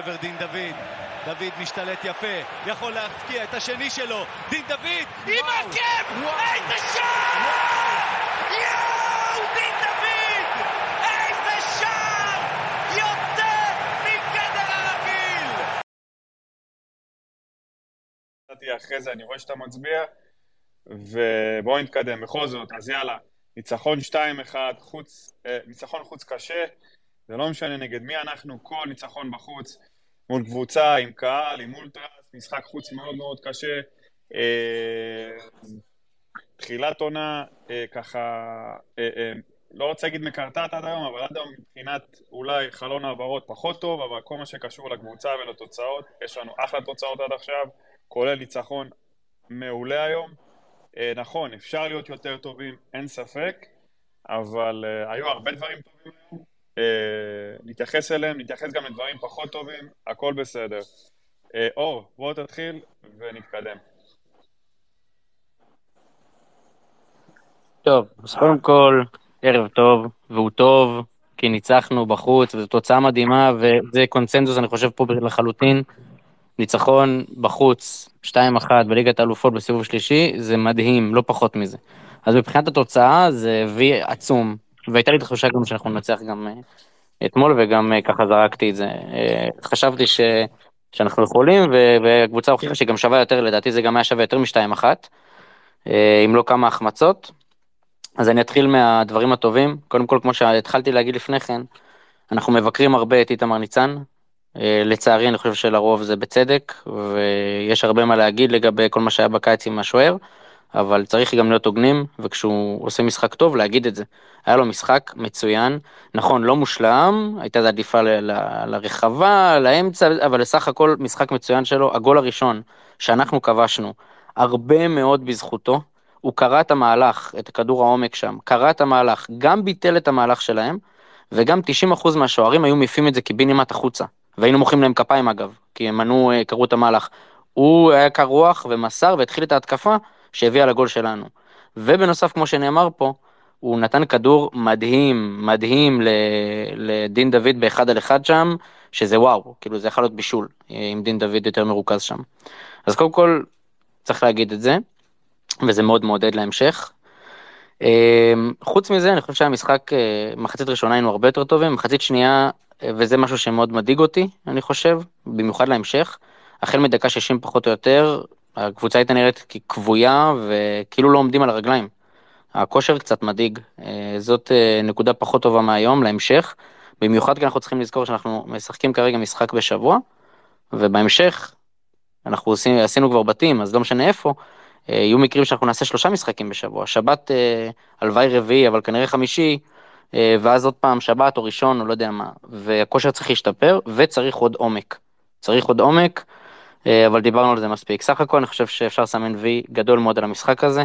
לעבר דין דוד. דוד משתלט יפה, יכול להפקיע את השני שלו. דין דוד, עם עקב! איזה שער! יואו, דין דוד! איזה שער! יוצא מגדר הרגיל! אחרי זה אני רואה שאתה מצביע, ובואו נתקדם בכל זאת, אז יאללה, ניצחון 2-1, חוץ, אה, ניצחון חוץ קשה, זה לא משנה נגד מי אנחנו, כל ניצחון בחוץ, מול קבוצה עם קהל, עם אולטרס, משחק חוץ מאוד מאוד קשה. אה, תחילת עונה, אה, ככה, אה, לא רוצה להגיד מקרטעת עד היום, אבל עד היום מבחינת אולי חלון העברות פחות טוב, אבל כל מה שקשור לקבוצה ולתוצאות, יש לנו אחלה תוצאות עד עכשיו, כולל ניצחון מעולה היום. נכון, אפשר להיות יותר טובים, אין ספק, אבל היו הרבה דברים טובים נתייחס אליהם, נתייחס גם לדברים פחות טובים, הכל בסדר. אה, אור, בוא תתחיל ונתקדם. טוב, אז קודם כל, ערב טוב, והוא טוב, כי ניצחנו בחוץ, וזו תוצאה מדהימה, וזה קונצנזוס, אני חושב, פה לחלוטין. ניצחון בחוץ, 2-1 בליגת האלופות בסיבוב שלישי, זה מדהים, לא פחות מזה. אז מבחינת התוצאה, זה וי עצום. והייתה לי תחושה גם שאנחנו ננצח גם אה, אתמול, וגם אה, ככה זרקתי את זה. אה, חשבתי ש... שאנחנו יכולים, והקבוצה הוכיחה שהיא גם שווה יותר, לדעתי זה גם היה שווה יותר משתיים אחת, אם לא כמה החמצות. אז אני אתחיל מהדברים הטובים. קודם כל, כמו שהתחלתי להגיד לפני כן, אנחנו מבקרים הרבה את איתמר ניצן. לצערי, אני חושב שלרוב זה בצדק, ויש הרבה מה להגיד לגבי כל מה שהיה בקיץ עם השוער. אבל צריך גם להיות הוגנים, וכשהוא עושה משחק טוב, להגיד את זה. היה לו משחק מצוין, נכון, לא מושלם, הייתה עדיפה ל- ל- לרחבה, לאמצע, אבל לסך הכל משחק מצוין שלו. הגול הראשון שאנחנו כבשנו, הרבה מאוד בזכותו. הוא קרא את המהלך, את כדור העומק שם, קרא את המהלך, גם ביטל את המהלך שלהם, וגם 90% מהשוערים היו מעיפים את זה קיבינימט החוצה. והיינו מוחאים להם כפיים אגב, כי הם מנעו, אה, קראו את המהלך. הוא היה קר רוח ומסר והתחיל את ההתקפה, שהביאה לגול שלנו. ובנוסף, כמו שנאמר פה, הוא נתן כדור מדהים, מדהים לדין דוד באחד על אחד שם, שזה וואו, כאילו זה יכול להיות בישול, עם דין דוד יותר מרוכז שם. אז קודם כל, צריך להגיד את זה, וזה מאוד מעודד להמשך. אמ, חוץ מזה, אני חושב שהמשחק, אה, מחצית ראשונה היינו הרבה יותר טובים, מחצית שנייה, אה, וזה משהו שמאוד מדאיג אותי, אני חושב, במיוחד להמשך. החל מדקה 60 פחות או יותר, הקבוצה הייתה נראית ככבויה וכאילו לא עומדים על הרגליים. הכושר קצת מדאיג, אה, זאת אה, נקודה פחות טובה מהיום להמשך, במיוחד כי אנחנו צריכים לזכור שאנחנו משחקים כרגע משחק בשבוע, ובהמשך אנחנו עושים, עשינו כבר בתים, אז לא משנה איפה, אה, יהיו מקרים שאנחנו נעשה שלושה משחקים בשבוע, שבת הלוואי רביעי, אבל כנראה חמישי, ואז עוד פעם שבת או ראשון או לא יודע מה, והכושר צריך להשתפר וצריך עוד עומק. צריך עוד עומק. אה, אבל דיברנו על זה מספיק. סך הכל אני חושב שאפשר לסמן וי גדול מאוד על המשחק הזה.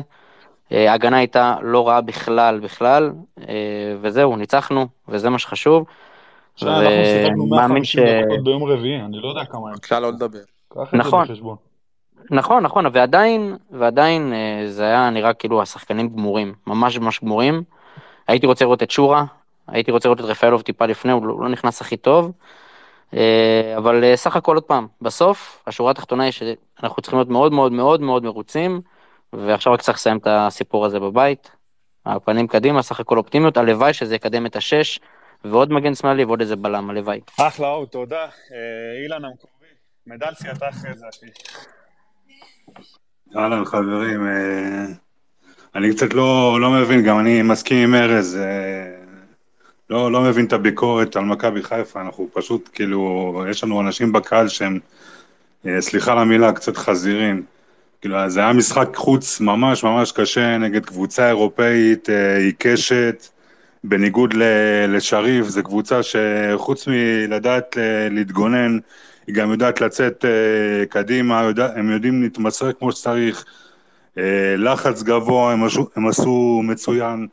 אה, ההגנה הייתה לא רעה בכלל בכלל, אה, וזהו, ניצחנו, וזה מה שחשוב. עכשיו אנחנו שיחקנו 150 דקות ביום רביעי, אני לא יודע כמה... אפשר לא לדבר. נכון, נכון, נכון, ועדיין, ועדיין זה היה נראה כאילו השחקנים גמורים, ממש ממש גמורים. הייתי רוצה לראות את שורה, הייתי רוצה לראות את רפאלוב טיפה לפני, הוא לא, לא נכנס הכי טוב. אה, אבל אה, סך הכל עוד פעם, בסוף השורה התחתונה היא שאנחנו צריכים להיות מאוד מאוד מאוד מאוד מרוצים, ועכשיו רק צריך לסיים את הסיפור הזה בבית. הפנים קדימה, סך הכל אופטימיות, הלוואי שזה יקדם את השש, ועוד מגן שמאלי ועוד איזה בלם, הלוואי. אחלה, אור, תודה. אה, אילן המקורי, מדלסי אתה אחרי זה, אחי. אהלן חברים, אני קצת לא, לא מבין, גם אני מסכים עם ארז, לא, לא מבין את הביקורת על מכבי חיפה, אנחנו פשוט, כאילו, יש לנו אנשים בקהל שהם, אה, סליחה על המילה, קצת חזירים. כאילו, זה היה משחק חוץ ממש ממש קשה נגד קבוצה אירופאית אה, עיקשת, בניגוד לשריף, זו קבוצה שחוץ מלדעת אה, להתגונן, היא גם יודעת לצאת קדימה, יודע, הם יודעים להתמסר כמו שצריך, לחץ גבוה, הם, עשו, הם עשו מצוין.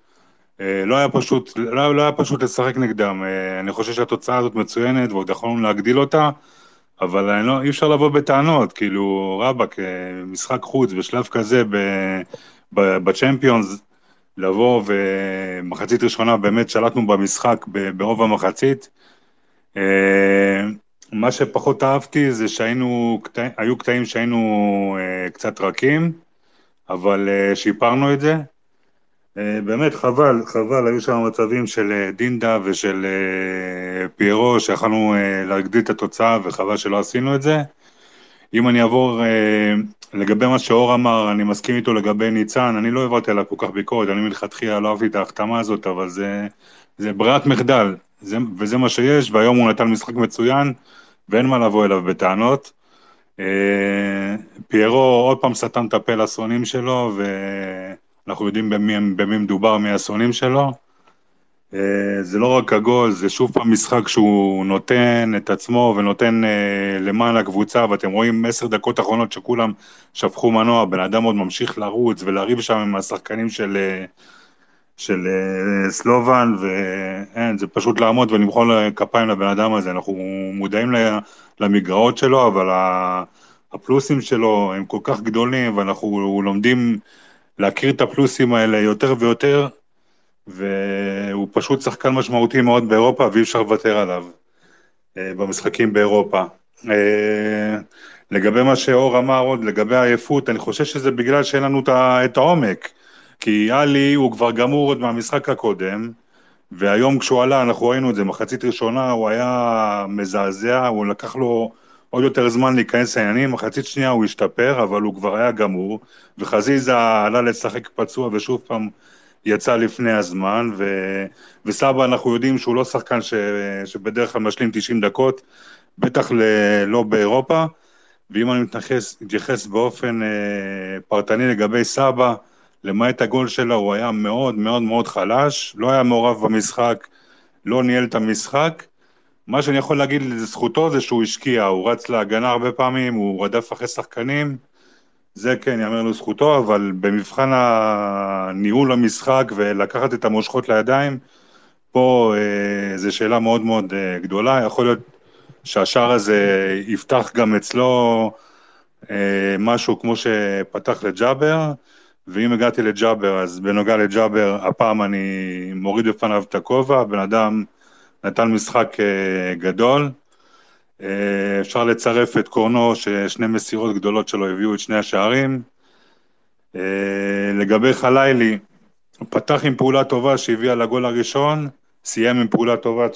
אה, לא היה פשוט, לא, לא היה פשוט לשחק נגדם, אה, אני חושב שהתוצאה הזאת מצוינת ועוד יכולנו להגדיל אותה, אבל לא, אי אפשר לבוא בטענות, כאילו רבאק, אה, משחק חוץ בשלב כזה בצ'מפיונס, לבוא ומחצית ראשונה באמת שלטנו במשחק ברוב המחצית. מה שפחות אהבתי זה שהיינו, היו קטעים שהיינו קצת רכים, אבל שיפרנו את זה. אה, באמת חבל, חבל, היו שם מצבים של אה, דינדה ושל אה, פיירו שיכלנו להגדיל את התוצאה וחבל שלא עשינו את זה. אם אני אעבור לגבי מה שאור אמר, אני מסכים איתו לגבי ניצן, אני לא העברתי עליו כל כך ביקורת, אני מלכתחילה לא אהבתי את ההחתמה הזאת, אבל זה, זה ברירת מחדל, זה, וזה מה שיש, והיום הוא נתן משחק מצוין, ואין מה לבוא אליו בטענות. פיירו עוד פעם סתם את הפה לשונאים שלו, ואנחנו יודעים במי, במי מדובר, מי השונאים שלו. אה, זה לא רק הגול, זה שוב פעם משחק שהוא נותן את עצמו ונותן אה, למען הקבוצה, ואתם רואים עשר דקות אחרונות שכולם שפכו מנוע, בן אדם עוד ממשיך לרוץ ולריב שם עם השחקנים של, אה, של סלובן, ואין, זה פשוט לעמוד ולמחול כפיים לבן אדם הזה, אנחנו מודעים למגרעות שלו, אבל הפלוסים שלו הם כל כך גדולים, ואנחנו לומדים להכיר את הפלוסים האלה יותר ויותר, והוא פשוט שחקן משמעותי מאוד באירופה ואי אפשר לוותר עליו אה, במשחקים באירופה. אה, לגבי מה שאור אמר עוד, לגבי העייפות, אני חושב שזה בגלל שאין לנו את העומק. כי עלי הוא כבר גמור עוד מהמשחק הקודם, והיום כשהוא עלה, אנחנו ראינו את זה, מחצית ראשונה הוא היה מזעזע, הוא לקח לו עוד יותר זמן להיכנס לעניינים, מחצית שנייה הוא השתפר, אבל הוא כבר היה גמור, וחזיזה עלה לשחק פצוע ושוב פעם יצא לפני הזמן, ו... וסבא אנחנו יודעים שהוא לא שחקן ש... שבדרך כלל משלים 90 דקות, בטח ל... לא באירופה, ואם אני מתייחס, מתייחס באופן אה, פרטני לגבי סבא, למעט הגול שלו הוא היה מאוד מאוד מאוד חלש, לא היה מעורב במשחק, לא ניהל את המשחק. מה שאני יכול להגיד לזכותו זה שהוא השקיע, הוא רץ להגנה הרבה פעמים, הוא רדף אחרי שחקנים, זה כן, יאמר לזכותו, אבל במבחן הניהול המשחק ולקחת את המושכות לידיים, פה אה, זו שאלה מאוד מאוד אה, גדולה, יכול להיות שהשער הזה יפתח גם אצלו אה, משהו כמו שפתח לג'אבר, ואם הגעתי לג'אבר, אז בנוגע לג'אבר, הפעם אני מוריד בפניו את הכובע, בן אדם נתן משחק אה, גדול, אה, אפשר לצרף את קורנו, ששני מסירות גדולות שלו הביאו את שני השערים. אה, לגבי חלילי, הוא פתח עם פעולה טובה שהביאה לגול הראשון, סיים עם פעולה טובה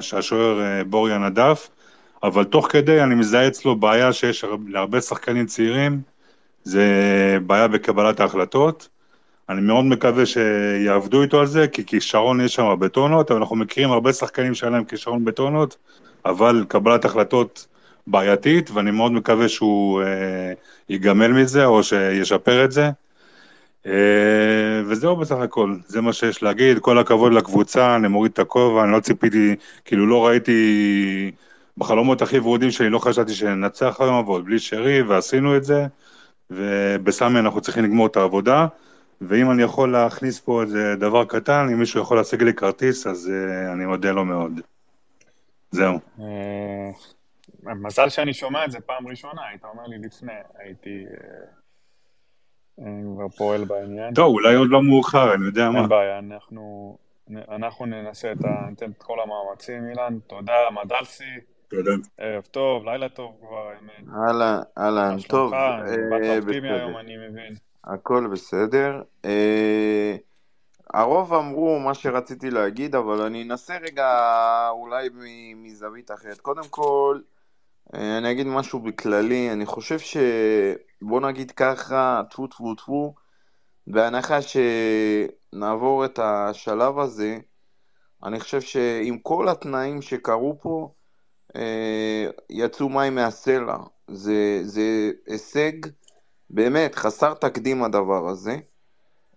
שהשוער בוריה נדף, אבל תוך כדי אני מזהה אצלו בעיה שיש הר- להרבה שחקנים צעירים, זה בעיה בקבלת ההחלטות. אני מאוד מקווה שיעבדו איתו על זה, כי כישרון יש שם בטונות, אבל אנחנו מכירים הרבה שחקנים שהיה להם כישרון בטונות, אבל קבלת החלטות בעייתית, ואני מאוד מקווה שהוא אה, ייגמל מזה או שישפר את זה. אה, וזהו בסך הכל, זה מה שיש להגיד, כל הכבוד לקבוצה, אני מוריד את הכובע, אני לא ציפיתי, כאילו לא ראיתי, בחלומות הכי ורודים שלי לא חשבתי שננצח היום, אבל בלי שרי, ועשינו את זה, ובסמי אנחנו צריכים לגמור את העבודה, ואם אני יכול להכניס פה איזה דבר קטן, אם מישהו יכול להשיג לי כרטיס, אז אה, אני מודה לו מאוד. זהו. אה, מזל שאני שומע את זה פעם ראשונה, היית אומר לי לפני, הייתי אה, כבר פועל בעניין. טוב, אולי עוד לא מאוחר, אני יודע מה. אין בעיה, אנחנו, אנחנו ננסה את ה... ניתן את כל המאמצים, אילן. תודה, מדלסי, תודה. ערב טוב, לילה טוב כבר, האמת. אהלן, אהלן, מה טוב, שלומך? באת אופטימי היום, אני מבין. הכל בסדר. אה, הרוב אמרו מה שרציתי להגיד, אבל אני אנסה רגע אולי מזווית אחרת. קודם כל, אה, אני אגיד משהו בכללי, אני חושב ש... בוא נגיד ככה, טפו טפו טפו, בהנחה שנעבור את השלב הזה, אני חושב שעם כל התנאים שקרו פה, אה, יצאו מים מהסלע. זה, זה הישג באמת חסר תקדים הדבר הזה.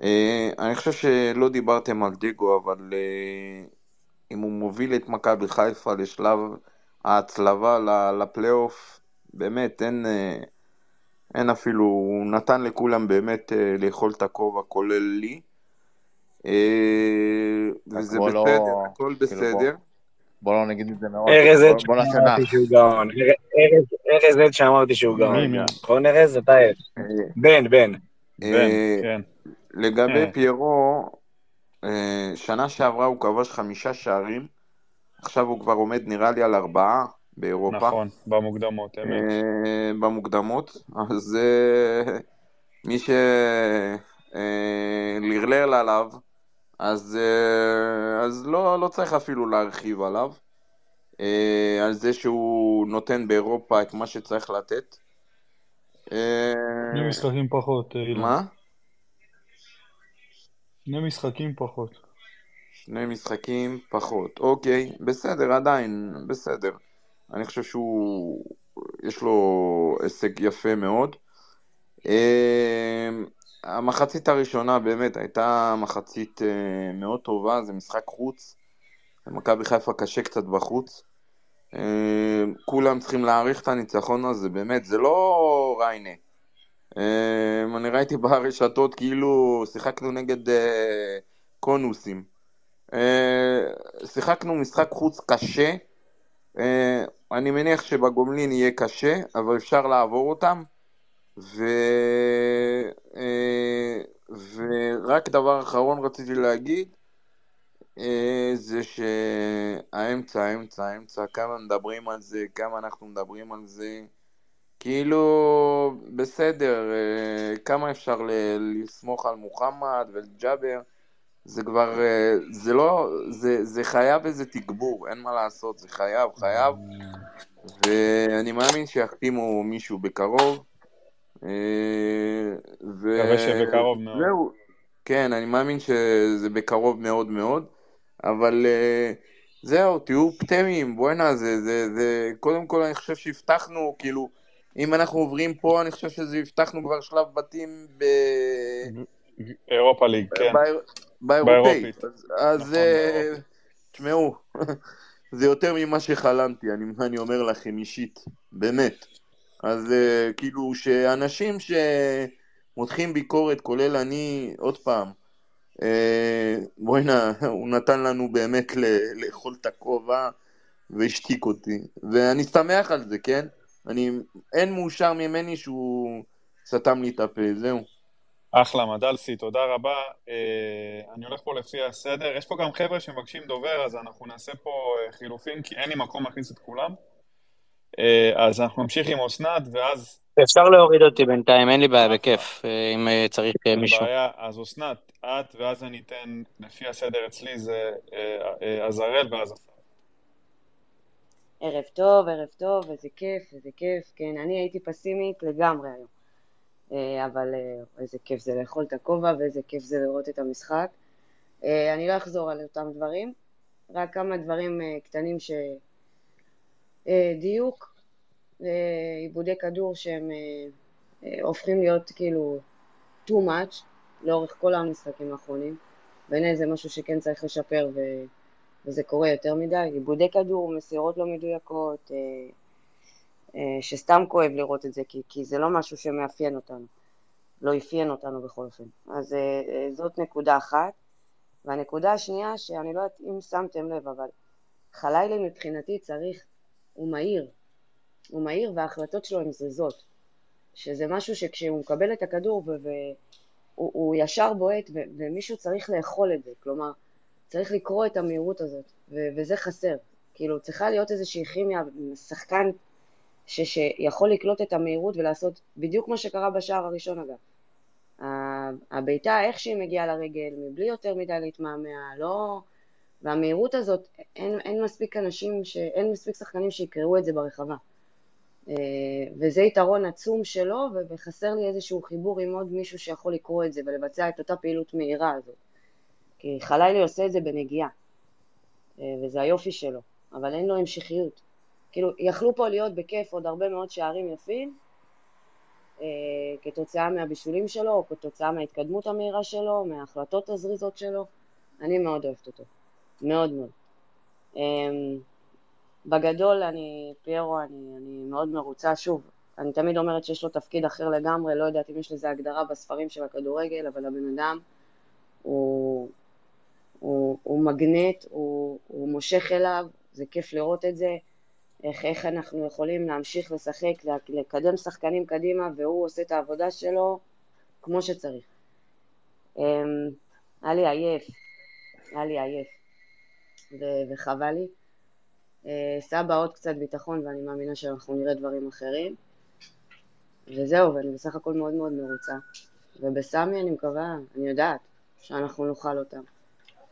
אה, אני חושב שלא דיברתם על דיגו, אבל אה, אם הוא מוביל את מכבי חיפה לשלב ההצלבה לפלייאוף, באמת אין, אה, אין אפילו, הוא נתן לכולם באמת לאכול את הכובע, כולל לי. וזה לא- בסדר, הכל כאילו, בסדר. בוא לא נגיד את זה מראש. ארז עד שאמרתי. שהוא גאון. ארז- עד שאמרתי שהוא גאון. נכון ארז? אתה עד. אה, בן, בן. אה, כן. לגבי אה. פיירו, שנה שעברה הוא כבש חמישה שערים, עכשיו הוא כבר עומד נראה לי על ארבעה, באירופה. נכון, במוקדמות, אמת. במוקדמות, אז מי שלרלל עליו, אז, אה, אז לא, לא צריך אפילו להרחיב עליו, אה, על זה שהוא נותן באירופה את מה שצריך לתת. אה, שני משחקים פחות. מה? שני משחקים פחות. שני משחקים פחות. אוקיי, בסדר, עדיין, בסדר. אני חושב שהוא, יש לו הישג יפה מאוד. המחצית הראשונה באמת הייתה מחצית אה, מאוד טובה, זה משחק חוץ. למכבי חיפה קשה קצת בחוץ. אה, כולם צריכים להעריך את הניצחון הזה, באמת, זה לא ריינה. אה, אני ראיתי ברשתות כאילו שיחקנו נגד קונוסים. שיחקנו משחק חוץ קשה. אני מניח שבגומלין יהיה קשה, אבל אפשר לעבור אותם. ו... אה, ורק דבר אחרון רציתי להגיד, אה, זה שהאמצע, האמצע, האמצע, כמה מדברים על זה, כמה אנחנו מדברים על זה, כאילו, בסדר, אה, כמה אפשר לסמוך על מוחמד ולג'אבר, זה כבר, זה לא, זה, זה חייב איזה תגבור, אין מה לעשות, זה חייב, חייב, ואני מאמין שיחתימו מישהו בקרוב. אה, ו... מקווה שבקרוב מאוד. זהו, כן, אני מאמין שזה בקרוב מאוד מאוד, אבל אה, זהו, תהיו אופטימיים, בואנה, זה, זה, זה, קודם כל אני חושב שהבטחנו, כאילו, אם אנחנו עוברים פה, אני חושב שזה הבטחנו כבר שלב בתים ב... אירופה ליג, כן. באיר- באירופית. באירופאית. אז, נכון, אה. תשמעו, זה יותר ממה שחלמתי, אני אומר לכם אישית, באמת. אז אה, כאילו, שאנשים שמותחים ביקורת, כולל אני, עוד פעם, אה, בוא'נה, הוא נתן לנו באמת לאכול את הכובע והשתיק אותי. ואני שמח על זה, כן? אני, אין מאושר ממני שהוא סתם לי את הפה, זהו. אחלה, מדלסי, תודה רבה. אה, אני הולך פה לפי הסדר. יש פה גם חבר'ה שמבקשים דובר, אז אנחנו נעשה פה חילופים, כי אין לי מקום להכניס את כולם. אה, אז אנחנו נמשיך עם אסנת, ואז אפשר להוריד אותי בינתיים, אין לי בעיה, בכיף, אה, אם אה, צריך אה, אין מישהו. בעיה. אז אסנת, את, ואז אני אתן, לפי הסדר אצלי זה עזרל ואז. ערב טוב, ערב טוב, איזה כיף, איזה כיף. כן, אני הייתי פסימית לגמרי היום. אבל איזה כיף זה לאכול את הכובע ואיזה כיף זה לראות את המשחק. אני לא אחזור על אותם דברים, רק כמה דברים קטנים ש... אה, דיוק, אה, עיבודי כדור שהם אה, הופכים להיות כאילו too much לאורך כל המשחקים האחרונים. בעיניי זה משהו שכן צריך לשפר ו... וזה קורה יותר מדי, עיבודי כדור, מסירות לא מדויקות, שסתם כואב לראות את זה, כי, כי זה לא משהו שמאפיין אותנו, לא אפיין אותנו בכל אופן. אז זאת נקודה אחת. והנקודה השנייה, שאני לא יודעת אם שמתם לב, אבל חלילי מבחינתי צריך, הוא מהיר, הוא מהיר וההחלטות שלו הן זריזות, שזה משהו שכשהוא מקבל את הכדור והוא הוא ישר בועט ומישהו צריך לאכול את זה, כלומר, צריך לקרוא את המהירות הזאת, ו- וזה חסר. כאילו, צריכה להיות איזושהי כימיה, שחקן ש- שיכול לקלוט את המהירות ולעשות בדיוק מה שקרה בשער הראשון אגב. הבעיטה, איך שהיא מגיעה לרגל, מבלי יותר מדי להתמהמה, לא... והמהירות הזאת, אין, אין מספיק אנשים, ש... אין מספיק שחקנים שיקראו את זה ברחבה. אה, וזה יתרון עצום שלו, וחסר לי איזשהו חיבור עם עוד מישהו שיכול לקרוא את זה ולבצע את אותה פעילות מהירה הזאת. כי חלילי עושה את זה בנגיעה, אה, וזה היופי שלו, אבל אין לו המשכיות. כאילו, יכלו פה להיות בכיף עוד הרבה מאוד שערים יפים, אה, כתוצאה מהבישולים שלו, או כתוצאה מההתקדמות המהירה שלו, מההחלטות הזריזות שלו. אני מאוד אוהבת אותו, מאוד מאוד. אמ, בגדול, אני, פיירו, אני, אני מאוד מרוצה. שוב, אני תמיד אומרת שיש לו תפקיד אחר לגמרי, לא יודעת אם יש לזה הגדרה בספרים של הכדורגל, אבל הבן אדם הוא, הוא, הוא מגנט, הוא, הוא מושך אליו, זה כיף לראות את זה, איך, איך אנחנו יכולים להמשיך לשחק, לקדם שחקנים קדימה, והוא עושה את העבודה שלו כמו שצריך. אמ, היה לי עייף, היה לי עייף, ו- וחבל לי. אה, סבא עוד קצת ביטחון ואני מאמינה שאנחנו נראה דברים אחרים. וזהו, ואני בסך הכל מאוד מאוד מרוצה. ובסמי אני מקווה, אני יודעת, שאנחנו נאכל אותם.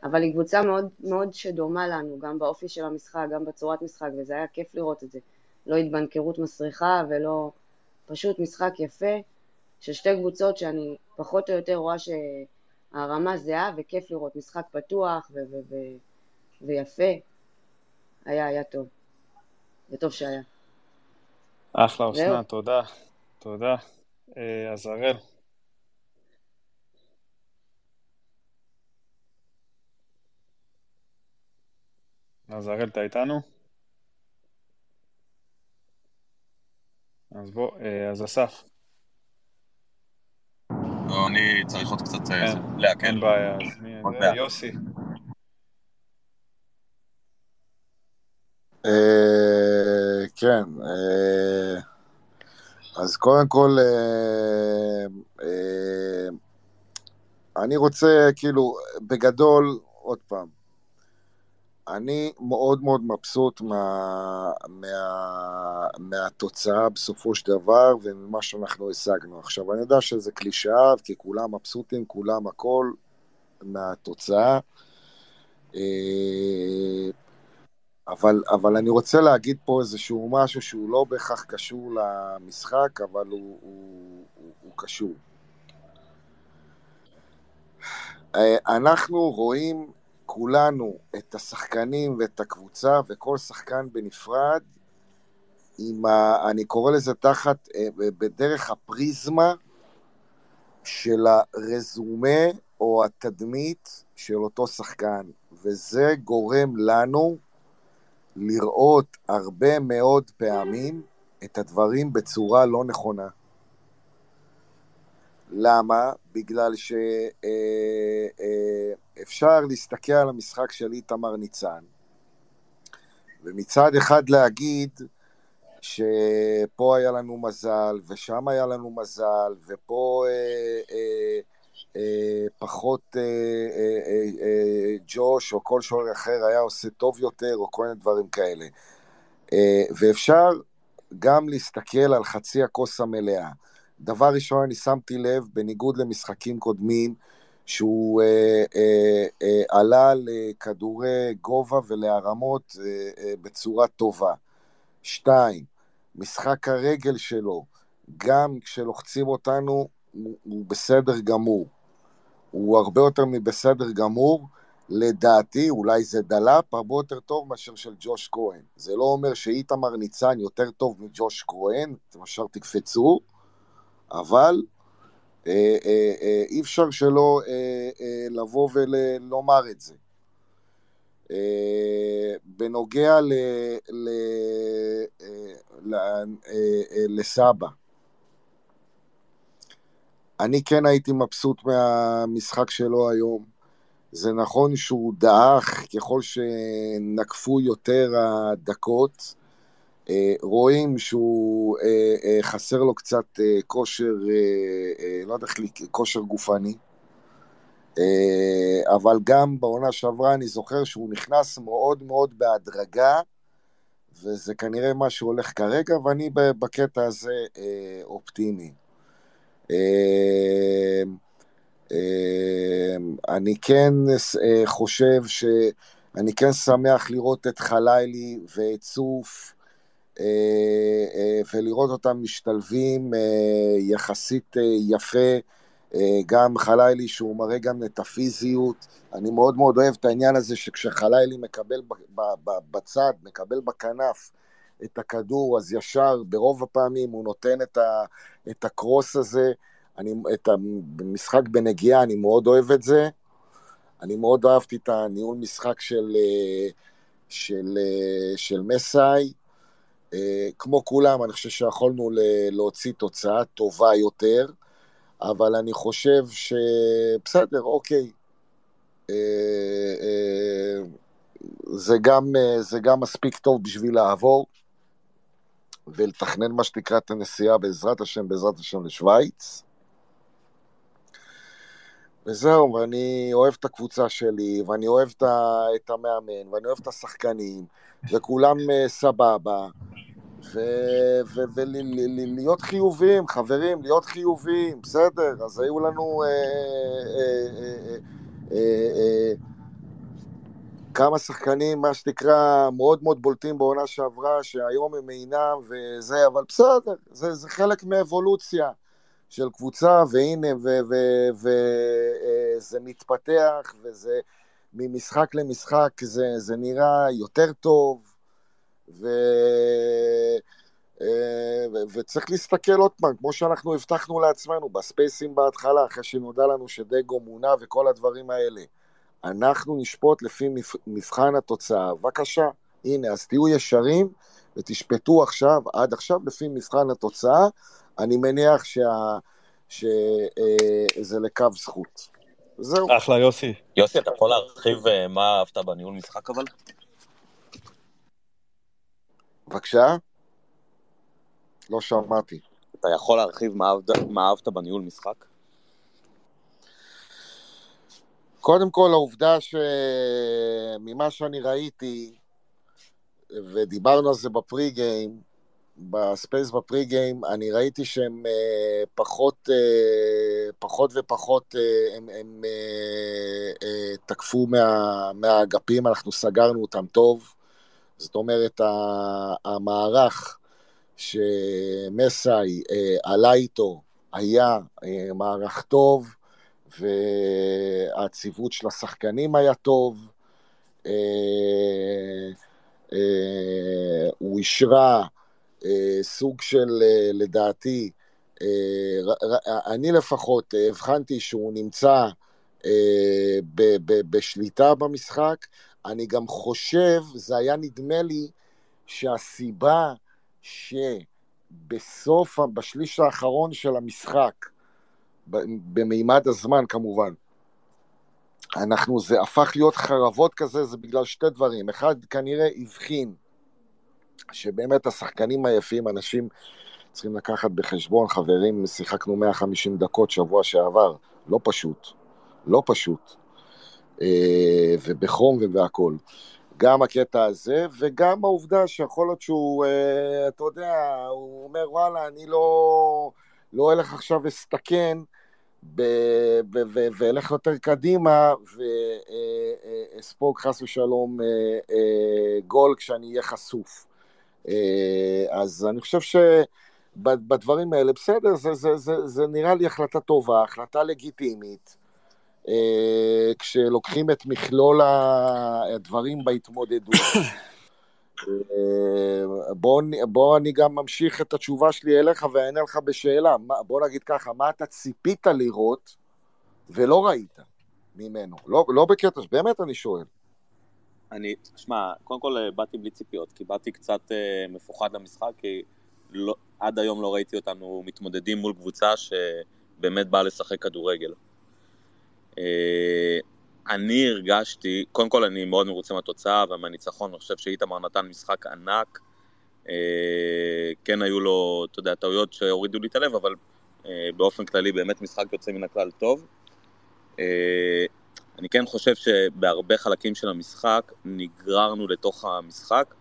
אבל היא קבוצה מאוד מאוד שדומה לנו, גם באופי של המשחק, גם בצורת משחק, וזה היה כיף לראות את זה. לא התבנקרות מסריחה ולא... פשוט משחק יפה של שתי קבוצות שאני פחות או יותר רואה שהרמה זהה וכיף לראות. משחק פתוח ו- ו- ו- ויפה. היה, היה טוב. וטוב שהיה. אחלה. אסנת, תודה. תודה. אה, אז הראל. אז הראל, אתה איתנו? אז בוא, אה, אז אסף. אני צריך עוד קצת אה, להקל. אין בעיה, אז מי. יוסי. כן, אה, אז קודם כל, אה, אה, אני רוצה, כאילו, בגדול, עוד פעם, אני מאוד מאוד מבסוט מה, מה, מהתוצאה בסופו של דבר וממה שאנחנו השגנו. עכשיו, אני יודע שזה קלישאה, כי כולם מבסוטים, כולם הכל מהתוצאה. אבל, אבל אני רוצה להגיד פה איזשהו משהו שהוא לא בהכרח קשור למשחק, אבל הוא, הוא, הוא, הוא קשור. אה, אנחנו רואים כולנו את השחקנים ואת הקבוצה, וכל שחקן בנפרד, עם ה... אני קורא לזה תחת, אה, בדרך הפריזמה של הרזומה או התדמית של אותו שחקן, וזה גורם לנו לראות הרבה מאוד פעמים את הדברים בצורה לא נכונה. למה? בגלל שאפשר להסתכל על המשחק של איתמר ניצן, ומצד אחד להגיד שפה היה לנו מזל, ושם היה לנו מזל, ופה אה, אה, אה, פחות אה, אה, אה, אה, ג'וש או כל שוער אחר היה עושה טוב יותר, או כל מיני דברים כאלה. אה, ואפשר גם להסתכל על חצי הכוס המלאה. דבר ראשון, אני שמתי לב, בניגוד למשחקים קודמים, שהוא אה, אה, אה, עלה לכדורי גובה ולהרמות אה, אה, בצורה טובה. שתיים, משחק הרגל שלו, גם כשלוחצים אותנו, הוא, הוא בסדר גמור. הוא הרבה יותר מבסדר גמור, לדעתי, אולי זה דלאפ, הרבה יותר טוב מאשר של ג'וש כהן. זה לא אומר שאיתמר ניצן יותר טוב מג'וש כהן, אתם ישר תקפצו, אבל אה, אה, אה, אי אפשר שלא אה, אה, לבוא ולומר את זה. אה, בנוגע ל, ל, אה, ל, אה, לסבא, אני כן הייתי מבסוט מהמשחק שלו היום. זה נכון שהוא דעך ככל שנקפו יותר הדקות. אה, רואים שהוא אה, אה, חסר לו קצת כושר, לא יודע איך, כושר גופני. אבל גם בעונה שעברה אני זוכר שהוא נכנס מאוד מאוד בהדרגה, וזה כנראה מה שהולך כרגע, ואני בקטע הזה אופטימי. אה, אה, אני כן אה, חושב ש... אני כן שמח לראות את חלילי ואת צוף אה, אה, ולראות אותם משתלבים יחסית יפה, גם חלילי שהוא מראה גם את הפיזיות, אני מאוד מאוד אוהב את העניין הזה שכשחלילי מקבל בצד, מקבל בכנף את הכדור, אז ישר ברוב הפעמים הוא נותן את, ה, את הקרוס הזה, אני, את המשחק בנגיעה, אני מאוד אוהב את זה. אני מאוד אהבתי את הניהול משחק של, אה, של, אה, של מסאי. אה, כמו כולם, אני חושב שיכולנו להוציא תוצאה טובה יותר, אבל אני חושב שבסדר, אוקיי. אה, אה, זה גם, זה גם מספיק טוב בשביל לעבור ולתכנן מה שנקרא את הנסיעה בעזרת השם, בעזרת השם לשוויץ. וזהו, ואני אוהב את הקבוצה שלי, ואני אוהב את המאמן, ואני אוהב את השחקנים, וכולם אה, סבבה. ולהיות חיוביים, חברים, להיות חיוביים, בסדר, אז היו לנו אה, אה, אה, אה, אה, כמה שחקנים, מה שנקרא, מאוד מאוד בולטים בעונה שעברה, שהיום הם אינם וזה, אבל בסדר, זה, זה חלק מאבולוציה של קבוצה, והנה, וזה מתפתח, וזה ממשחק למשחק, זה, זה נראה יותר טוב, ו... ו- וצריך להסתכל עוד פעם, כמו שאנחנו הבטחנו לעצמנו בספייסים בהתחלה, אחרי שנודע לנו שדגו מונה וכל הדברים האלה. אנחנו נשפוט לפי מבחן התוצאה. בבקשה, הנה, אז תהיו ישרים ותשפטו עכשיו, עד עכשיו, לפי מבחן התוצאה. אני מניח שה... שזה לקו זכות. זהו. אחלה, יוסי. יוסי, אתה יכול להרחיב אה, מה אהבת בניהול משחק אבל? בבקשה? לא שמעתי. אתה יכול להרחיב מה אהבת בניהול משחק? קודם כל, העובדה שממה שאני ראיתי, ודיברנו על זה ב pre-game, ב space ב pre-game, אני ראיתי שהם אה, פחות, אה, פחות ופחות, אה, הם, הם אה, אה, תקפו מה, מהאגפים, אנחנו סגרנו אותם טוב. זאת אומרת, המערך שמסאי אה, עלה איתו היה אה, מערך טוב, והציוות של השחקנים היה טוב. Uh, uh, הוא אישרה אה, סוג של, אה, לדעתי, אה, אני לפחות הבחנתי שהוא נמצא בשליטה במשחק. אני גם חושב, זה היה נדמה לי, שהסיבה שבסוף, בשליש האחרון של המשחק, במימד הזמן כמובן, אנחנו, זה הפך להיות חרבות כזה, זה בגלל שתי דברים. אחד, כנראה הבחין שבאמת השחקנים היפים, אנשים צריכים לקחת בחשבון, חברים, שיחקנו 150 דקות שבוע שעבר, לא פשוט, לא פשוט, אה, ובחום ובהכול. גם הקטע הזה, וגם העובדה שיכול להיות שהוא, אה, אתה יודע, הוא אומר, וואלה, אני לא, לא הולך עכשיו אסתכן, ואלך יותר קדימה, ואספוג חס ושלום אה, גול כשאני אהיה חשוף. אה, אז אני חושב שבדברים האלה, בסדר, זה, זה, זה, זה נראה לי החלטה טובה, החלטה לגיטימית. אה, כשלוקחים את מכלול הדברים בהתמודדות. אה, בוא, אני גם ממשיך את התשובה שלי אליך ואענה לך בשאלה. בוא נגיד ככה, מה אתה ציפית לראות ולא ראית ממנו? לא, לא בקטע, באמת אני שואל. אני, שמע, קודם כל אה, באתי בלי ציפיות, כי באתי קצת אה, מפוחד למשחק, כי לא, עד היום לא ראיתי אותנו מתמודדים מול קבוצה שבאמת באה לשחק כדורגל. אה, אני הרגשתי, קודם כל אני מאוד מרוצה מהתוצאה ומהניצחון, אני חושב שאיתמר נתן משחק ענק. אה, כן היו לו, אתה יודע, טעויות שהורידו לי את הלב, אבל אה, באופן כללי באמת משחק יוצא מן הכלל טוב. אה, אני כן חושב שבהרבה חלקים של המשחק נגררנו לתוך המשחק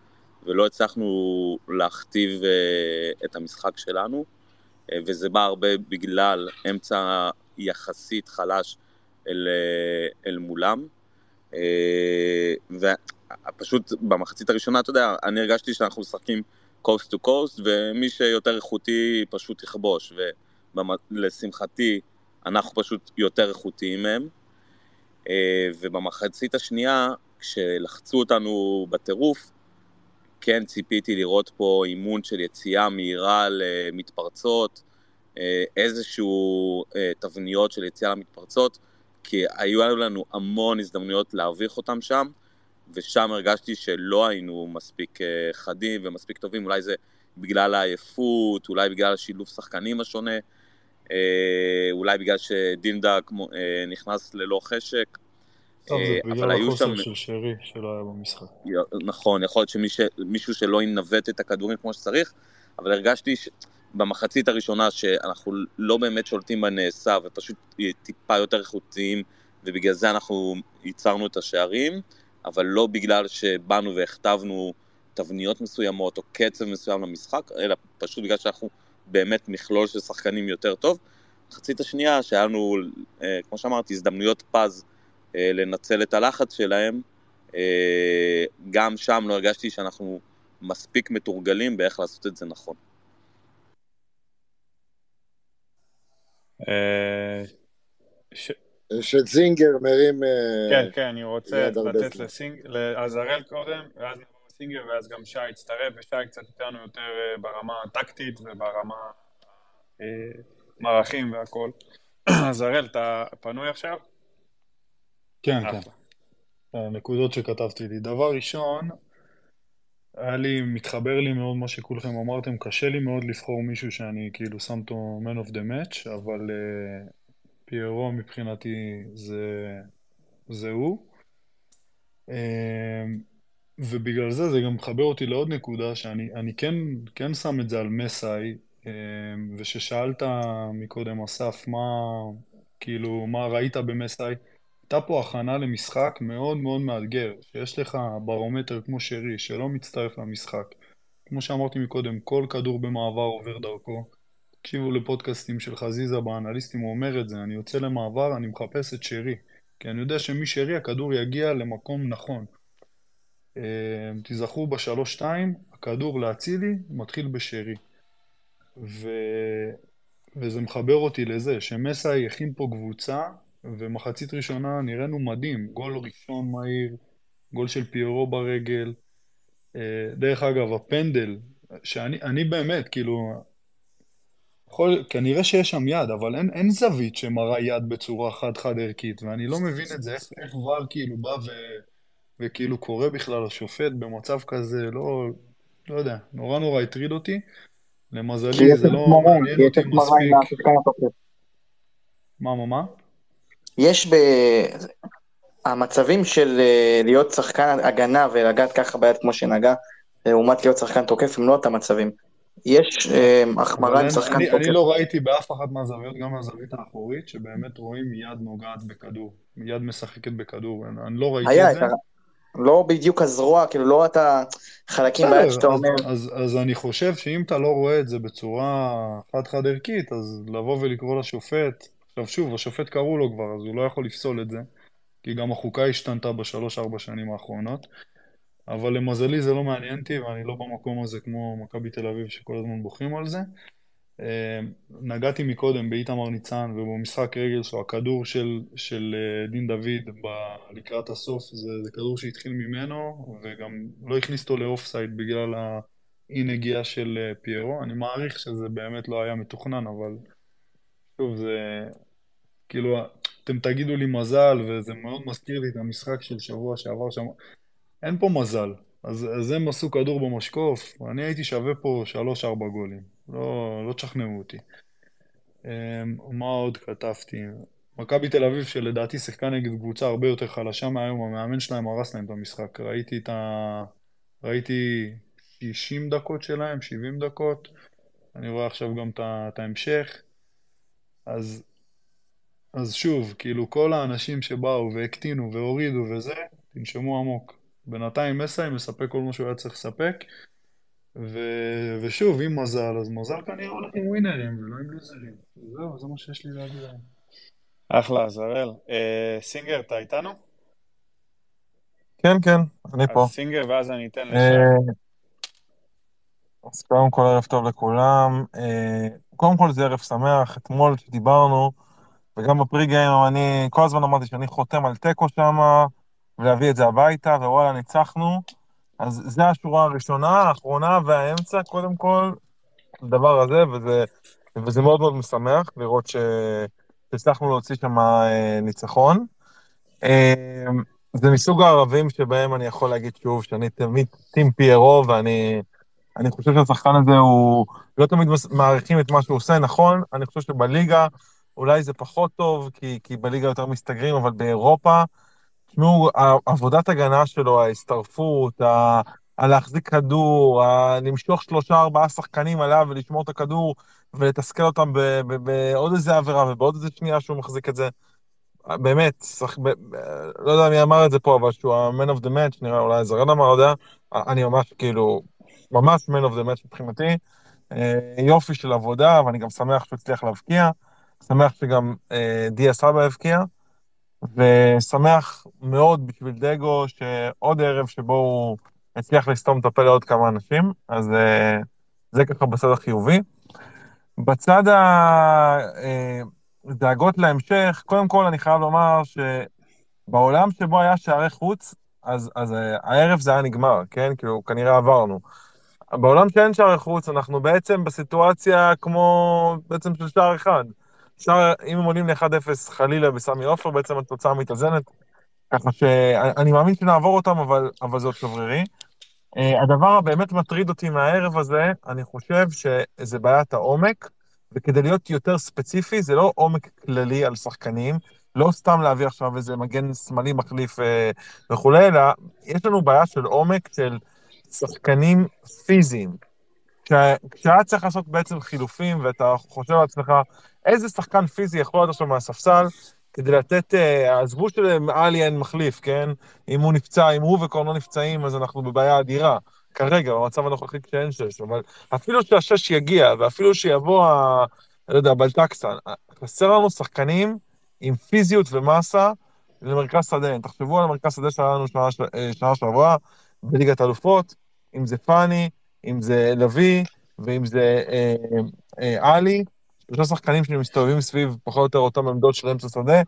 ולא הצלחנו להכתיב uh, את המשחק שלנו uh, וזה בא הרבה בגלל אמצע יחסית חלש אל, uh, אל מולם. uh, ופשוט במחצית הראשונה, אתה יודע, אני הרגשתי שאנחנו משחקים קוסט טו קוסט ומי שיותר איכותי פשוט יכבוש ולשמחתי אנחנו פשוט יותר איכותיים מהם. אה, ובמחצית השנייה, כשלחצו אותנו בטירוף, כן ציפיתי לראות פה אימון של יציאה מהירה למתפרצות, אה, איזשהו אה, תבניות של יציאה למתפרצות, כי היו לנו המון הזדמנויות להביך אותם שם, ושם הרגשתי שלא היינו מספיק חדים ומספיק טובים, אולי זה בגלל העייפות, אולי בגלל השילוב שחקנים השונה. אה, אולי בגלל דינדה אה, נכנס ללא חשק. טוב, זה אה, בגלל החוסר של שרי שלא היה במשחק. נכון, יכול להיות שמישהו שלא ינווט את הכדורים כמו שצריך, אבל הרגשתי במחצית הראשונה שאנחנו לא באמת שולטים בנעשה ופשוט טיפה יותר איכותיים ובגלל זה אנחנו ייצרנו את השערים, אבל לא בגלל שבאנו והכתבנו תבניות מסוימות או קצב מסוים למשחק, אלא פשוט בגלל שאנחנו באמת מכלול של שחקנים יותר טוב. מחצית השנייה, שהיה לנו, אה, כמו שאמרתי, הזדמנויות פז אה, לנצל את הלחץ שלהם, אה, גם שם לא הרגשתי שאנחנו מספיק מתורגלים באיך לעשות את זה נכון. שזינגר מרים... כן, כן, אני רוצה לתת לעזרל קודם, ואז נעבור לסינגר, ואז גם שי יצטרף, ושי קצת איתנו יותר ברמה הטקטית וברמה מערכים והכל. אז הראל, אתה פנוי עכשיו? כן, כן. הנקודות שכתבתי לי. דבר ראשון, היה לי, מתחבר לי מאוד מה שכולכם אמרתם, קשה לי מאוד לבחור מישהו שאני כאילו שם אותו man of the match, אבל uh, פיירו מבחינתי זה, זה הוא. Uh, ובגלל זה זה גם מחבר אותי לעוד נקודה, שאני כן, כן שם את זה על מסאי, אמ, וששאלת מקודם, אסף, מה, כאילו, מה ראית במסאי? הייתה פה הכנה למשחק מאוד מאוד מאתגר, שיש לך ברומטר כמו שרי, שלא מצטרף למשחק. כמו שאמרתי מקודם, כל כדור במעבר עובר דרכו. תקשיבו לפודקאסטים של חזיזה באנליסטים, הוא אומר את זה, אני יוצא למעבר, אני מחפש את שרי. כי אני יודע שמשרי הכדור יגיע למקום נכון. אמ, תיזכרו בשלוש-שתיים, הכדור להצילי מתחיל בשרי. ו... וזה מחבר אותי לזה שמסאי הכין פה קבוצה ומחצית ראשונה נראינו מדהים, גול ראשון מהיר, גול של פיירו ברגל. אה, דרך אגב, הפנדל, שאני באמת, כאילו, יכול, כנראה שיש שם יד, אבל אין, אין זווית שמראה יד בצורה חד-חד ערכית, ואני לא מבין את זה, איך, איך ור כאילו בא ו, וכאילו קורא בכלל לשופט במצב כזה, לא, לא יודע, נורא נורא הטריד אותי. למזלי זה לא מעניין אותי מספיק. מה, מה, מה? יש ב... המצבים של אה, להיות שחקן הגנה ולגעת ככה ביד כמו שנגע, לעומת להיות שחקן תוקף, הם לא אותם מצבים. יש אה, החמרה עם שחקן תוקף. אני לא ראיתי באף אחת מהזוויות, גם מהזווית האחורית, שבאמת רואים יד נוגעת בכדור, יד משחקת בכדור, אני לא ראיתי את זה. לא בדיוק הזרוע, כאילו לא את החלקים ביד שאתה אומר. אז, אז אני חושב שאם אתה לא רואה את זה בצורה חד-חד ערכית, אז לבוא ולקרוא לשופט, עכשיו שוב, השופט קראו לו כבר, אז הוא לא יכול לפסול את זה, כי גם החוקה השתנתה בשלוש-ארבע שנים האחרונות. אבל למזלי זה לא מעניין אותי, ואני לא במקום הזה כמו מכבי תל אביב שכל הזמן בוכים על זה. אה, נגעתי מקודם באיתמר ניצן ובמשחק רגל שלו, הכדור של, של אה, דין דוד ב, לקראת הסוף זה, זה כדור שהתחיל ממנו וגם לא הכניס אותו לאוף סייד בגלל האי נגיעה של אה, פיירו. אני מעריך שזה באמת לא היה מתוכנן, אבל שוב, זה כאילו, אתם תגידו לי מזל וזה מאוד מזכיר לי את המשחק של שבוע שעבר שם. אין פה מזל. אז, אז הם עשו כדור במשקוף, אני הייתי שווה פה 3-4 גולים. לא, לא תשכנעו אותי. אמ, מה עוד כתבתי? מכבי תל אביב שלדעתי שיחקה נגד קבוצה הרבה יותר חלשה מהיום, המאמן שלהם הרס להם את המשחק. ראיתי את ה... ראיתי 60 דקות שלהם, 70 דקות. אני רואה עכשיו גם את ההמשך. אז, אז שוב, כאילו כל האנשים שבאו והקטינו והורידו וזה, תנשמו עמוק. בינתיים מסאי מספק כל מה שהוא היה צריך לספק. ו... ושוב, אם מזל, אז מזל כנראה הולך עם ווינרים ולא עם לוזרים. זהו, זה מה שיש לי להגיד היום. אחלה, זרל. אה, סינגר, אתה איתנו? כן, כן, אני פה. אז סינגר, ואז אני אתן לשם. אה, אז קודם כל ערב טוב לכולם. אה, קודם כל זה ערב שמח, אתמול כשדיברנו, וגם בפרי גיים אני כל הזמן אמרתי שאני חותם על תיקו שם, ולהביא את זה הביתה, ווואלה, ניצחנו. אז זה השורה הראשונה, האחרונה והאמצע, קודם כל, הדבר הזה, וזה, וזה מאוד מאוד משמח לראות שהצלחנו להוציא שם אה, ניצחון. אה, זה מסוג הערבים שבהם אני יכול להגיד שוב שאני תמיד טים פיירו, ואני אני חושב שהשחקן הזה הוא... לא תמיד מעריכים את מה שהוא עושה, נכון, אני חושב שבליגה אולי זה פחות טוב, כי, כי בליגה יותר מסתגרים, אבל באירופה, תשמעו, עבודת הגנה שלו, ההצטרפות, ה... להחזיק כדור. למשוך שלושה ארבעה שחקנים עליו ולשמור את הכדור ולתסכל אותם בעוד איזה עבירה ובעוד איזה שנייה שהוא מחזיק את זה. באמת, שח... ב... ב... לא יודע מי אמר את זה פה, אבל שהוא ה-man of the match, נראה אולי זרן אמר, לא יודע, אני ממש כאילו, ממש man of the match מבחינתי. אה, יופי של עבודה, ואני גם שמח שהוא הצליח להבקיע, שמח שגם אה, דיה סבא הבקיע, ושמח מאוד בשביל דגו שעוד ערב שבו הוא הצליח לסתום את הפה לעוד כמה אנשים, אז אה, זה ככה בצד החיובי. בצד הדאגות להמשך, קודם כל אני חייב לומר שבעולם שבו היה שערי חוץ, אז, אז הערב זה היה נגמר, כן? כאילו, כנראה עברנו. בעולם שאין שערי חוץ, אנחנו בעצם בסיטואציה כמו בעצם של שער אחד. שער, אם הם עולים ל-1-0 חלילה בסמי עופר, בעצם התוצאה מתאזנת. ככה שאני מאמין שנעבור אותם, אבל, אבל זה עוד שברירי. Uh, הדבר הבאמת מטריד אותי מהערב הזה, אני חושב שזה בעיית העומק, וכדי להיות יותר ספציפי, זה לא עומק כללי על שחקנים, לא סתם להביא עכשיו איזה מגן שמאלי מחליף uh, וכולי, אלא יש לנו בעיה של עומק של שחקנים פיזיים. כשהיה צריך לעשות בעצם חילופים, ואתה חושב לעצמך, איזה שחקן פיזי יכול להיות עכשיו מהספסל, כדי לתת, אה, עזבו שלעלי אין מחליף, כן? אם הוא נפצע, אם הוא וקורנו לא נפצעים, אז אנחנו בבעיה אדירה. כרגע, במצב הנוכחי כשאין שש, אבל אפילו שהשש יגיע, ואפילו שיבוא, ה... לא יודע, בלטקסן, חסר לנו שחקנים עם פיזיות ומסה למרכז שדה. תחשבו על המרכז שדה שהיה לנו שנה, אה, שעברה בליגת אלופות, אם זה פאני, אם זה לביא, ואם זה אה, אה, עלי, שלושה שחקנים שמסתובבים סביב פחות או יותר אותם עמדות של אמצע שדה,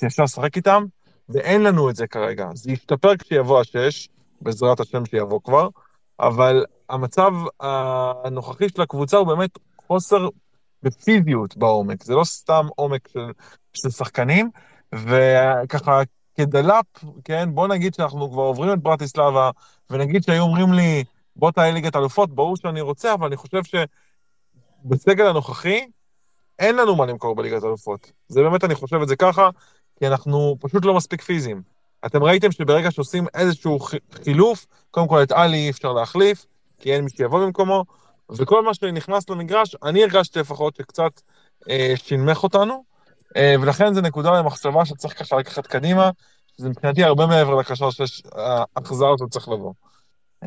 שאפשר לשחק איתם, ואין לנו את זה כרגע. זה ישתפר כשיבוא השש, בעזרת השם שיבוא כבר, אבל המצב הנוכחי של הקבוצה הוא באמת חוסר בפיזיות בעומק, זה לא סתם עומק של, של שחקנים, וככה כדלאפ, כן, בוא נגיד שאנחנו כבר עוברים את ברטיסלבה, ונגיד שהיו אומרים לי, בוא תעלה ליגת אלופות, ברור שאני רוצה, אבל אני חושב שבסגל הנוכחי, אין לנו מה למכור בליגת אלופות. זה באמת, אני חושב את זה ככה, כי אנחנו פשוט לא מספיק פיזיים. אתם ראיתם שברגע שעושים איזשהו חילוף, קודם כל את עלי אי אפשר להחליף, כי אין מי שיבוא במקומו, וכל מה שנכנס למגרש, אני הרגשתי לפחות שקצת אה, שינמך אותנו, אה, ולכן זו נקודה למחשבה שצריך ככה לקחת קדימה, שזה מבחינתי הרבה מעבר לקשר שיש האכזר הזה צריך לבוא.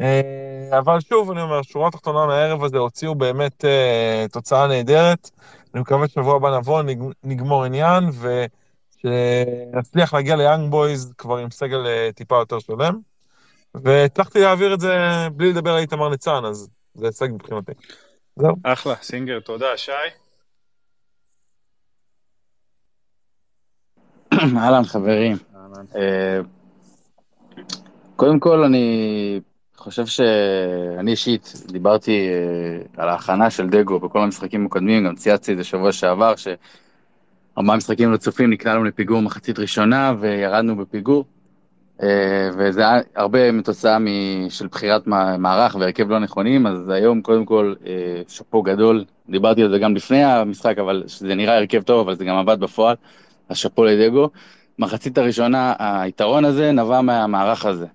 אה, אבל שוב, אני אומר, שורה תחתונה מהערב הזה הוציאו באמת אה, תוצאה נהדרת. אני מקווה שבוע הבא נבוא, נגמור עניין, ושנצליח להגיע ליאנג בויז כבר עם סגל אה, טיפה יותר שלם. והצלחתי להעביר את זה בלי לדבר על איתמר ניצן, אז זה הישג מבחינתי. זהו. אחלה, סינגר, תודה. שי? אהלן, חברים. קודם כל, אני חושב שאני אישית דיברתי אה, על ההכנה של דגו בכל המשחקים הקודמים, גם צייצתי את זה שבוע שעבר, שארבעה משחקים רצופים נקלענו לפיגור מחצית ראשונה וירדנו בפיגור, אה, וזה היה הרבה מתוצאה של בחירת מערך והרכב לא נכונים, אז היום קודם כל אה, שאפו גדול, דיברתי על זה גם לפני המשחק, אבל זה נראה הרכב טוב, אבל זה גם עבד בפועל, אז שאפו לדגו. מחצית הראשונה, היתרון הזה נבע מהמערך הזה.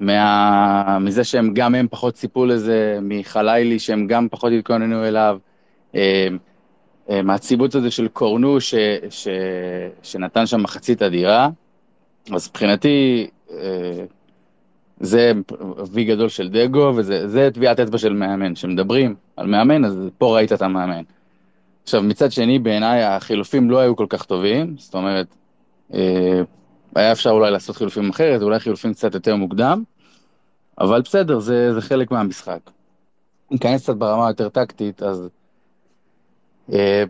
מה... מזה שהם גם הם פחות ציפו לזה, מחלילי שהם גם פחות התכוננו אליו, אה, אה, מהציבות הזה של קורנו ש... ש... שנתן שם מחצית אדירה, אז מבחינתי אה, זה וי גדול של דגו, וזה טביעת אצבע של מאמן. כשמדברים על מאמן, אז פה ראית את המאמן. עכשיו, מצד שני, בעיניי החילופים לא היו כל כך טובים, זאת אומרת, היה אפשר אולי לעשות חילופים אחרת, אולי חילופים קצת יותר מוקדם, אבל בסדר, זה, זה חלק מהמשחק. ניכנס קצת ברמה יותר טקטית, אז... אה,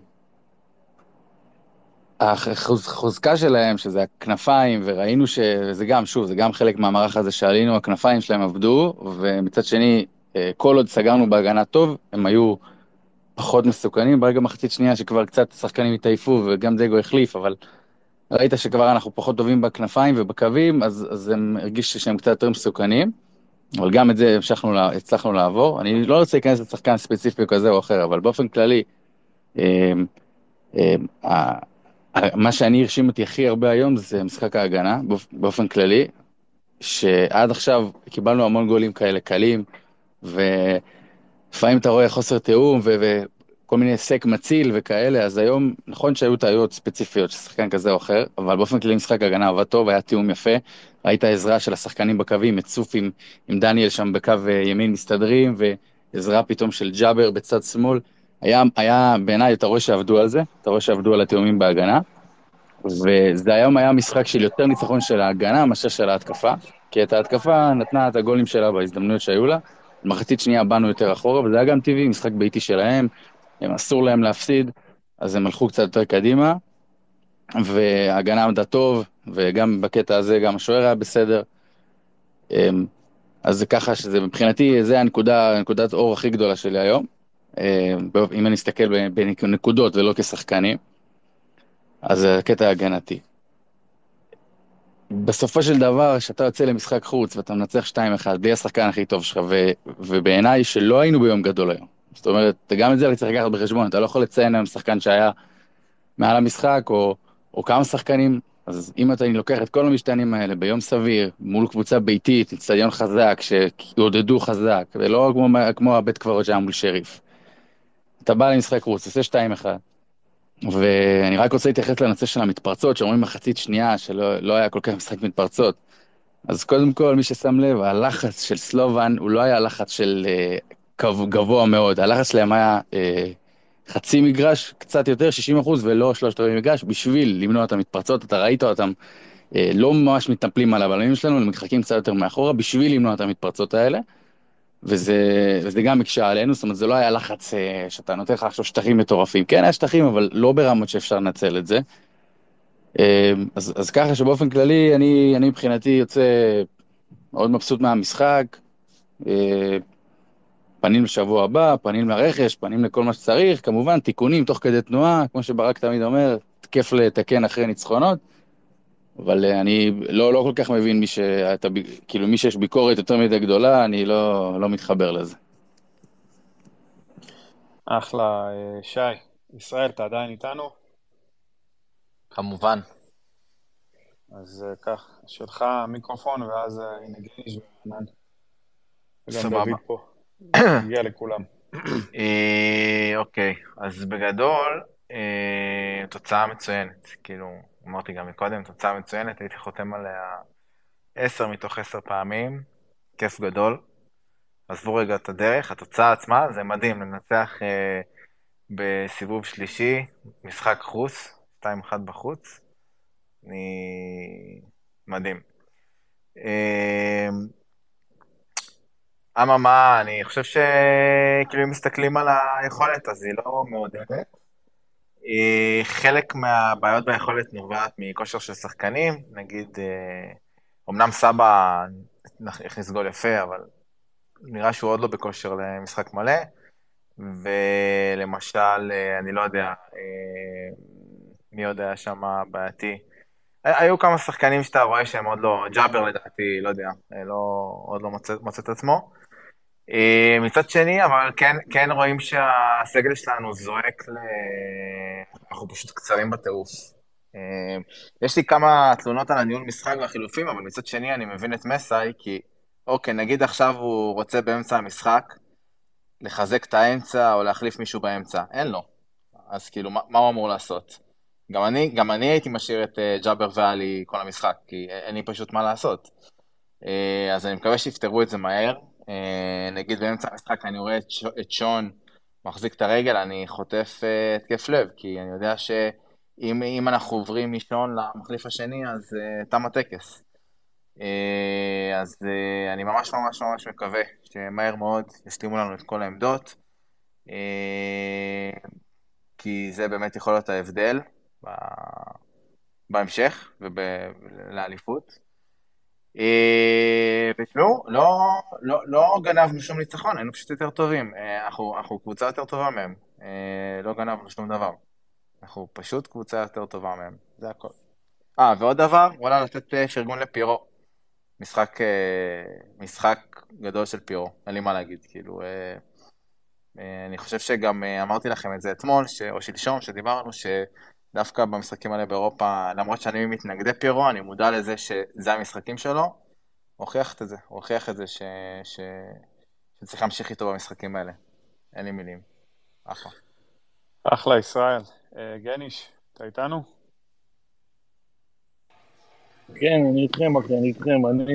החוזקה שלהם, שזה הכנפיים, וראינו שזה גם, שוב, זה גם חלק מהמערך הזה שעלינו, הכנפיים שלהם עבדו, ומצד שני, אה, כל עוד סגרנו בהגנה טוב, הם היו פחות מסוכנים. ברגע מחצית שנייה שכבר קצת שחקנים התעייפו, וגם דגו החליף, אבל ראית שכבר אנחנו פחות טובים בכנפיים ובקווים, אז, אז הם הרגישו שהם קצת יותר מסוכנים. אבל גם את זה המשכנו, הצלחנו לעבור. אני לא רוצה להיכנס לשחקן ספציפי כזה או אחר, אבל באופן כללי, אמ, אמ, מה שאני הרשים אותי הכי הרבה היום זה משחק ההגנה, באופן כללי, שעד עכשיו קיבלנו המון גולים כאלה קלים, ולפעמים אתה רואה חוסר תיאום, כל מיני היסק מציל וכאלה, אז היום, נכון שהיו טעויות ספציפיות של שחקן כזה או אחר, אבל באופן כללי משחק הגנה עבד טוב, היה תיאום יפה, ראית עזרה של השחקנים בקווים, את סוף עם, עם דניאל שם בקו אה, ימין מסתדרים, ועזרה פתאום של ג'אבר בצד שמאל. היה, היה בעיניי, אתה רואה שעבדו על זה, אתה רואה שעבדו על התיאומים בהגנה, וזה היום היה משחק של יותר ניצחון של ההגנה מאשר של ההתקפה, כי את ההתקפה נתנה את הגולים שלה בהזדמנויות שהיו לה. במחצית שנייה באנו יותר אחורה, וזה היה גם טבעי, משחק ביתי שלהם, הם אסור להם להפסיד, אז הם הלכו קצת יותר קדימה, וההגנה עמדה טוב, וגם בקטע הזה גם השוער היה בסדר. אמ, אז זה ככה שזה מבחינתי, זה הנקודה, נקודת אור הכי גדולה שלי היום. אמ, אם אני אסתכל בנקודות ולא כשחקנים, אז זה הקטע ההגנתי. בסופו של דבר, כשאתה יוצא למשחק חוץ ואתה מנצח 2-1 בלי השחקן הכי טוב שלך, ובעיניי שלא היינו ביום גדול היום. זאת אומרת, גם את זה צריך לקחת בחשבון, אתה לא יכול לציין היום שחקן שהיה מעל המשחק, או, או כמה שחקנים, אז אם אתה לוקח את כל המשתנים האלה ביום סביר, מול קבוצה ביתית, אצטדיון חזק, שיעודדו חזק, ולא כמו, כמו הבית קברות שהיה מול שריף. אתה בא למשחק חוץ, עושה 2-1, ואני רק רוצה להתייחס לנושא של המתפרצות, שאומרים מחצית שנייה שלא לא היה כל כך משחק מתפרצות. אז קודם כל, מי ששם לב, הלחץ של סלובן הוא לא היה לחץ של uh, גבוה מאוד, הלחץ שלהם היה uh, חצי מגרש, קצת יותר, 60 אחוז, ולא שלושת רבעי מגרש, בשביל למנוע את המתפרצות, אתה ראית אותם uh, לא ממש מתנפלים על הבלמים שלנו, הם מתחקים קצת יותר מאחורה, בשביל למנוע את המתפרצות האלה. וזה, וזה גם הקשה עלינו, זאת אומרת, זה לא היה לחץ אה, שאתה נותן לך עכשיו שטחים מטורפים. כן, היה שטחים, אבל לא ברמות שאפשר לנצל את זה. אה, אז, אז ככה שבאופן כללי, אני, אני מבחינתי יוצא מאוד מבסוט מהמשחק. אה, פנים לשבוע הבא, פנים לרכש, פנים לכל מה שצריך, כמובן תיקונים תוך כדי תנועה, כמו שברק תמיד אומר, כיף לתקן אחרי ניצחונות. אבל אה, אני לא, לא כל כך מבין מי שאתה, כאילו מי שיש ביקורת יותר מדי גדולה, אני לא, לא מתחבר לזה. אחלה, אה, שי. ישראל, אתה עדיין איתנו? כמובן. אז אה, שלך מיקרופון, ואז הנה גיניש וענן. פה. הגיע לכולם. אוקיי, אז בגדול, תוצאה מצוינת. כאילו, אמרתי גם מקודם, תוצאה מצוינת, הייתי חותם עליה עשר מתוך עשר פעמים, כיף גדול. עזבו רגע את הדרך, התוצאה עצמה זה מדהים, לנצח אה, בסיבוב שלישי, משחק חוץ, 2-1 בחוץ, אני... מדהים. אה, אממה, אני חושב שכאילו אם מסתכלים על היכולת, אז היא לא מעודדת. אה, חלק מהבעיות ביכולת נובעת מכושר של שחקנים, נגיד, אה, אמנם סבא הכניס גול יפה, אבל נראה שהוא עוד לא בכושר למשחק מלא, ולמשל, אה, אני לא יודע, מי עוד היה שם בעייתי? היו כמה שחקנים שאתה רואה שהם עוד לא, ג'אבר לדעתי, לא יודע, לא, עוד לא מוצא, מוצא את עצמו. אה, מצד שני, אבל כן, כן רואים שהסגל שלנו זועק ל... אנחנו פשוט קצרים בטירוף. אה, יש לי כמה תלונות על הניהול משחק והחילופים, אבל מצד שני אני מבין את מסאי, כי אוקיי, נגיד עכשיו הוא רוצה באמצע המשחק לחזק את האמצע או להחליף מישהו באמצע, אין לו. אז כאילו, מה, מה הוא אמור לעשות? גם אני, גם אני הייתי משאיר את uh, ג'אבר ואלי כל המשחק, כי אין לי פשוט מה לעשות. Uh, אז אני מקווה שיפתרו את זה מהר, נגיד באמצע המשחק אני רואה את שון מחזיק את הרגל, אני חוטף אה, התקף לב, כי אני יודע שאם אנחנו עוברים משון למחליף השני, אז uh, תם הטקס. אז אני ממש ממש ממש מקווה שמהר מאוד ישלימו לנו את כל העמדות, כי זה באמת יכול להיות ההבדל בהמשך ולאליפות. אה, ותשמעו, לא, לא, לא גנבנו שום ניצחון, היינו פשוט יותר טובים. אה, אנחנו, אנחנו קבוצה יותר טובה מהם. אה, לא גנבנו שום דבר. אנחנו פשוט קבוצה יותר טובה מהם, זה הכל. אה, ועוד דבר, וואלה, לתת פרגון לפירו. משחק, משחק גדול של פירו, אין לי מה להגיד, כאילו... אני חושב שגם אמרתי לכם את זה אתמול, ש... או שלשום, שדיברנו, ש... דווקא במשחקים האלה באירופה, למרות שאני מתנגדי פירו, אני מודע לזה שזה המשחקים שלו, הוכיח את זה, הוכיח את זה ש... ש... שצריך להמשיך איתו במשחקים האלה. אין לי מילים. אחלה. אחלה, ישראל. אה, גניש, אתה איתנו? כן, אני איתכם, אחי, אני איתכם. אני...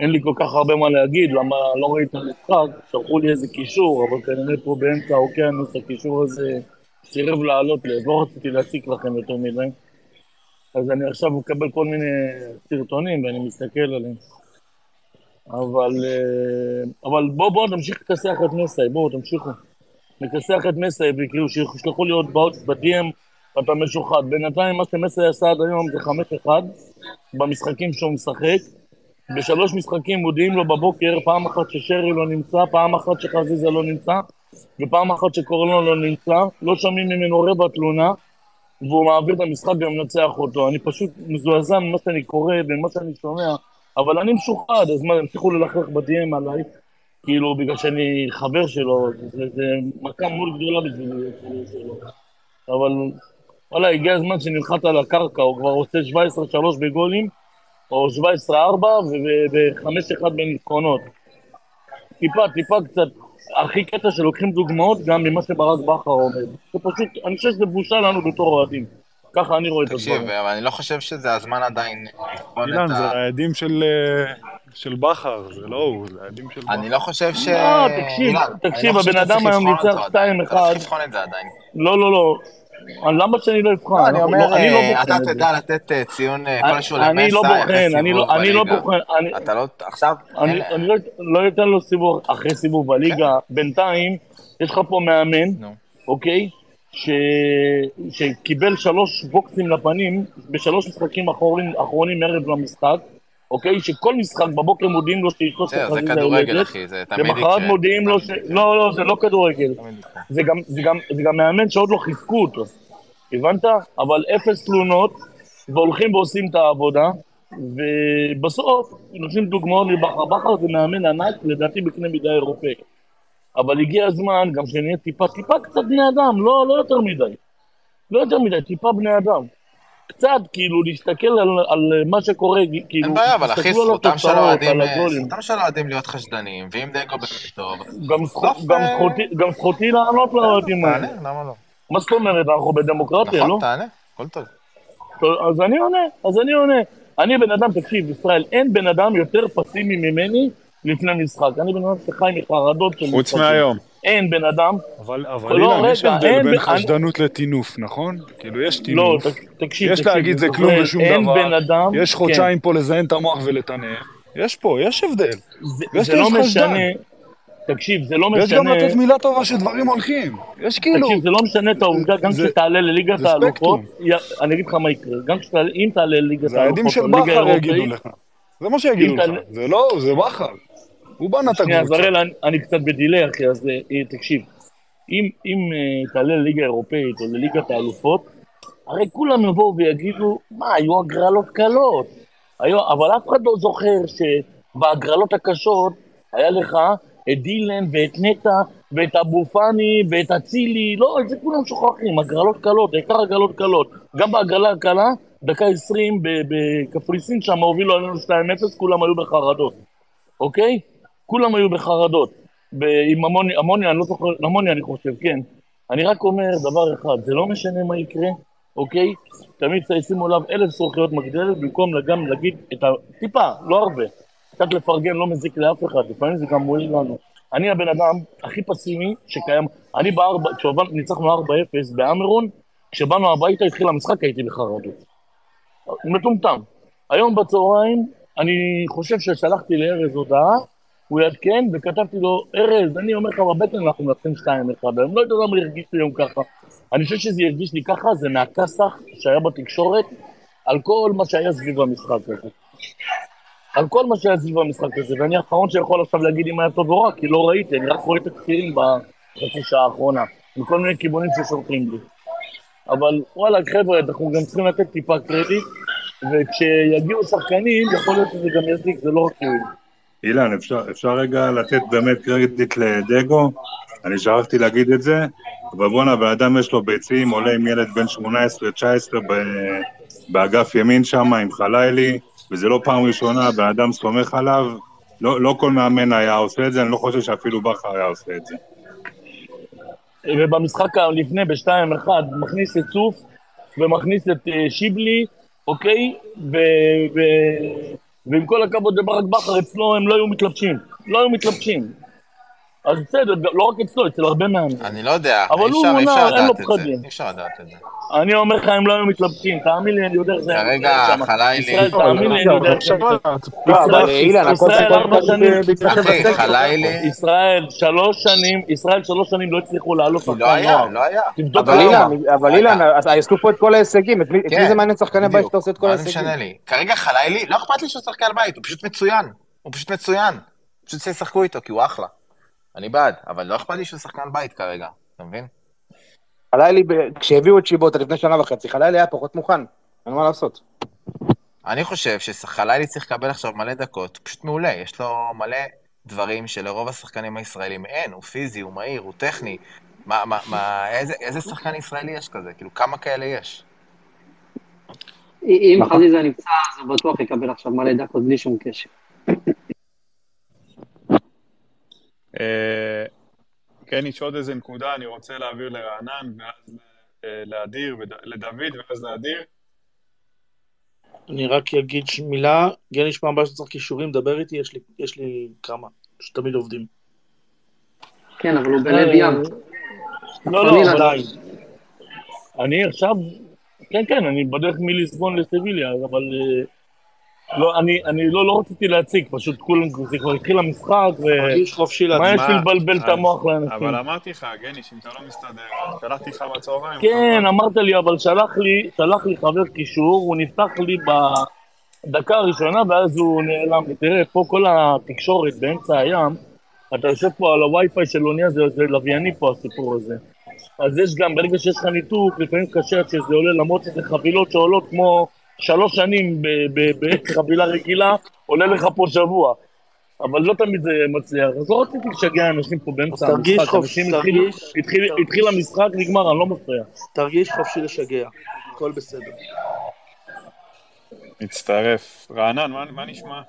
אין לי כל כך הרבה מה להגיד, למה לא ראיתי את המשחק, שלחו לי איזה קישור, אבל כנראה פה באמצע האוקיינוס הקישור הזה סירב לעלות לי, אז לא רציתי להציק לכם יותר מדי. אז אני עכשיו מקבל כל מיני סרטונים ואני מסתכל עליהם. אבל, אה, אבל בואו בואו נמשיך לכסח את מסאי, בואו תמשיכו. נכסח את מסאי, וכאילו שישלחו לי עוד באות ב-DM, אתה משוחד. בינתיים מה שמסאי עשה עד היום זה 5-1 במשחקים שהוא משחק. בשלוש משחקים מודיעים לו בבוקר, פעם אחת ששרי לא נמצא, פעם אחת שחזיזה לא נמצא, ופעם אחת שקורלון לא נמצא, לא שומעים ממנו רבע תלונה, והוא מעביר את המשחק ומנצח אותו. אני פשוט מזועזע ממה שאני קורא וממה שאני שומע, אבל אני משוחד, אז מה, ימשיכו ללכלך ב-DM עליי, כאילו, בגלל שאני חבר שלו, זה מכה מאוד גדולה בשבילי, שלו. אבל וואלה, הגיע הזמן שננחת על הקרקע, הוא כבר עושה 17-3 בגולים, או 17-4 ו-5-1 בניצחונות. טיפה, טיפה קצת, הכי קטע שלוקחים דוגמאות גם ממה שברק בכר אומר. זה פשוט, אני חושב שזה בושה לנו בתור אוהדים. ככה אני רואה את תקשיב, הדברים. אבל אני לא חושב שזה הזמן עדיין לבחון אילן, את זה ה... העדים של, אה, של בכר, זה לא הוא, זה העדים של בכר. אני לא חושב ש... לא, תקשיב, אילן, תקשיב, לא חושב הבן אדם היום ניצח אותו עדיין. אתה 2-1. צריך לבחון את זה עדיין. לא, לא, לא. למה שאני לא אבחן? לא, אני אומר, אני לא אה, אתה. תדע לתת אה, ציון אה, כלשהו אני לא למסע בוחן, אני לא- לא. בוחן, אתה לא... עכשיו... אני, לא, לא אתן לו סיבוב אחרי סיבוב בליגה. בינתיים, יש לך פה מאמן, אוקיי? ש... שקיבל שלוש בוקסים לפנים בשלוש משחקים אחרונים ערב למשחק, אוקיי? שכל משחק בבוקר מודיעים לו שאשתו של בסדר, זה חזיזה כדורגל, יולדת, אחי, זה תמיד למחרת יקרה. מודיעים לו ש... לא, לא, זה לא כדורגל. זה זה, זה גם מאמן שעוד לא חיזקו אותו, הבנת? אבל אפס תלונות, והולכים ועושים את העבודה, ובסוף נותנים דוגמאות לבכר. בכר זה מאמן ענק, לדעתי בקנה מידה אירופאי. אבל הגיע הזמן גם שנהיה טיפה, טיפה קצת בני אדם, לא, לא יותר מדי. לא יותר מדי, טיפה בני אדם. קצת, כאילו, להסתכל על, על מה שקורה, כאילו, אין בעיה, אבל אחי, זכותם של האוהדים אה. זכותם של האוהדים להיות חשדניים, ואם דגו באמת טוב... גם זכות- גם זכותי- גם זכותי לענות לאוהדים האלה. תענה, למה לא? מה זאת אומרת, אנחנו בדמוקרטיה, לא? נכון, תענה, הכל. טוב, אז אני עונה, אז אני עונה. אני בן אדם, תקשיב, ישראל, אין בן אדם יותר פסימי ממני לפני משחק. אני בן אדם שחי מחרדות של משחקים. חוץ מהיום. אין בן אדם. אבל, אבל לא, אילן, יש הבדל אין בין חשדנות לטינוף, נכון? כאילו, יש לא, טינוף. ת- תקשיב, יש תקשיב, להגיד זה כלום ושום אין דבר. בן אדם, יש כן. חודשיים פה לזיין את המוח ולטנף. יש פה, יש הבדל. זה, ויש זה לא. משנה, תקשיב, זה לא משנה... ויש גם לתת מילה טובה שדברים הולכים. יש כאילו... תקשיב, זה לא משנה את העובדה, גם זה- כשתעלה לליגת זה האלופות, אני אגיד לך מה יקרה, גם כשתעלה, אם תעלה לליגת זה העדים האלופות, של או ליגה בכר יגידו לך. זה מה שיגידו לך. זה לא, זה בכר. הוא בנה את הקבוצה. אז הראל, אני, אני קצת בדיליי, אחי, אז אה, תקשיב. אם, אם אה, תעלה לליגה האירופאית או לליגת האלופות, הרי כולם יבואו ויגידו, מה, היו הגרלות קלות. היו, אבל אף אחד לא זוכר שבהגרלות הקשות היה לך את דילן ואת נטע ואת אבו פאני ואת אצילי, לא, את זה כולם שוכחים, הגרלות קלות, העיקר הגרלות קלות. גם בהגרלה הקלה, דקה 20 ב- בקפריסין שם הובילו עלינו 2-0, כולם היו בחרדות. אוקיי? כולם היו בחרדות. עם המוני, המוני, אני לא זוכר, המוני אני חושב, כן. אני רק אומר דבר אחד, זה לא משנה מה יקרה, אוקיי? תמיד שישימו עליו אלף זכוכיות מגדלת, במקום גם להגיד את ה... טיפה, לא הרבה. קצת לפרגן לא מזיק לאף אחד, לפעמים זה גם מועיל לנו. אני הבן אדם הכי פסימי שקיים. אני בארבע, כשניצחנו 4-0 באמרון, כשבאנו הביתה התחיל המשחק הייתי בחרדות. מטומטם. היום בצהריים, אני חושב ששלחתי לארז הודעה, הוא יעדכן, וכתבתי לו, ארז, אני אומר לך בבטן אנחנו מנצחים 2-1, אני לא יודע למה הרגיש לי היום ככה. אני חושב שזה הרגיש לי ככה, זה מהכסח שהיה בתקשורת, על כל מה שהיה סביב המשחק הזה. על כל מה שהיה סביב המשחק הזה, ואני האחרון שיכול עכשיו להגיד אם היה טוב או רע, כי לא ראיתי, אני רק רואה תקצירים בחצי שעה האחרונה, מכל מיני כיוונים ששולחים לי. אבל וואלה, חבר'ה, אנחנו גם צריכים לתת טיפה קרדיט, וכשיגיעו שחקנים, יכול להיות שזה גם יזיק, זה לא רק יועיל. אילן, אפשר, אפשר רגע לתת באמת קרדיט לדגו? אני שכחתי להגיד את זה, אבל בואנה, בן אדם יש לו ביצים, עולה עם ילד בן 18-19 ב- באגף ימין שם עם חלילי, וזה לא פעם ראשונה, בן אדם סומך עליו. לא, לא כל מאמן היה עושה את זה, אני לא חושב שאפילו בכר היה עושה את זה. ובמשחק לפני, ב-2-1, מכניס את צוף ומכניס את אה, שיבלי, אוקיי? ו... ו... ועם כל הכבוד לברק בכר, אצלו הם לא היו מתלבשים. לא היו מתלבשים. אז בסדר, לא רק אצלו, אצל הרבה מאמנים. אני לא יודע, אבל אי הוא אפשר- אי מונע, אפשר אין לו לדעת את זה. פחדים. אי אפשר לדעת את זה. אני אומר לך, הם לא היו מתלבטים, תאמין לי, אני יודע איך זה היה. כרגע שם. חלילי- ישראל, תאמין לי, אני יודע איך זה היה. אבל ישראל- ארבע שנים, אחי. חלילי... ישראל שלוש שנים, ישראל שלוש שנים לא הצליחו לעלות שחקן לא היה. לא היה. תבדוק אבל למה. אילן, אבל אילן, עשו פה את כל ההישגים, את מי את כן, זה מעניין שחקני בית. שאתה עושה את כל מה זה ההישגים? משנה לי? כרגע חלילי, לא אכפת לי שהוא שחקן בית, הוא פשוט מצוין. הוא פשוט מצוין. פשוט שישחקו איתו, כי הוא אחלה. אני בעד, אבל לא אכפת לי שהוא שחקן בית כרגע, אתה מבין? חלילי, כשהביאו את שיבוטה לפני שנה וחצי, חלילי היה פחות מוכן, אין מה לעשות. אני חושב שחלילי צריך לקבל עכשיו מלא דקות, הוא פשוט מעולה, יש לו מלא דברים שלרוב השחקנים הישראלים אין, הוא פיזי, הוא מהיר, הוא טכני. מה, מה, מה, איזה, איזה שחקן ישראלי יש כזה? כאילו, כמה כאלה יש? אם נכון. חזיזה נמצא, אז הוא בטוח יקבל עכשיו מלא דקות בלי שום קשר. אה, כן, יש עוד איזה נקודה, אני רוצה להעביר לרענן, ואז אה, לאדיר, וד- לדוד, ואז לאדיר. אני רק אגיד מילה, גני פעם הבאה שצריך כישורים, דבר איתי, יש לי, יש לי כמה, שתמיד עובדים. כן, אבל הוא בלב ים. לא, לא. די. אני עכשיו... כן, כן, אני בדרך מליסבון לסביליה, אבל... לא, אני, אני לא, לא רציתי להציג, פשוט כולם, זה כבר התחיל המשחק, ו... מרגיש חופשי מה להציג. יש לי לבלבל את המוח לאנשים? אבל אמרתי לך, גני, שאם אתה לא מסתדר, שלחתי לך בצהריים. כן, אמרת לי, אבל שלח לי, שלח לי חבר קישור, הוא נפתח לי בדקה הראשונה, ואז הוא נעלם לי. תראה, פה כל התקשורת באמצע הים, אתה יושב פה על הווי-פיי של אונייה, זה, זה לווייני פה הסיפור הזה. אז יש גם, ברגע שיש לך ניתוק, לפעמים קשה עד שזה עולה, למרות שזה חבילות שעולות כמו שלוש שנים בחבילה רגילה, עולה לך פה שבוע. אבל לא תמיד זה מצליח. אז לא רציתי לשגע אנשים פה באמצע אז תרגיש המשחק. חופשי, תרגיש- התחיל- התחיל המשחק, נגמר, אני לא מפריע. תרגיש חופשי לשגע, הכל בסדר. מצטרף. רענן, מה, מה נשמע?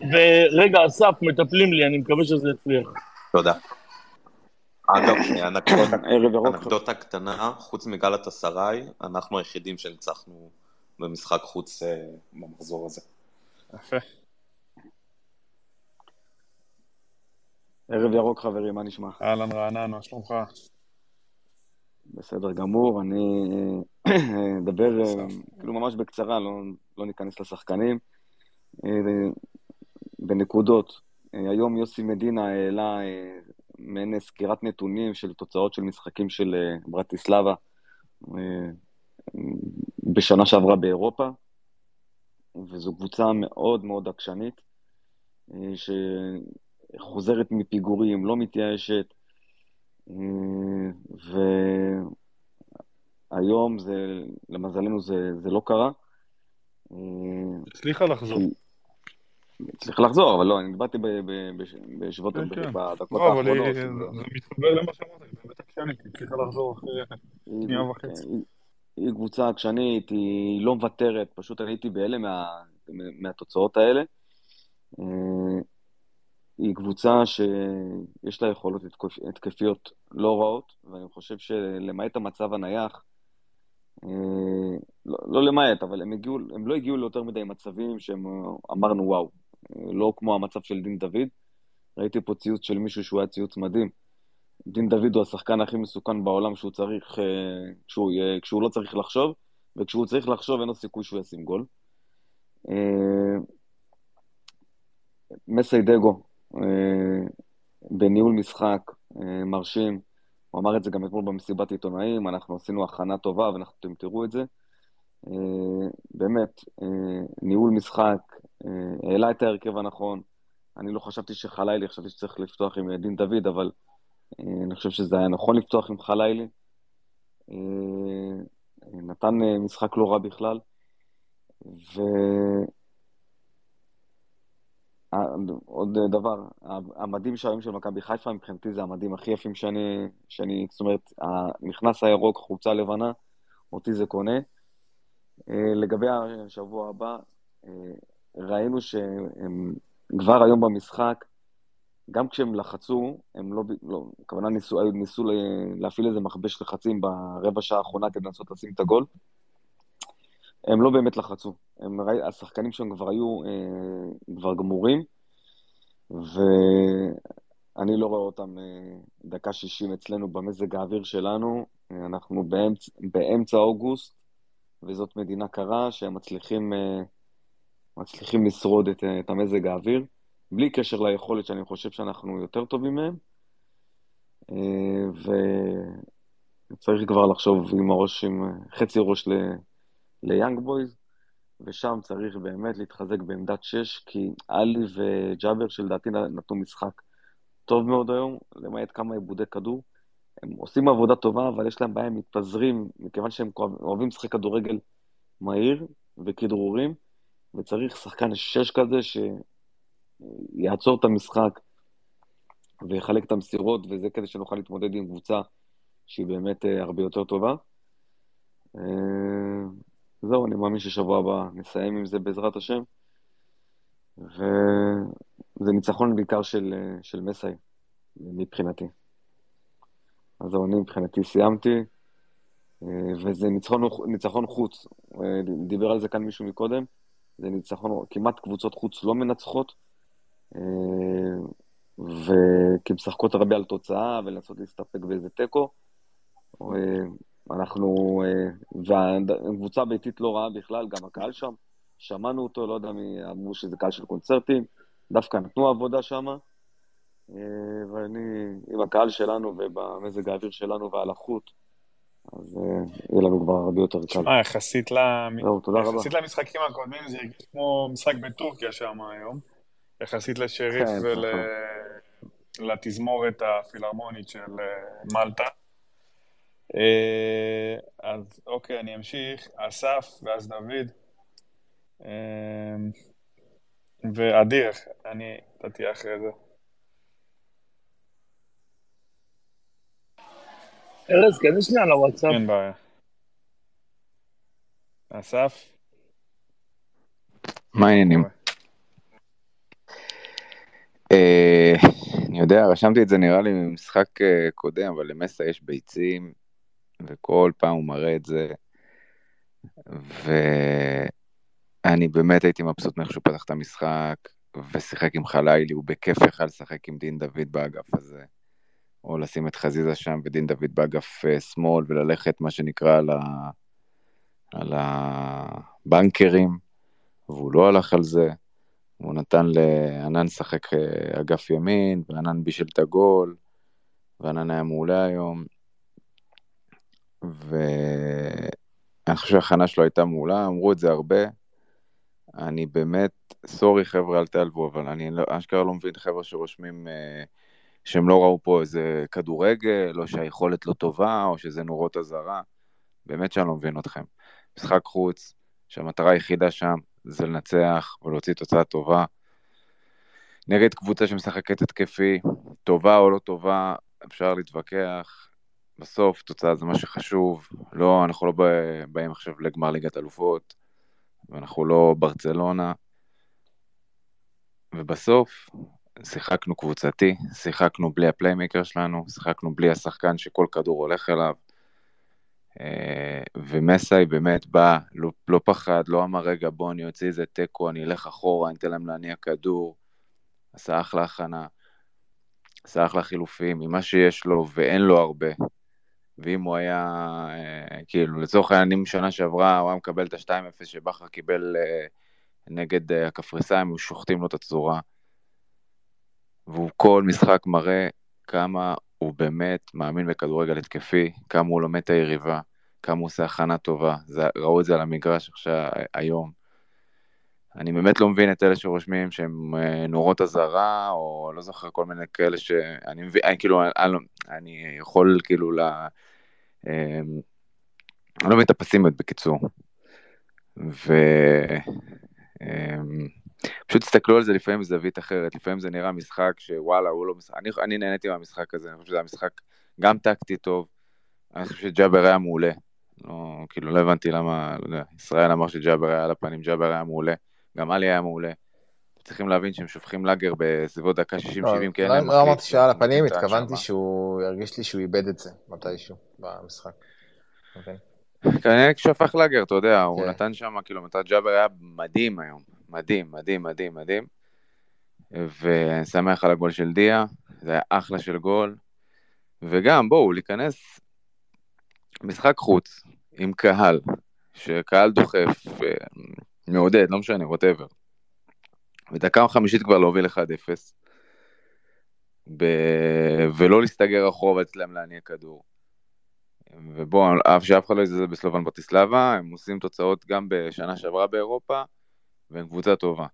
ורגע, אסף, מטפלים לי, אני מקווה שזה יצליח. תודה. אגב, אנקדוטה, קטנה, חוץ מגלת אסריי, אנחנו היחידים שניצחנו במשחק חוץ אה, במחזור הזה. יפה. ערב ירוק חברים, מה נשמע? אהלן רענן, מה שלומך? בסדר גמור, אני אה, אדבר אה, כאילו ממש בקצרה, לא, לא ניכנס לשחקנים. בנקודות, היום יוסי מדינה העלה מעין סקירת נתונים של תוצאות של משחקים של אה, ברטיסלבה אה, בשנה שעברה באירופה, וזו קבוצה מאוד מאוד עקשנית, אה, שחוזרת מפיגורים, לא מתייאשת, והיום זה, למזלנו זה, זה לא קרה. הצליחה לחזור. צריך לחזור, אבל לא, אני דיברתי ב- ב- בש- בשבועות, כן. בדקות האחרונות. זה מתחבר למה שאמרת, היא באמת עקשנית, היא הצליחה לחזור אחרי שנייה וחצי. היא- קבוצה עקשנית, היא לא מוותרת, פשוט אני הייתי בהלם מה- מהתוצאות האלה. אה, היא קבוצה שיש לה יכולות התקפ- התקפיות לא רעות, ואני חושב שלמעט המצב הנייח, אה, לא, לא למעט, אבל הם, הגיעו, הם לא הגיעו ליותר מדי מצבים שהם אמרנו וואו, לא כמו המצב של דין דוד. ראיתי פה ציוץ של מישהו שהוא היה ציוץ מדהים. דין דוד הוא השחקן הכי מסוכן בעולם כשהוא צריך, אה, כשהוא, כשהוא לא צריך לחשוב, וכשהוא צריך לחשוב אין לו סיכוי שהוא ישים גול. אה, מסיידגו, אה, בניהול משחק מרשים, הוא אמר את זה גם אתמול במסיבת עיתונאים, אנחנו עשינו הכנה טובה ואתם תראו את זה. באמת, ניהול משחק, העלה את ההרכב הנכון. אני לא חשבתי שחלילי, חשבתי שצריך לפתוח עם דין דוד, אבל אה, אני חושב שזה היה נכון לפתוח עם חלילי. אה, נתן אה, משחק לא רע בכלל. ו... אה, עוד דבר, המדים שהיום של מכבי חיפה מבחינתי זה המדים הכי יפים שאני, שאני, זאת אומרת, הנכנס הירוק, חולצה לבנה, אותי זה קונה. אה, לגבי השבוע הבא, אה, ראינו שהם כבר היום במשחק גם כשהם לחצו, הם לא, לא הכוונה ניסו, ניסו להפעיל איזה מכבש לחצים ברבע שעה האחרונה כדי לנסות לשים את הגול. הם לא באמת לחצו. הם, השחקנים שם כבר היו אה, כבר גמורים, ואני לא רואה אותם אה, דקה 60 אצלנו במזג האוויר שלנו. אה, אנחנו באמצע, באמצע אוגוסט, וזאת מדינה קרה שהם מצליחים, אה, מצליחים לשרוד את, אה, את המזג האוויר, בלי קשר ליכולת שאני חושב שאנחנו יותר טובים מהם. אה, וצריך כבר לחשוב עם הראש, עם חצי ראש ל... ליאנג בויז, ושם צריך באמת להתחזק בעמדת שש, כי עלי וג'אבר שלדעתי נתנו משחק טוב מאוד היום, למעט כמה עיבודי כדור. הם עושים עבודה טובה, אבל יש להם בעיה, הם מתפזרים, מכיוון שהם אוהבים לשחק כדורגל מהיר וכדרורים, וצריך שחקן שש כזה שיעצור את המשחק ויחלק את המסירות, וזה כדי שנוכל להתמודד עם קבוצה שהיא באמת אה, הרבה יותר טובה. אה, זהו, אני מאמין ששבוע הבא נסיים עם זה בעזרת השם. וזה ניצחון בעיקר של, של מסאי, מבחינתי. אז זהו, אני מבחינתי סיימתי, וזה ניצחון, ניצחון חוץ. דיבר על זה כאן מישהו מקודם, זה ניצחון, כמעט קבוצות חוץ לא מנצחות, וכי משחקות הרבה על תוצאה ולנסות להסתפק באיזה תיקו. אנחנו, והקבוצה הביתית לא רעה בכלל, גם הקהל שם, שמענו אותו, לא יודע מי אמרו שזה קהל של קונצרטים, דווקא נתנו עבודה שם, ואני, עם הקהל שלנו ובמזג האוויר שלנו והלחות, אז יהיה לנו כבר הרבה יותר קל. תשמע, יחסית, למ... יחסית למשחקים הקודמים זה הרגיש כמו משחק בטורקיה שם היום, יחסית לשריף כן, ולתזמורת הפילהרמונית של מלטה. אה, אז אוקיי, אני אמשיך. אסף, ואז דוד. אה, ואדיר, אני, אתה תהיה אחרי זה. ארז, כנס שנייה לוואטסאפ. אין בעיה. אסף? מה העניינים? אה, אני יודע, רשמתי את זה נראה לי ממשחק קודם, אבל למסה יש ביצים, וכל פעם הוא מראה את זה, ואני באמת הייתי מבסוט מאיך שהוא פתח את המשחק, ושיחק עם חלילי, הוא בכיף יכל לשחק עם דין דוד באגף הזה, או לשים את חזיזה שם ודין דוד באגף שמאל, וללכת מה שנקרא על, ה... על הבנקרים, והוא לא הלך על זה. הוא נתן לענן לשחק אגף ימין, וענן בישל את הגול, וענן היה מעולה היום. ואני חושב שההכנה שלו הייתה מעולה, אמרו את זה הרבה. אני באמת, סורי חבר'ה, אל תעלבו, אבל אני לא, אשכרה לא מבין חבר'ה שרושמים אה, שהם לא ראו פה איזה כדורגל, או שהיכולת לא טובה, או שזה נורות אזהרה. באמת שאני לא מבין אתכם. משחק חוץ, שהמטרה היחידה שם זה לנצח ולהוציא תוצאה טובה. נגד קבוצה שמשחקת התקפי, טובה או לא טובה, אפשר להתווכח, בסוף תוצאה זה מה שחשוב, לא, אנחנו לא באים עכשיו לגמר ליגת אלופות, ואנחנו לא ברצלונה, ובסוף שיחקנו קבוצתי, שיחקנו בלי הפליימקר שלנו, שיחקנו בלי השחקן שכל כדור הולך אליו, ומסאי באמת בא, לא, לא פחד, לא אמר רגע בוא אני אוציא איזה תיקו, אני אלך אחורה, אני אתן להם להניע כדור, עשה אחלה הכנה, עשה אחלה חילופים, עם מה שיש לו ואין לו הרבה, ואם הוא היה, אה, כאילו, לצורך העניין, שנה שעברה הוא היה מקבל את ה-2-0 שבכר קיבל אה, נגד אה, הקפריסאים, היו שוחטים לו את הצורה. והוא כל משחק מראה כמה הוא באמת מאמין בכדורגל התקפי, כמה הוא לומד את היריבה, כמה הוא עושה הכנה טובה. זה, ראו את זה על המגרש עכשיו, היום. אני באמת לא מבין את אלה שרושמים שהם נורות אזהרה, או לא זוכר כל מיני כאלה שאני מבין, אני כאילו, אני, אני יכול כאילו ל... אני לא מבין את הפסימיות בקיצור. ופשוט תסתכלו על זה לפעמים בזווית אחרת, לפעמים זה נראה משחק שוואלה, הוא לא משחק, אני, אני נהניתי מהמשחק הזה, אני חושב שזה היה משחק גם טקטי טוב, אני חושב שג'אבר היה מעולה. לא, כאילו לא הבנתי למה, לא יודע, ישראל אמר שג'אבר היה על הפנים, ג'אבר היה מעולה, גם עלי היה מעולה. צריכים להבין שהם שופכים לאגר בסביבות דקה 60-70, כי אין לא לא אמרתי שהיה על הפנים, התכוונתי. שהוא הרגיש לי שהוא איבד את זה מתישהו במשחק. אוקיי. כנראה שפך לאגר, אתה יודע, הוא כן. נתן שם קילומטר ג'אבר היה מדהים היום, מדהים, מדהים, מדהים, מדהים. ואני שמח על הגול של דיה, זה היה אחלה של גול. וגם, בואו, להיכנס משחק חוץ עם קהל, שקהל דוחף, אה, מעודד, לא משנה, ווטאבר. ודקה חמישית כבר להוביל 1-0, ב... ולא להסתגר אחורה להם להניע כדור. ובואו, אף שאף אחד לא יזלזל בסלובן ברטיסלבה, הם עושים תוצאות גם בשנה שעברה באירופה, והם קבוצה טובה.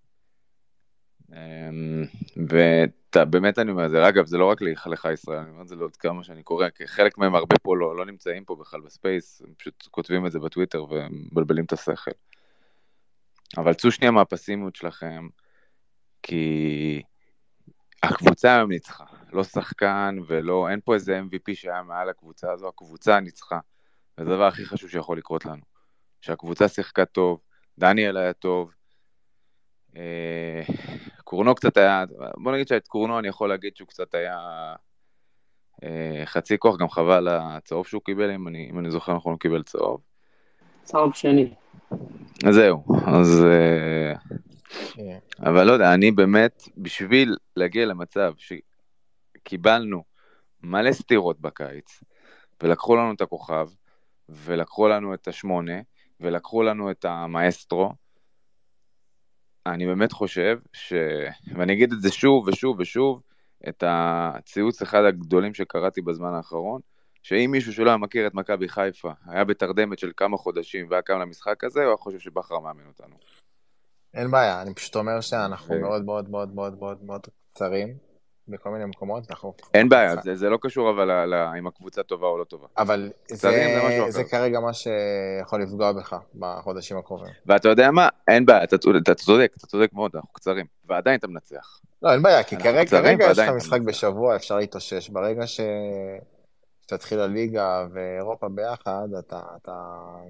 ובאמת אני אומר את זה, אגב, זה לא רק לך, ישראל, אני אומר את זה לעוד כמה שאני קורא, כי חלק מהם הרבה פה לא, לא נמצאים פה בכלל ב space, הם פשוט כותבים את זה בטוויטר ומבלבלים את השכל. אבל צאו שנייה מהפסימיות שלכם, כי הקבוצה היום ניצחה, לא שחקן ולא, אין פה איזה MVP שהיה מעל הקבוצה הזו, הקבוצה ניצחה. זה הדבר הכי חשוב שיכול לקרות לנו. שהקבוצה שיחקה טוב, דניאל היה טוב, קורנו קצת היה, בוא נגיד שאת קורנו אני יכול להגיד שהוא קצת היה אה, חצי כוח, גם חבל הצהוב שהוא קיבל, אם אני, אם אני זוכר נכון הוא קיבל צהוב. צהוב שני. אז זהו, אז... אה. אבל לא יודע, אני באמת, בשביל להגיע למצב שקיבלנו מלא סטירות בקיץ, ולקחו לנו את הכוכב, ולקחו לנו את השמונה, ולקחו לנו את המאסטרו, אני באמת חושב ש... ואני אגיד את זה שוב ושוב ושוב, את הציוץ אחד הגדולים שקראתי בזמן האחרון, שאם מישהו שלא היה מכיר את מכבי חיפה, היה בתרדמת של כמה חודשים והיה קם למשחק הזה, הוא היה חושב שבכר מאמן אותנו. אין בעיה, אני פשוט אומר שאנחנו מאוד מאוד מאוד מאוד מאוד מאוד קצרים בכל מיני מקומות, אנחנו... אין בעיה, זה, זה לא קשור אבל אם הקבוצה טובה או לא טובה. אבל זה, זה זה. כרגע מה שיכול לפגוע בך בחודשים הקרובים. ואתה יודע מה? אין בעיה, אתה, אתה צודק, אתה צודק מאוד, אנחנו קצרים. ועדיין אתה מנצח. לא, אין בעיה, כי כרגע, כרגע יש לך משחק בשבוע, אפשר להתאושש. ברגע ש... שתתחיל הליגה ואירופה ביחד, אתה, אתה,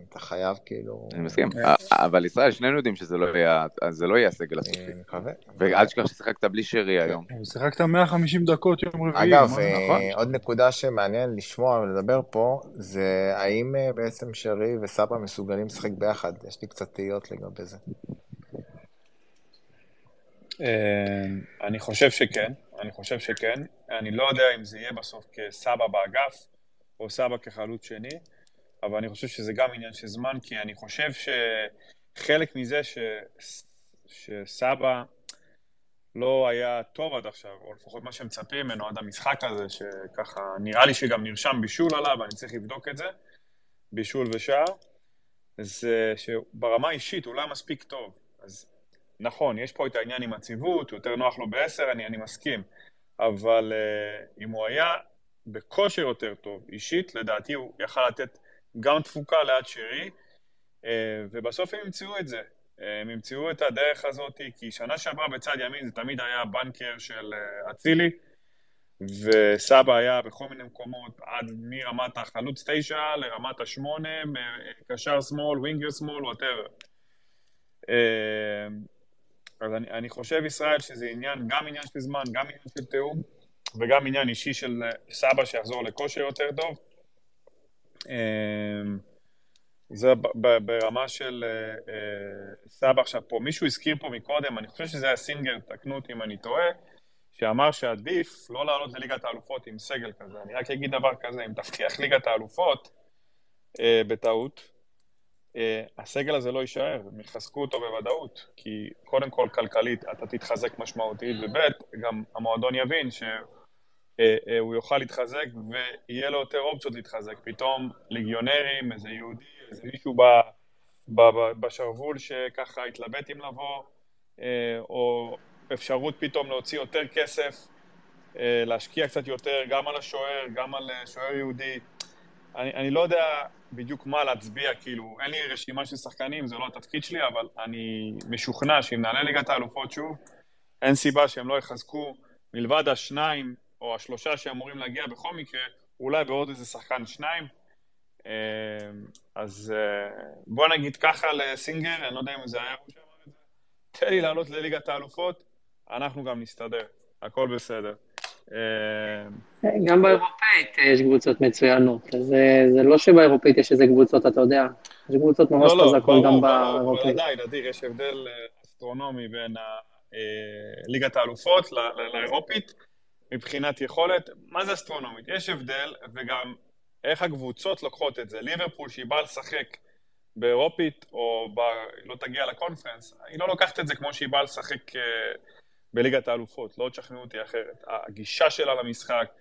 אתה חייב כאילו... אני מסכים. אבל ישראל, שנינו יודעים שזה לא יהיה, זה לא יהיה הסגל הסופי. אני מקווה. ואל תשכח ששיחקת בלי שרי היום. שיחקת 150 דקות יום רביעי. אגב, מה? אה, נכון. עוד נקודה שמעניין לשמוע ולדבר פה, זה האם אה, בעצם שרי וסבא מסוגלים לשחק ביחד? יש לי קצת תהיות לגבי זה. אה, אני חושב שכן, אני חושב שכן. אני לא יודע אם זה יהיה בסוף כסבא באגף, או סבא כחלוץ שני, אבל אני חושב שזה גם עניין של זמן, כי אני חושב שחלק מזה ש... שסבא לא היה טוב עד עכשיו, או לפחות מה שמצפים ממנו עד המשחק הזה, שככה, נראה לי שגם נרשם בישול עליו, אני צריך לבדוק את זה, בישול ושער, זה שברמה האישית הוא לא מספיק טוב. אז נכון, יש פה את העניין עם הציוות, הוא יותר נוח לו בעשר, אני, אני מסכים, אבל uh, אם הוא היה בכושר יותר טוב, אישית, לדעתי הוא יכל לתת גם תפוקה ליד שרי, אה, ובסוף הם ימצאו את זה. הם ימצאו את הדרך הזאת, כי שנה שעברה בצד ימין זה תמיד היה באנקר של אה, אצילי, וסבא היה בכל מיני מקומות, עד מרמת החלוץ תשע לרמת השמונה, קשר שמאל, winger שמאל, whatever. אז אני, אני חושב, ישראל, שזה עניין, גם עניין של זמן, גם עניין של תיאום, וגם עניין אישי של סבא שיחזור לכושר יותר טוב. זה ברמה של uh, uh, סבא עכשיו פה. מישהו הזכיר פה מקודם, אני חושב שזה היה סינגר, תקנו אותי אם אני טועה, שאמר שעדיף לא לעלות לליגת האלופות עם סגל כזה. אני רק אגיד דבר כזה, אם תבטיח ליגת האלופות בטעות, הסגל הזה לא יישאר, הם יחזקו אותו בוודאות, כי קודם כל כלכלית אתה תתחזק משמעותית, וב' גם המועדון יבין ש... הוא יוכל להתחזק ויהיה לו יותר אופציות להתחזק. פתאום ליגיונרים, איזה יהודי, איזה מישהו ב, ב, ב, בשרוול שככה התלבט אם לבוא, או אפשרות פתאום להוציא יותר כסף, להשקיע קצת יותר גם על השוער, גם על שוער יהודי. אני, אני לא יודע בדיוק מה להצביע, כאילו, אין לי רשימה של שחקנים, זה לא התפקיד שלי, אבל אני משוכנע שאם נעלה ליגת האלופות שוב, אין סיבה שהם לא יחזקו, מלבד השניים או השלושה שאמורים להגיע בכל מקרה, אולי בעוד איזה שחקן שניים. אז בוא נגיד ככה לסינגר, אני לא יודע אם זה היה הוא שאמר את זה, תן לי לעלות לליגת האלופות, אנחנו גם נסתדר, הכל בסדר. אה, גם באירופאית יש קבוצות מצוינות, אז זה, זה לא שבאירופאית יש איזה קבוצות, אתה יודע, יש קבוצות ממש לא, לא, חזקות ברור, גם ברור, אבל באירופאית. עדיין, אדיר, יש הבדל אה, אסטרונומי בין אה, ליגת האלופות לאירופית מבחינת יכולת. מה זה אסטרונומית? יש הבדל, וגם איך הקבוצות לוקחות את זה. ליברפול, שהיא באה לשחק באירופית, או ב... לא תגיע לקונפרנס, היא לא לוקחת את זה כמו שהיא באה לשחק אה, בליגת האלופות, לא תשכנעו אותי אחרת. הגישה שלה למשחק,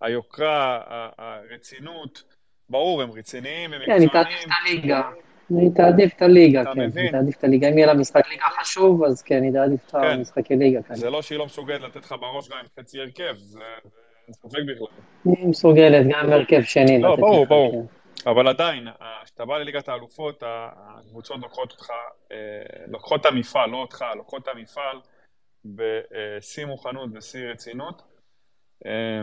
היוקרה, הרצינות, ברור, הם רציניים, הם כן, היא מקצוענים. תעדיף היא תעדיף את הליגה, כן. מבין? היא תעדיף את הליגה. אם יהיה לה משחק ליגה חשוב, אז כן, היא תעדיף את כן. המשחקי ליגה כאן. זה לא שהיא לא מסוגלת לתת לך בראש גם עם חצי הרכב, זה ספק בכלל. היא מסוגלת גם בהרכב שני לא, ברור, ברור. כן. אבל עדיין, כשאתה בא לליגת האלופות, הקבוצות לוקחות אותך, אה, לוקחות את המפעל, לא אותך, לוקחות את המפעל בשיא מוכנות ושיא רצינות. אה,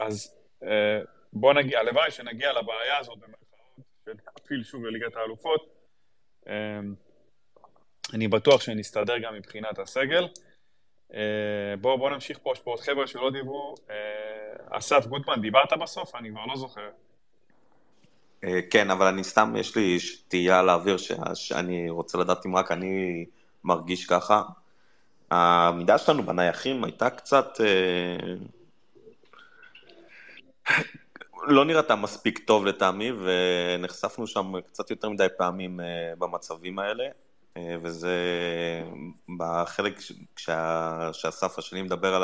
אז אה, בוא נגיע, הלוואי שנגיע לבעיה הזאת, ונעפיל שוב לליגת האלופות. אה, אני בטוח שנסתדר גם מבחינת הסגל. אה, בואו בוא נמשיך פה, יש פה עוד חבר'ה שלא דיברו. אה, אסף גוטמן, דיברת בסוף? אני כבר לא זוכר. אה, כן, אבל אני סתם, יש לי תהייה לאוויר ש- שאני רוצה לדעת אם רק אני מרגיש ככה. העמידה שלנו בנייחים הייתה קצת... לא נראתה מספיק טוב לטעמי, ונחשפנו שם קצת יותר מדי פעמים אה, במצבים האלה, אה, וזה בחלק שאסף השני מדבר על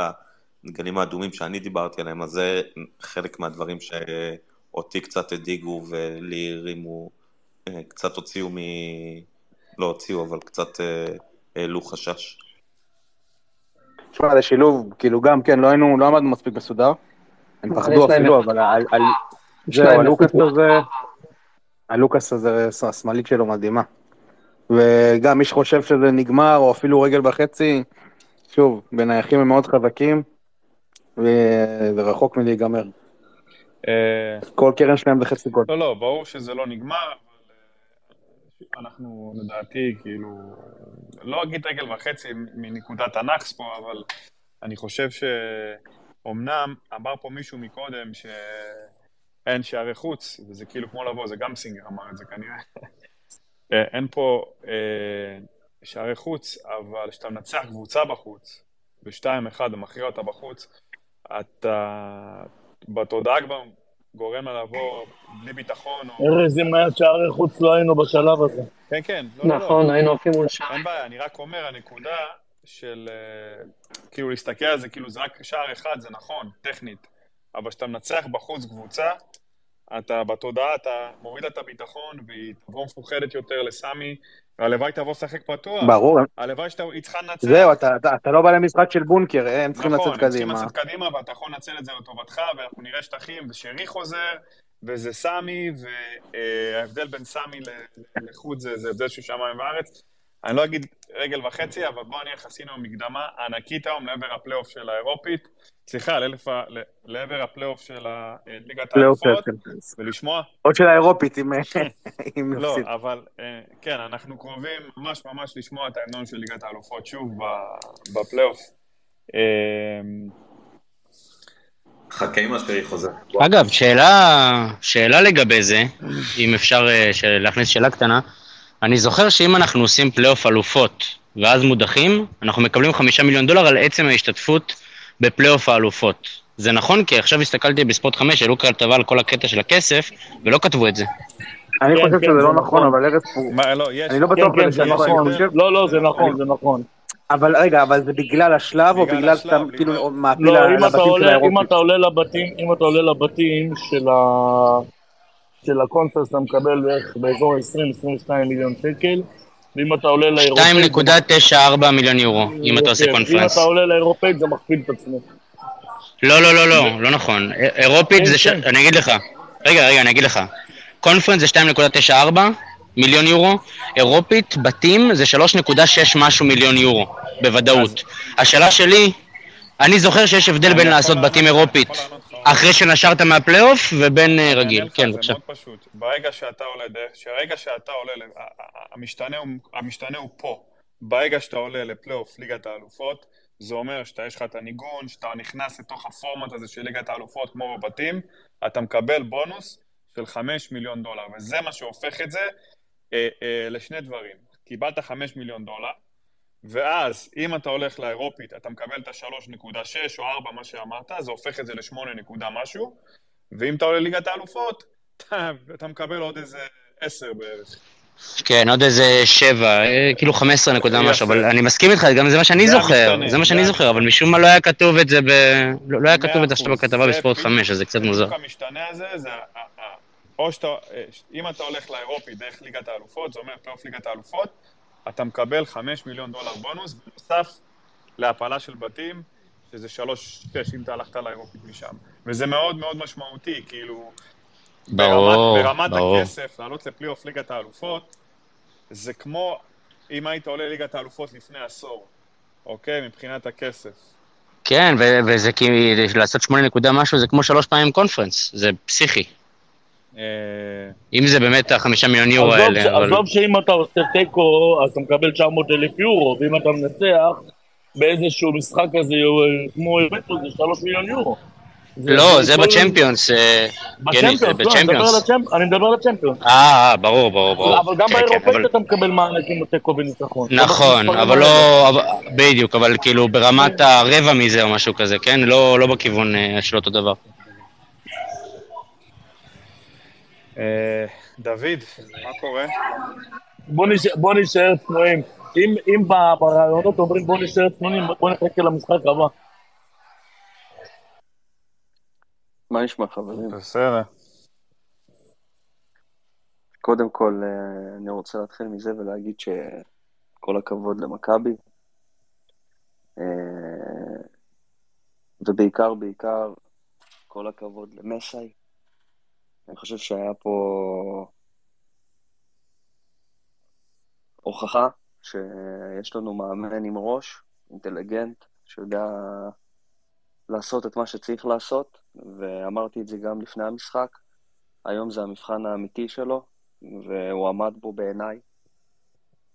הדגלים האדומים שאני דיברתי עליהם, אז זה חלק מהדברים שאותי קצת הדאיגו ולי הרימו, אה, קצת הוציאו מ... לא הוציאו, אבל קצת העלו חשש. תשמע, זה שילוב, כאילו גם, כן, לא היינו, לא עמדנו מספיק מסודר. הם פחדו אפילו, אבל על- על- יש זהו, הלוקאס הזה, הלוקאס הזה, השמאלית שלו מדהימה. וגם מי שחושב שזה נגמר, או אפילו רגל וחצי, שוב, בנייחים הם מאוד חזקים, וזה רחוק מלהיגמר. אה, כל קרן שלהם זה חצי גול. לא, לא, ברור שזה לא נגמר, אבל אה, אנחנו לדעתי, כאילו, לא אגיד רגל וחצי מנקודת הנאחס פה, אבל אני חושב שאומנם אמר פה מישהו מקודם שאין שערי חוץ, וזה כאילו כמו לבוא, זה גם סינגר אמר את זה כנראה. אה, אין פה אה, שערי חוץ, אבל כשאתה מנצח קבוצה בחוץ, בשתיים אחד ומכריע אותה בחוץ, אתה בתודעה כבר גורם לה לבוא בלי ביטחון. ארז, אם היה שערי חוץ לא היינו בשלב הזה. כן, כן, לא, לא, נכון, לא. היינו עפים מול שערים. אין בעיה, אני רק אומר, הנקודה של אה, כאילו להסתכל על זה, כאילו זה רק שער אחד, זה נכון, טכנית, אבל כשאתה מנצח בחוץ קבוצה, אתה בתודעה, אתה מוריד את הביטחון, והיא תבוא מפוחדת יותר לסמי, והלוואי תבוא לשחק פתוח. ברור. הלוואי שהיא צריכה לנצח. זהו, אתה, אתה, אתה לא בא למשחק של בונקר, הם צריכים נכון, לצאת הם צריכים קדימה. לצאת קדימה, ואתה יכול לנצל את זה לטובתך, ואנחנו נראה שטחים, ושרי חוזר, וזה סמי, וההבדל בין סמי לחוץ זה, זה הבדל של שמיים וארץ. אני לא אגיד רגל וחצי, אבל בוא נניח עשינו מקדמה ענקית היום לעבר הפלייאוף של האירופית, סליחה, לעבר הפלייאוף של ליגת האלופות. ולשמוע. עוד של האירופית, אם אם לא, נפסיד. אבל אה, כן, אנחנו קרובים ממש ממש לשמוע את ההמנון של ליגת האלופות שוב ב- בפלייאוף. אה, חכה גם שרי חוזר. אגב, שאלה, שאלה לגבי זה, אם אפשר אה, להכניס שאלה קטנה, אני זוכר שאם אנחנו עושים פלייאוף אלופות ואז מודחים, אנחנו מקבלים חמישה מיליון דולר על עצם ההשתתפות בפלייאוף האלופות. זה נכון? כי עכשיו הסתכלתי בספורט 5, העלו כתבה על כל הקטע של הכסף, ולא כתבו את זה. אני כן, חושב כן, שזה זה לא נכון. נכון, אבל ארז פה... מה, לא. אני לא בטוח כן, כן, בזה זה שאני נכון. לא, לא, זה נכון, זה נכון. אבל רגע, אבל זה בגלל השלב, או בגלל שאתה כאילו מעפיל לא, לבתים של עולה לבתים, אם אתה עולה לבתים של ה... של הקונפרנס אתה מקבל בערך באזור 20-22 מיליון שקל, ואם אתה עולה לאירופאית... 2.94 מיליון יורו, אם אתה עושה כן, אם. אתה עולה לאירופאית זה מכפיל את עצמו. לא, לא, לא, לא, לא נכון. א- אירופית זה, ש... כן. אני אגיד לך, רגע, רגע, אני אגיד לך. קונפרנס זה 2.94 מיליון יורו, אירופית, בתים זה 3.6 משהו מיליון יורו, בוודאות. השאלה שלי, אני זוכר שיש הבדל בין לעשות בתים אירופית אחרי שנשרת מהפלייאוף ובין אה, רגיל. כן, זה בבקשה. מאוד פשוט. ברגע שאתה עולה, שהרגע שאתה עולה, המשתנה הוא- המשתנה הוא פה. ברגע שאתה עולה לפלייאוף ליגת האלופות, זה אומר שאתה, יש לך את הניגון, שאתה נכנס לתוך הפורמט הזה של ליגת האלופות כמו בבתים, אתה מקבל בונוס של 5 מיליון דולר, וזה מה שהופך את זה אה, אה, לשני דברים. קיבלת 5 מיליון דולר, ואז אם אתה הולך לאירופית, אתה מקבל את ה-3.6 או 4, מה שאמרת, זה הופך את זה ל-8 נקודה משהו, ואם אתה עולה לליגת האלופות, אתה, אתה מקבל עוד איזה 10 בערך. כן, עוד איזה שבע, אה, כאילו 15 נקודה משהו, אבל אני מסכים איתך, גם זה מה שאני זוכר, זה מה שאני זוכר, אבל משום מה לא היה כתוב את זה ב... לא לא היה כתוב את זה עכשיו בכתבה בספורט 5, אז זה קצת מוזר. בדיוק המשתנה הזה, זה או שאתה, אה, אם אתה הולך לאירופי דרך ליגת האלופות, זה אומר פלייאוף ליגת האלופות, אתה מקבל 5 מיליון דולר בונוס, בנוסף להעפלה של בתים, שזה 3-6 אם אתה הלכת לאירופית משם. וזה מאוד מאוד משמעותי, כאילו, ברור, ברמת, ברמת ברור. הכסף, לעלות לפלייאוף ליגת האלופות, זה כמו אם היית עולה ליגת האלופות לפני עשור, אוקיי? מבחינת הכסף. כן, וזה כאילו, לעשות שמונה נקודה משהו זה כמו שלוש פעמים קונפרנס, זה פסיכי. אם זה באמת החמישה מיליון יורו האלה. עזוב שאם אתה עושה תיקו, אז אתה מקבל 900 אלף יורו, ואם אתה מנצח באיזשהו משחק כזה, כמו הבאתו, זה 3 מיליון יורו. לא, זה בצ'מפיונס, אה, בצ'מפיונס, לא, אני מדבר על הצ'מפיונס. אה, אה, ברור, ברור, ברור. אבל גם כן, כן, באירופאית אבל- אתה מקבל מענקים בתיקו וניצחון. נכון, אבל. לא, בדיוק, אבל כאילו ברמת הרבע מזה או משהו כזה, כן? לא לא בכיוון אה, של אותו דבר. אה, דוד, מה קורה? בוא נשאר- צנועים. אם ברעיונות אומרים בוא נשאר צנועים, בוא נחכה למשחק הבא. מה נשמע חברים? בסדר. קודם כל, אה, אני רוצה להתחיל מזה ולהגיד שכל הכבוד למכבי. אה, ובעיקר, בעיקר, כל הכבוד למסאי. אני חושב שהיה פה הוכחה שיש לנו מאמן עם ראש, אינטליגנט, שיודע לעשות את מה שצריך לעשות, ואמרתי את זה גם לפני המשחק. היום זה המבחן האמיתי שלו, והוא עמד בו בעיניי.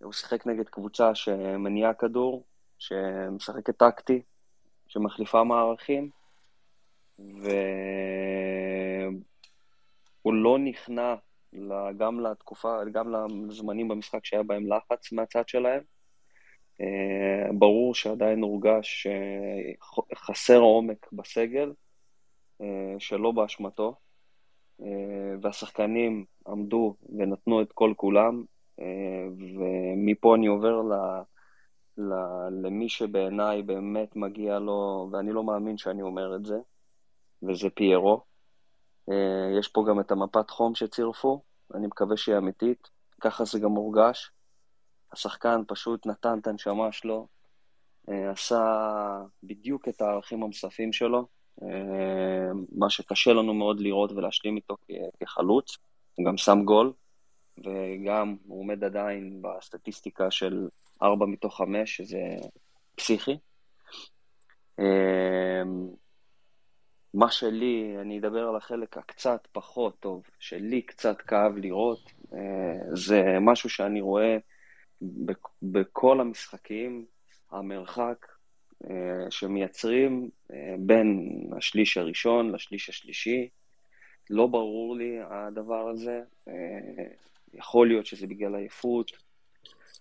הוא שיחק נגד קבוצה שמניעה כדור, שמשחקת טקטי, שמחליפה מערכים, והוא לא נכנע גם לתקופה, גם לזמנים במשחק שהיה בהם לחץ מהצד שלהם. אה, ברור שעדיין הורגש אה, חסר עומק בסגל, אה, שלא באשמתו. אה, והשחקנים עמדו ונתנו את כל כולם, אה, ומפה אני עובר ל, ל, למי שבעיניי באמת מגיע לו, ואני לא מאמין שאני אומר את זה, וזה פיירו. אה, יש פה גם את המפת חום שצירפו, אני מקווה שהיא אמיתית, ככה זה גם מורגש. השחקן פשוט נתן את הנשמה שלו, אה, עשה בדיוק את הערכים המספים שלו, אה, מה שקשה לנו מאוד לראות ולהשלים איתו כחלוץ. הוא גם שם גול, וגם הוא עומד עדיין בסטטיסטיקה של 4 מתוך 5, שזה פסיכי. מה שלי, אני אדבר על החלק הקצת פחות טוב, שלי קצת כאב לראות, אה, זה משהו שאני רואה בכ- בכל המשחקים, המרחק אה, שמייצרים אה, בין השליש הראשון לשליש השלישי. לא ברור לי הדבר הזה. יכול להיות שזה בגלל עייפות,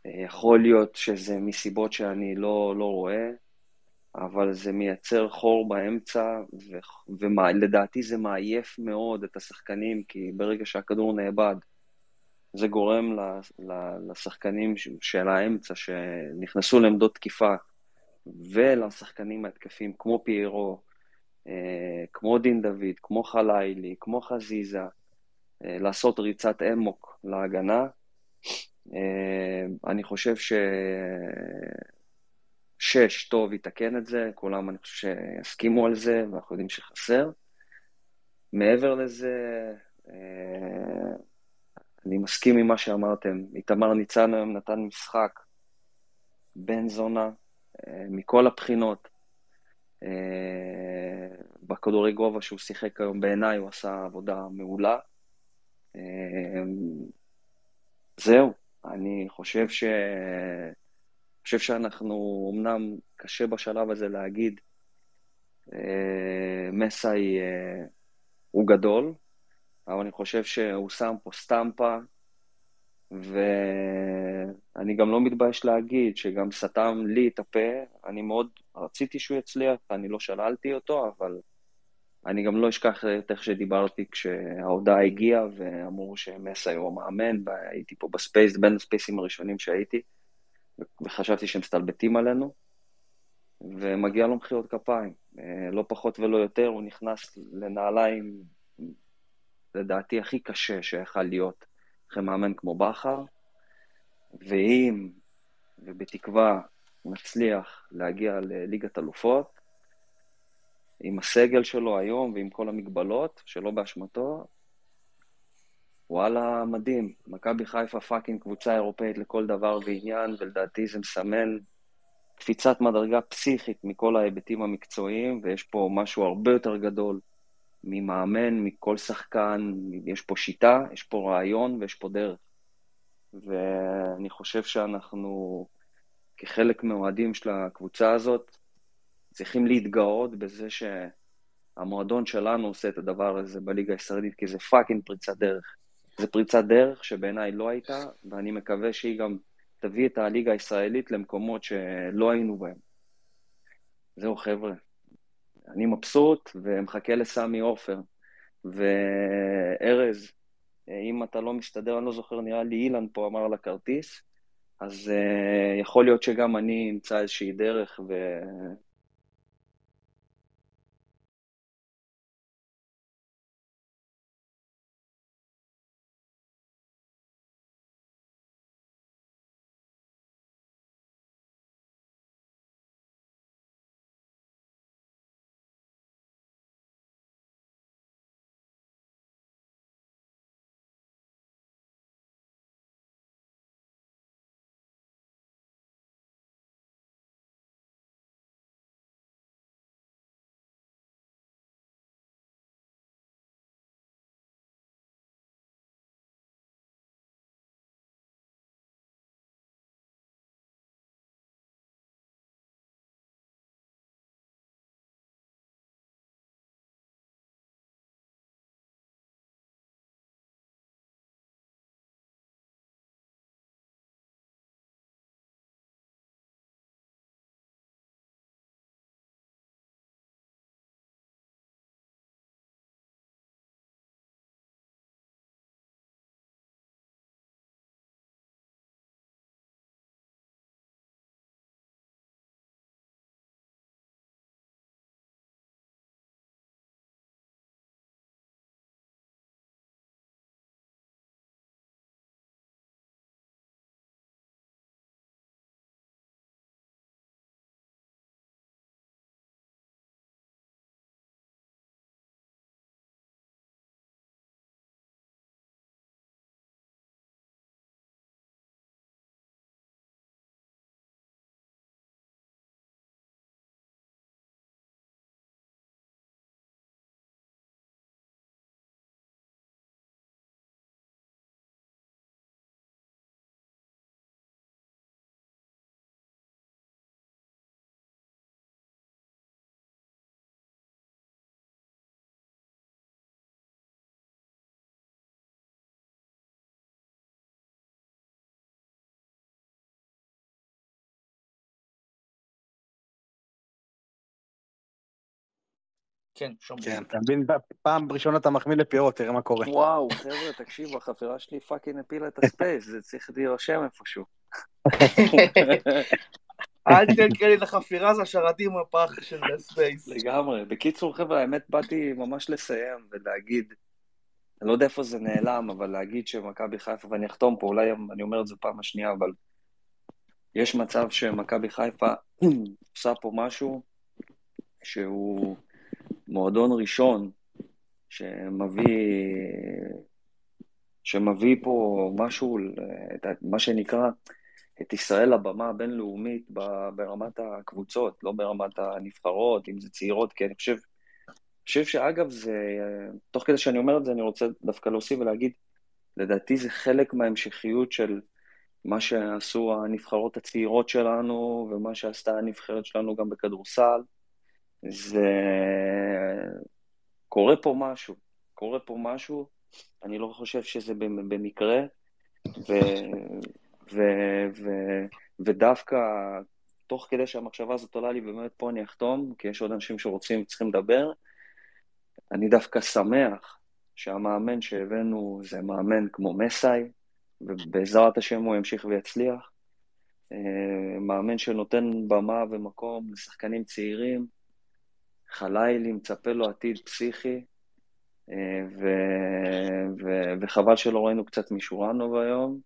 יכול להיות שזה מסיבות שאני לא, לא רואה, אבל זה מייצר חור באמצע, ולדעתי זה מעייף מאוד את השחקנים, כי ברגע שהכדור נאבד, זה גורם לשחקנים ש- של האמצע שנכנסו לעמדות תקיפה, ולשחקנים ההתקפים כמו פיירו, אה, כמו דין דוד, כמו חלילי, כמו חזיזה, אה, לעשות ריצת אמוק להגנה. אה, אני חושב ששש טוב יתקן את זה, כולם אני חושב שיסכימו על זה, ואנחנו יודעים שחסר. מעבר לזה, אה, אני מסכים עם מה שאמרתם. איתמר ניצן היום נתן משחק בן זונה אה, מכל הבחינות. אה, בכדורי גובה שהוא שיחק היום בעיניי הוא עשה עבודה מעולה. זהו, אני חושב ש... חושב שאנחנו אמנם קשה בשלב הזה להגיד. אה, מסאי אה, הוא גדול, אבל אני חושב שהוא שם פה סטמפה, ואני גם לא מתבייש להגיד שגם סתם לי את הפה, אני מאוד רציתי שהוא יצליח, אני לא שללתי אותו, אבל אני גם לא אשכח את איך שדיברתי כשההודעה הגיעה ואמרו שמסאי הוא המאמן, והייתי פה ב space, בין הספייסים הראשונים שהייתי, וחשבתי שהם מסתלבטים עלינו, ומגיע לו מחיאות כפיים, אה, לא פחות ולא יותר, הוא נכנס לנעליים, לדעתי, הכי קשה שיכול להיות אחרי מאמן כמו בכר, ואם, ובתקווה, נצליח להגיע לליגת אלופות, עם הסגל שלו היום ועם כל המגבלות, שלא באשמתו, וואלה, מדהים. מכבי חיפה fucking קבוצה אירופאית לכל דבר ועניין, ולדעתי זה מסמן קפיצת מדרגה פסיכית מכל ההיבטים המקצועיים, ויש פה משהו הרבה יותר גדול ממאמן, מכל שחקן, יש פה שיטה, יש פה רעיון ויש פה דרך. ואני חושב שאנחנו, כחלק מהאוהדים של הקבוצה הזאת, צריכים להתגאות בזה שהמועדון שלנו עושה את הדבר הזה בליגה הישראלית, כי זה fucking פריצת דרך. זה פריצת דרך שבעיניי לא הייתה, ואני מקווה שהיא גם תביא את הליגה הישראלית למקומות שלא היינו בהם. זהו, חבר'ה. אני מבסוט ומחכה לסמי עופר. וארז, אם אתה לא מסתדר, אני לא זוכר, נראה לי אילן פה אמר על הכרטיס, אז uh, יכול להיות שגם אני אמצא איזושהי דרך ו... כן, שומעים. כן, אתה מבין, פעם ראשונה אתה מחמיא לחפירות, תראה מה קורה. וואו, חבר'ה, תקשיבו, החברה שלי פאקינג הפילה את ה space, זה צריך להירשם איפשהו. אל תיתן קרדיט לחפירה, זה השרתים הפח של space. לגמרי. בקיצור, חבר'ה, האמת, באתי ממש לסיים ולהגיד, אני לא יודע איפה זה נעלם, אבל להגיד שמכבי חיפה, ואני אחתום פה, אולי אני אומר את זה פעם השנייה, אבל יש מצב שמכבי חיפה עושה פה משהו שהוא מועדון ראשון שמביא, שמביא פה משהו, את מה שנקרא, את ישראל לבמה הבינלאומית ברמת הקבוצות, לא ברמת הנבחרות, אם זה צעירות, כי אני חושב, חושב שאגב, זה, תוך כדי שאני אומר את זה, אני רוצה דווקא להוסיף ולהגיד, לדעתי זה חלק מההמשכיות של מה שעשו הנבחרות הצעירות שלנו ומה שעשתה הנבחרת שלנו גם בכדורסל, זה... קורה פה משהו, קורה פה משהו, אני לא חושב שזה במקרה, ו... ו... ו... ודווקא תוך כדי שהמחשבה הזאת עולה לי, באמת פה אני אחתום, כי יש עוד אנשים שרוצים וצריכים לדבר, אני דווקא שמח שהמאמן שהבאנו זה מאמן כמו מסאי, ובעזרת השם הוא ימשיך ויצליח. אה, מאמן שנותן במה ומקום לשחקנים צעירים, חלילי, מצפה לו עתיד פסיכי, אה, ו... ו... וחבל שלא ראינו קצת משורנוב היום,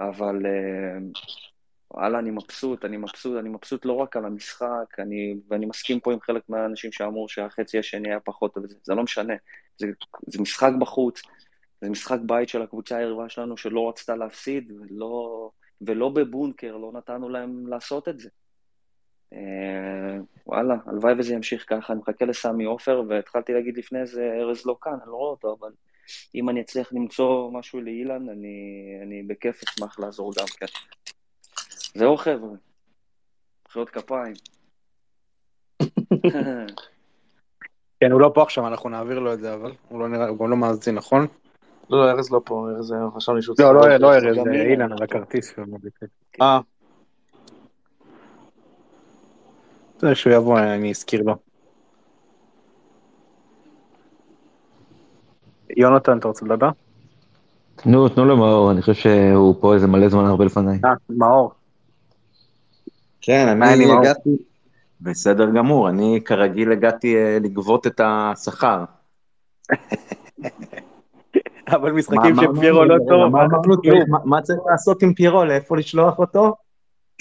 אבל אה, וואלה, אני מבסוט, אני מבסוט, אני מבסוט לא רק על המשחק, אני, ואני מסכים פה עם חלק מהאנשים שאמרו שהחצי השני היה פחות, אבל זה, זה לא משנה. זה, זה משחק בחוץ, זה משחק בית של הקבוצה היריבה שלנו שלא רצתה להפסיד, ולא, ולא בבונקר, לא נתנו להם לעשות את זה. אה, וואלה, הלוואי וזה ימשיך ככה, אני מחכה לסמי עופר, והתחלתי להגיד לפני זה, ארז לא כאן, אני לא רואה אותו, אבל אם אני אצליח למצוא משהו לאילן, אני, אני בכיף אשמח לעזור גם כן. זהו חבר'ה, מחיאות כפיים. כן, הוא לא פה עכשיו, אנחנו נעביר לו את זה, אבל הוא לא נראה, הוא גם לא מאזין, נכון? לא, לא, ארז לא פה, ארז חשבתי שהוא לא, לא, לא ארז, גם אילן על הכרטיס. אה. זה שהוא יבוא, אני אזכיר לו. יונתן, אתה רוצה לדבר? תנו, תנו למאור, אני חושב שהוא פה איזה מלא זמן הרבה לפניי. אה, מאור. כן, אני? הגעתי, בסדר גמור, אני כרגיל הגעתי אה, לגבות את השכר. אבל משחקים אמרנו? שפיירו לא טוב, מה צריך לעשות עם פיירו? לאיפה לשלוח אותו?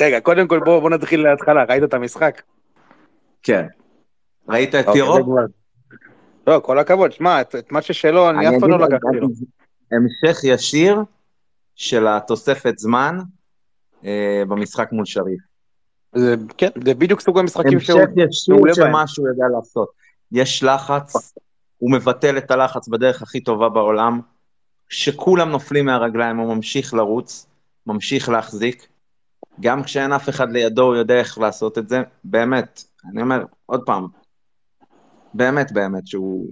רגע, קודם כל בוא בוא נתחיל מההתחלה, ראית את המשחק? כן. ראית את אוקיי? זה כבר- לא, כל הכבוד, שמע, את מה ששלו, אני אף פעם לא לקחתי לו. המשך ישיר של התוספת זמן אה, במשחק מול שריף. זה, כן, זה בדיוק סוג המשחקים שהוא המשך ישיר של. מה שהוא יודע לעשות. יש לחץ, הוא מבטל את הלחץ בדרך הכי טובה בעולם, שכולם נופלים מהרגליים, הוא ממשיך לרוץ, ממשיך להחזיק, גם כשאין אף אחד לידו הוא יודע איך לעשות את זה, באמת, אני אומר, עוד פעם, באמת באמת שהוא,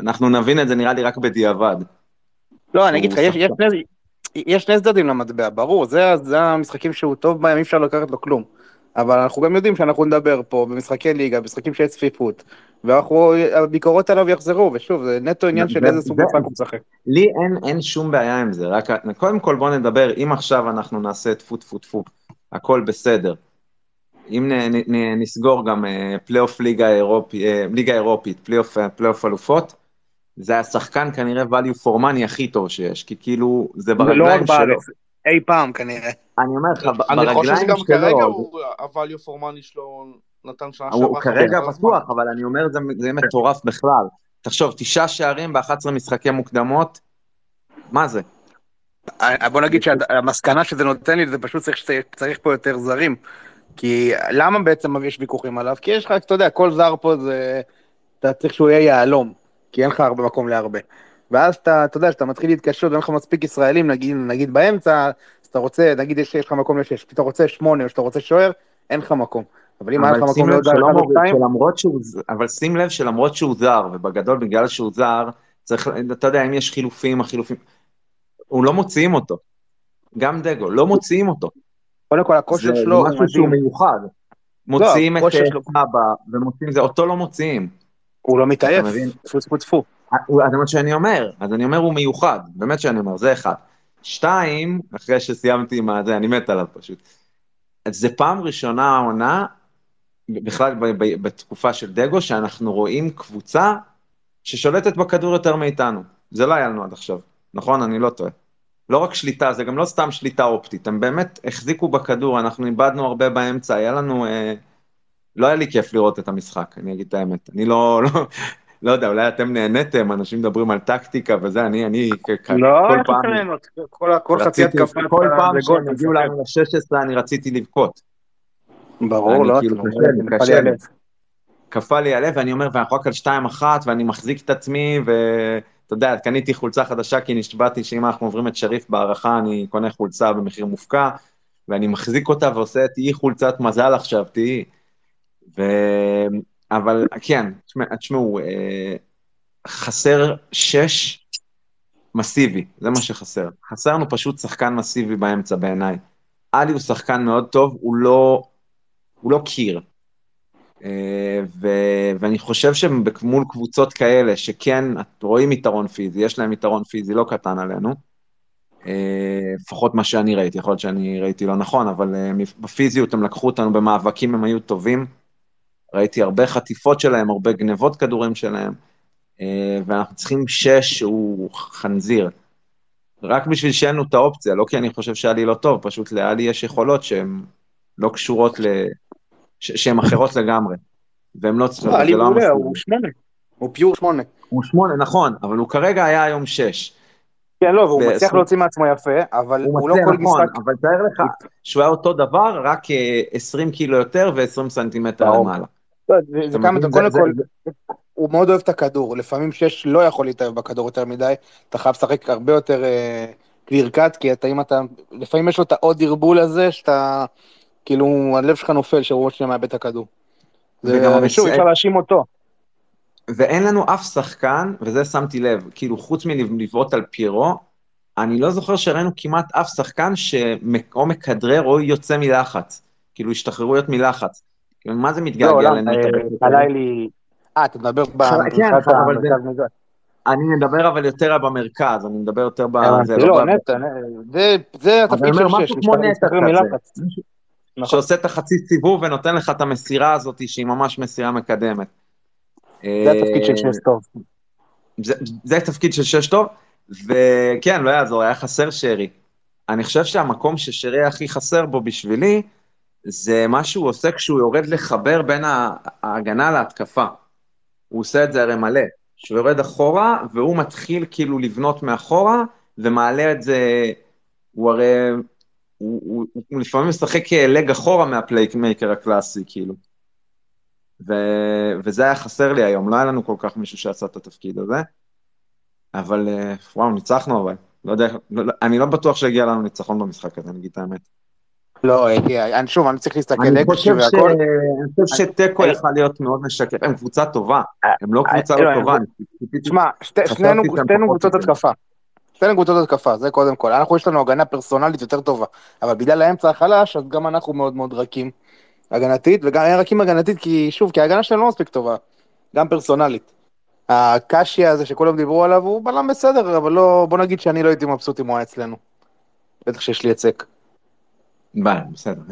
אנחנו נבין את זה נראה לי רק בדיעבד. לא, אני אגיד לך, יש- יש יש שני צדדים למטבע, ברור, זה זה המשחקים שהוא טוב בהם, אי אפשר לקחת לו כלום. אבל אנחנו גם יודעים שאנחנו נדבר פה במשחקי ליגה, משחקים שיש צפיפות, והביקורות עליו יחזרו, ושוב, זה נטו עניין של איזה סוג משחק הוא משחק. לי אין, אין שום בעיה עם זה, רק קודם כל בוא נדבר, אם עכשיו אנחנו נעשה טפו טפו טפו, הכל בסדר. אם נ, נ, נ, נסגור גם אה, פלייאוף ליגה, אירופי, אה, ליגה אירופית, פלייאוף, אה, פלייאוף אלופות, זה השחקן כנראה value for money הכי טוב שיש, כי כאילו זה לא רק ברגליים שלו. בארץ, אי פעם כנראה. אני אומר לך, ב- אני חושב ברגליים שגם כרגע שלו, הוא, ה-value for money שלו נתן שנה הוא שעברה כרגע על הזמן. בטוח, אבל אני אומר, זה, זה מטורף בכלל. תחשוב, תשעה שערים ב-11 משחקי מוקדמות, מה זה? אה, בוא נגיד שהמסקנה שזה נותן לי זה פשוט צריך, צריך פה יותר זרים. כי למה בעצם יש ויכוחים עליו? כי יש לך, אתה יודע, כל זר פה זה... אתה צריך שהוא יהיה יהלום, כי אין לך הרבה מקום להרבה. ואז אתה, אתה יודע, כשאתה מתחיל להתקשות ואין לך מספיק ישראלים, נגיד, נגיד באמצע, אז אתה רוצה, נגיד יש יש לך מקום לשש, אתה רוצה שמונה או שאתה רוצה שוער, אין לך מקום. אבל אם היה לך מקום לעוד אחד או שתיים, אבל שים לב שלמרות שהוא זר, ובגדול בגלל שהוא זר, צריך, אתה יודע, אם יש חילופים, החילופים, הוא לא מוציאים אותו. גם דגו, לא מוציאים אותו. קודם כל הכושר זה שלו הוא משהו שהוא מדהים. מיוחד. מוציאים את אה, סבא, ומוציאים זה, אותו לא מוציאים. הוא לא מתעייף? טפו טפו טפו. הוא- זה מה שאני אומר, אז אני אומר הוא מיוחד, באמת שאני אומר, זה אחד. שתיים, אחרי שסיימתי עם הזה, אני מת עליו פשוט. אז זה פעם ראשונה העונה, בכלל ב- ב- בתקופה של דגו, שאנחנו רואים קבוצה ששולטת בכדור יותר מאיתנו. זה לא היה לנו עד עכשיו, נכון? אני לא טועה. לא רק שליטה, זה גם לא סתם שליטה אופטית, הם באמת החזיקו בכדור, אנחנו איבדנו הרבה באמצע, היה לנו... אה, לא היה לי כיף לראות את המשחק, אני אגיד את האמת. אני לא, לא, לא יודע, אולי אתם נהניתם, אנשים מדברים על טקטיקה וזה, אני, אני, לא, כל פעם, ליהנות? כל כל חצי התקפה כל פעם שהם הגיעו. לנו ל-16, אני רציתי לבכות. ברור, לא, כאילו, לא קשה לי, קשה לי. קפא לי הלב, ואני אומר, ואנחנו רק על 2-1, ואני מחזיק את עצמי, ו... אתה יודע, קניתי חולצה חדשה כי נשבעתי שאם אנחנו עוברים את שריף בהערכה, אני קונה חולצה במחיר מופקע, ואני מחזיק אותה ועושה, תהיי חולצת מזל עכשיו, תהיי. ו... אבל כן, תשמע- תשמעו, אה, חסר שש מסיבי, זה מה שחסר. חסר לנו פשוט שחקן מסיבי באמצע בעיניי. עלי הוא שחקן מאוד טוב, הוא לא, הוא לא קיר. אה, ו, ואני חושב שמול קבוצות כאלה, שכן רואים יתרון פיזי, יש להם יתרון פיזי לא קטן עלינו, אה, לפחות מה שאני ראיתי, יכול להיות שאני ראיתי לא נכון, אבל אה, בפיזיות הם לקחו אותנו במאבקים, הם היו טובים. ראיתי הרבה חטיפות שלהם, הרבה גנבות כדורים שלהם, ואנחנו צריכים שש שהוא חנזיר. רק בשביל שאין לנו את האופציה, לא כי אני חושב שאלי לא טוב, פשוט לאלי יש יכולות שהן לא קשורות ל... שהן אחרות לגמרי. והן לא צריכות, לא, זה לא המסלול. הוא שמונה. הוא פיור שמונה. הוא שמונה, נכון, אבל הוא כרגע היה היום שש. כן, לא, והוא מצליח להוציא מעצמו יפה, אבל הוא לא כל נכון, משחק... אבל תאר לך שהוא היה אותו דבר, רק אה, 20 קילו יותר ו-20 סנטימטר. למעלה. לא, זה- כמה? קודם זה- כל, זה- הוא מאוד אוהב את הכדור, לפעמים שש לא יכול להתאהב בכדור יותר מדי, אתה חייב לשחק הרבה יותר קליר קאט, כי אתה, אם אתה, לפעמים יש לו את העוד ערבול הזה, שאתה, כאילו, הלב שלך נופל, עוד שניה מאבד את הכדור. וגם ושוב, המצ- אפשר להאשים אותו. ואין לנו אף שחקן, וזה שמתי לב, כאילו חוץ מלבעוט על פיירו, אני לא זוכר שראינו כמעט אף שחקן שאו מכדרר או יוצא מלחץ. כאילו השתחררויות מלחץ. כאילו, מה זה לא, מתגעגע? אה, בקטע הזה? חלילי... אה, אתה מדבר כן. המרכז מגע. אני מדבר אבל יותר במרכז, אני מדבר יותר הבנתי, לא לא, ב... נטע, זה- התפקיד של שש, להשתחרר. מלחץ. נכון. שעושה את החצי סיבוב ונותן לך את המסירה הזאת שהיא ממש מסירה מקדמת. זה התפקיד של שש טוב. זה, זה התפקיד של שש טוב, וכן, לא יעזור, היה חסר שרי. אני חושב שהמקום ששרי הכי חסר בו בשבילי, זה מה שהוא עושה כשהוא יורד לחבר בין ההגנה להתקפה. הוא עושה את זה הרי מלא. שהוא יורד אחורה, והוא מתחיל כאילו לבנות מאחורה, ומעלה את זה, הוא הרי, הוא, הוא, הוא, לפעמים משחק לג אחורה מה playmaker הקלאסי, כאילו. ו, וזה היה חסר לי היום, לא היה לנו כל כך מישהו שעשה את התפקיד הזה. אבל אה, וואו, ניצחנו אבל. לא יודע, לא, לא, אני לא בטוח שהגיע לנו ניצחון במשחק הזה, אני אגיד את האמת. לא, אה, אני שוב, אני צריך להסתכל אני אקשי חושב והכל. אני חושב שתיקו יכל להיות מאוד משקף, הם קבוצה טובה, הם לא קבוצה לא, טובה, תשמע, שנינו קבוצות. התקפה. שנינו קבוצות התקפה, זה קודם כל. אנחנו, יש לנו הגנה פרסונלית יותר טובה, אבל בגלל האמצע החלש, אז גם אנחנו מאוד מאוד רכים הגנתית, וגם הם רכים הגנתית, כי שוב, כי ההגנה שלנו לא מספיק טובה, גם פרסונלית. הקשי הזה שכולם דיברו עליו, הוא בלם בסדר, אבל לא, בוא נגיד שאני לא הייתי מבסוט אם הוא היה אצלנו. בטח שיש לי היצק. בסדר,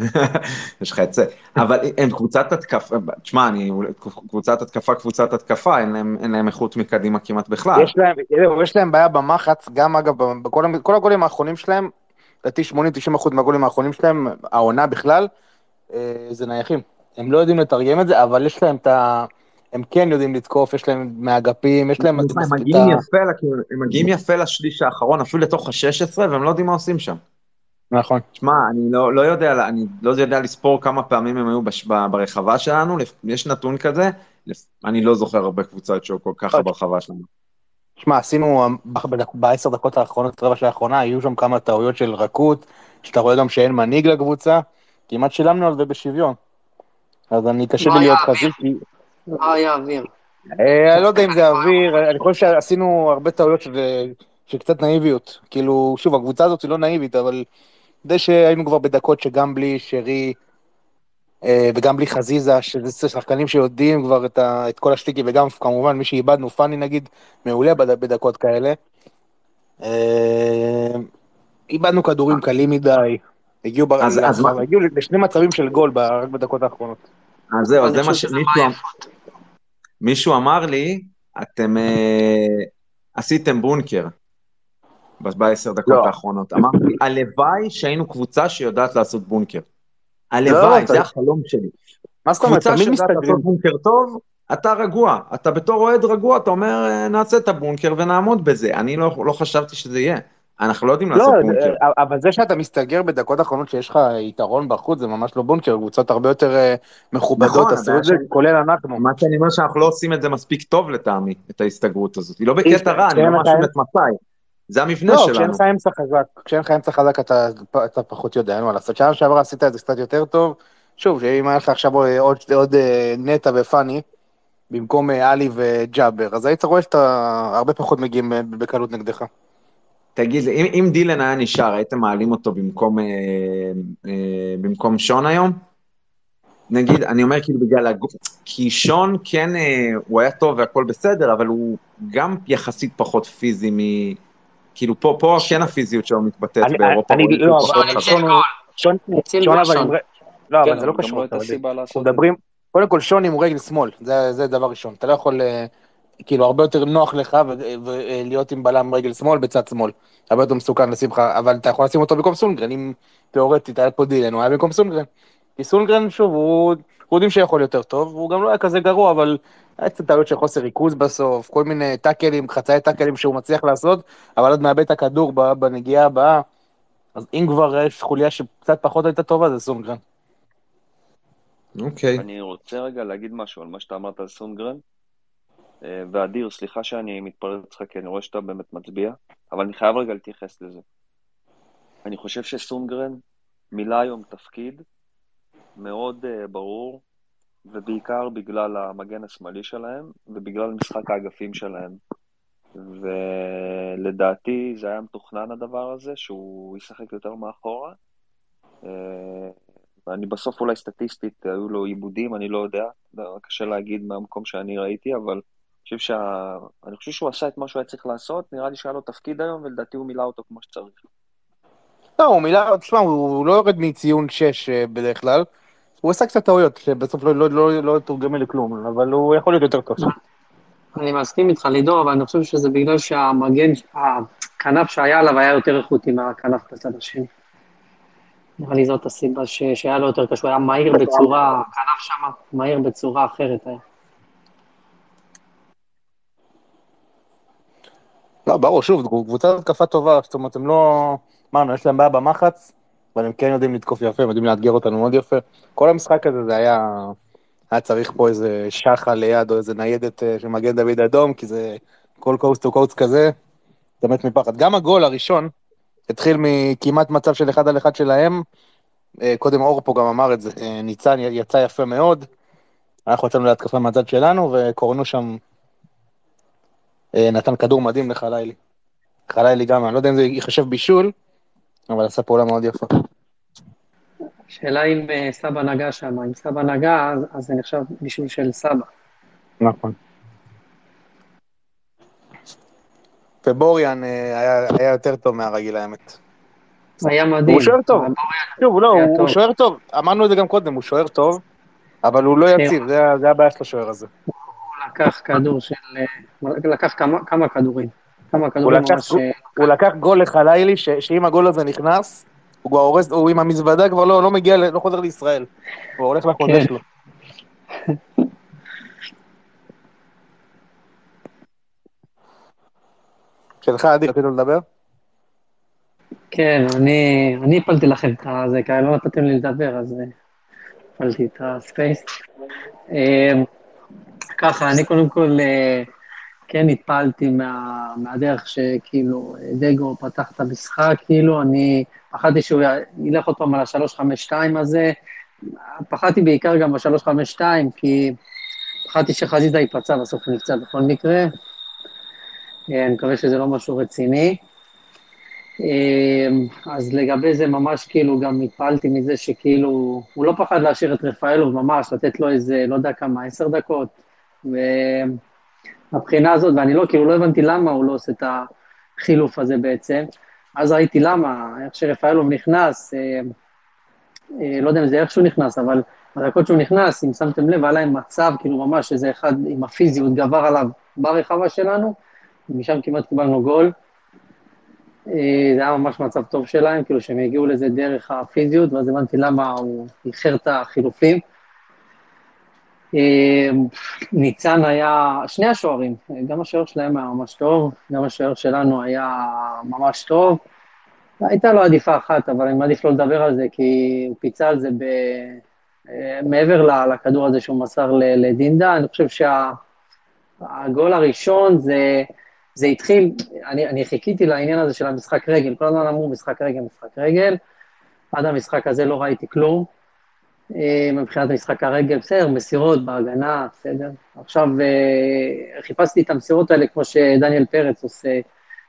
יש לך את זה. אבל הם קבוצת התקפה, תשמע, אני, קבוצת התקפה, קבוצת התקפה, אין להם, אין להם איכות מקדימה כמעט בכלל. יש להם, זהו, יש להם בעיה במחץ, גם אגב, בכל, בכל הגולים האחרונים שלהם, לדעתי 80-90% מהגולים האחרונים שלהם, העונה בכלל, אה, זה נייחים. הם לא יודעים לתרגם את זה, אבל יש להם את ה... הם כן יודעים לתקוף, יש להם מהאגפים, יש להם... הם מגיעים יפה לשליש האחרון, אפילו לתוך ה-16, והם לא יודעים מה עושים שם. נכון. שמע, אני לא, לא יודע, אני לא יודע לספור כמה פעמים הם היו בש, ב- ברחבה שלנו, יש נתון כזה, אני לא זוכר הרבה קבוצות שהיו כל ככה ברחבה שלנו. שמע, עשינו בדק- בעשר דקות האחרונות, רבע שעה האחרונה, היו שם כמה טעויות של רכות, שאתה רואה גם שאין מנהיג לקבוצה, כמעט שילמנו על זה בשוויון. אז אני, קשה לא לי להיות. חזיק, כי... לא היה אוויר. אה, אני לא יודע אם זה אוויר, אני חושב שעשינו הרבה טעויות של קצת נאיביות. כאילו, שוב, הקבוצה הזאת היא לא נאיבית, אבל די שהיינו כבר בדקות שגם בלי שרי אה, וגם בלי חזיזה, שזה שחקנים שיודעים כבר את, ה, את כל השטיקים, וגם כמובן מי שאיבדנו, פאני נגיד, מעולה בד, בדקות כאלה. אה, איבדנו כדורים קלים מדי, הגיעו, ב, אז- אז להרחבה, מה- הגיעו לשני מצבים של גול רק בדקות האחרונות. אז זהו, זה מה שמישהו מישהו אמר לי, אתם אה, עשיתם בונקר בעשר דקות לא. האחרונות. אמרתי, הלוואי שהיינו קבוצה שיודעת לעשות בונקר. לא, הלוואי, אתה- זה החלום שלי. מה זאת אומרת? קבוצה תמיד שיודעת מסתגרים. לעשות בונקר טוב, אתה רגוע. אתה בתור אוהד רגוע, אתה אומר, אה, נעשה את הבונקר ונעמוד בזה. אני לא, לא חשבתי שזה יהיה. אנחנו לא יודעים לא, לעשות בונקר. אה, אבל זה שאתה מסתגר בדקות האחרונות שיש לך יתרון בחוץ, זה ממש לא בונקר, קבוצות הרבה יותר אה, מכובדות נכון, עשו את זה, שאני- כולל אנחנו. מה שאני אומר שאנחנו לא עושים את זה מספיק טוב לטעמי, את ההסתגרות הזאת. היא לא בקטע רע, אני כשאין לא מאשים אמצע- את מפאי. זה המבנה לא, כשאין שלנו. לך אמצע חזק, כשאין לך אמצע חזק אתה, אתה פחות יודע, אין מה לעשות. שנה שעברה עשית את זה קצת יותר טוב. שוב, שאם היה לך עכשיו עוד, עוד אה, נטע ופאני, במקום אה, עלי וג'אבר, אז היית רואה שאתה הרבה פחות מגיעים אה, בקלות נגדך. תגיד אם, אם דילן היה נשאר, הייתם מעלים אותו במקום, אה, אה, במקום שון היום? נגיד, אני אומר כאילו בגלל הגוף, כי שון כן, אה, הוא היה טוב והכל בסדר, אבל הוא גם יחסית פחות פיזי מ... כאילו פה, פה כן הפיזיות שלו מתבטאת באירופה. אני- לא, שהוא אבל. שון הוא... שון, אבל לא, אבל זה לא קשור. לא אנחנו. מדברים, קודם כל שון עם רגל שמאל, זה, זה דבר ראשון. אתה לא יכול, אה, כאילו, הרבה יותר נוח לך ולהיות עם בלם רגל שמאל בצד שמאל. הרבה יותר מסוכן לשים לך, אבל אתה יכול לשים אותו במקום סונגרן, אם תיאורטית היה פה דילן, הוא היה במקום סונגרן. כי סונגרן, שוב, הוא, הוא יודעים שיכול יותר טוב, והוא גם לא היה כזה גרוע, אבל היה קצת טעויות של חוסר ריכוז בסוף, כל מיני טאקלים, חצאי טאקלים שהוא מצליח לעשות, אבל עוד מאבד את הכדור בנגיעה הבאה. אז אם כבר יש חוליה שקצת פחות הייתה טובה, זה סונגרן. אוקיי. אני רוצה רגע להגיד משהו על מה שאתה אמרת על סונגרן. אה, ואדיר, סליחה שאני מתפרץ לך, כי אני רואה שאתה באמת מצביע, אבל אני חייב רגע להתייחס לזה. אני חושב שסונגרן מילא היום תפקיד מאוד uh, ברור, ובעיקר בגלל המגן השמאלי שלהם, ובגלל משחק האגפים שלהם. ולדעתי זה היה מתוכנן הדבר הזה, שהוא ישחק יותר מאחורה. אה, ואני בסוף אולי סטטיסטית, היו לו עיבודים, אני לא יודע, קשה להגיד מהמקום שאני ראיתי, אבל אני חושב, שה... אני חושב שהוא עשה את מה שהוא היה צריך לעשות, נראה לי שהיה לו תפקיד היום, ולדעתי הוא מילא אותו כמו שצריך. לא, הוא מילא, תשמע, הוא לא יורד מציון 6 בדרך כלל. הוא עשה קצת טעויות, שבסוף לא, לא, לא, לא תורגמה לכלום, אבל הוא יכול להיות יותר טוב. אני מסכים איתך, לידור, אבל אני חושב שזה בגלל שהמגן, הכנף שהיה עליו היה יותר איכותי מהכנף בצד השני. נראה לי זאת הסיבה ש... שהיה לו יותר קשור, הוא היה מהיר בצורה, הכנף שם מהיר בצורה אחרת היה. לא, ברור, שוב, קבוצת התקפה טובה, זאת אומרת, הם לא... אמרנו, יש להם בעיה במחץ, אבל הם כן יודעים לתקוף יפה, הם יודעים לאתגר אותנו מאוד יפה. כל המשחק הזה, זה היה... היה צריך פה איזה שחה ליד, או איזה ניידת אה, של מגן דוד אדום, כי זה כל קוסט טו קוסט כזה, אתה מת מפחד. גם הגול הראשון התחיל מכמעט מצב של אחד על אחד שלהם, אה, קודם אור פה גם אמר את זה, אה, ניצן יצא יפה מאוד, אנחנו יצאנו להתקפה מהצד שלנו, וקורנו שם, נתן כדור מדהים לחלילי. חלילי גם, אני לא יודע אם זה ייחשב בישול, אבל עשה פעולה מאוד יפה. השאלה אם אה, סבא נגע שם, אם סבא נגע, אז- אז זה נחשב בישול של סבא. נכון. ובוריאן אה, היה, היה יותר טוב מהרגיל האמת. היה מדהים. הוא שוער טוב. שוב, לא, הוא, הוא טוב. שוער טוב, אמרנו את זה גם קודם, הוא שוער טוב, אבל הוא לא. יציב, זה, זה הבעיה של השוער הזה. הוא לקח כדור של... אה, לקח כמה, כמה כדורים. כמה הוא כדורים לקח, ממש... אה, הוא לקח גול לחלילי, ש, שאם הגול הזה נכנס, הוא כבר הורס, הוא עם המזוודה כבר לא, לא מגיע, לא חוזר לישראל. הוא הולך לחוזה כן. שלו. שלך, עדי, רצית לדבר? כן, אני, אני הפלתי לכם את זה, כי לא נתתם לי לדבר, אז אה, הפלתי את הספייס. אה, ככה, אני קודם כל אה, כן התפעלתי מה, מהדרך שכאילו אה, דגו פתח את המשחק, כאילו, אני פחדתי שהוא ילך עוד פעם על ה-352 הזה, פחדתי בעיקר גם ב-352, כי פחדתי שחזיזה ייפצע, בסוף נפצע בכל מקרה. אה, אני מקווה שזה לא משהו רציני. אמ, אז לגבי זה ממש כאילו גם התפעלתי מזה שכאילו, הוא לא פחד להשאיר את רפאלוב ממש, לתת לו איזה, לא יודע כמה, עשר דקות. ומבחינה הזאת, ואני לא, כאילו לא הבנתי למה הוא לא עושה את החילוף הזה בעצם. אז ראיתי למה, איך שרפאלוב נכנס, אה, אה, לא יודע אם זה איך שהוא נכנס, אבל בדקות שהוא נכנס, אם שמתם לב, היה להם מצב, כאילו ממש איזה אחד עם הפיזיות גבר עליו ברחבה שלנו, ומשם כמעט קיבלנו גול. אה, זה היה ממש מצב טוב שלהם, כאילו שהם הגיעו לזה דרך הפיזיות, ואז הבנתי למה הוא איחר את החילופים. אה, ניצן היה, שני השוערים, גם השוער שלהם היה ממש טוב, גם השוער שלנו היה ממש טוב. הייתה לו עדיפה אחת, אבל אני מעדיף לא לדבר על זה, כי הוא פיצה על זה ב... אה, מעבר לכדור הזה שהוא מסר לדינדה, אני חושב שהגול הראשון זה, זה התחיל, אני, אני חיכיתי לעניין הזה של המשחק רגל, כל הזמן אמרו משחק רגל, משחק רגל, עד המשחק הזה לא ראיתי כלום. אה, מבחינת משחק הרגל, בסדר, מסירות בהגנה, בסדר. עכשיו אה, חיפשתי את המסירות האלה כמו שדניאל פרץ עושה,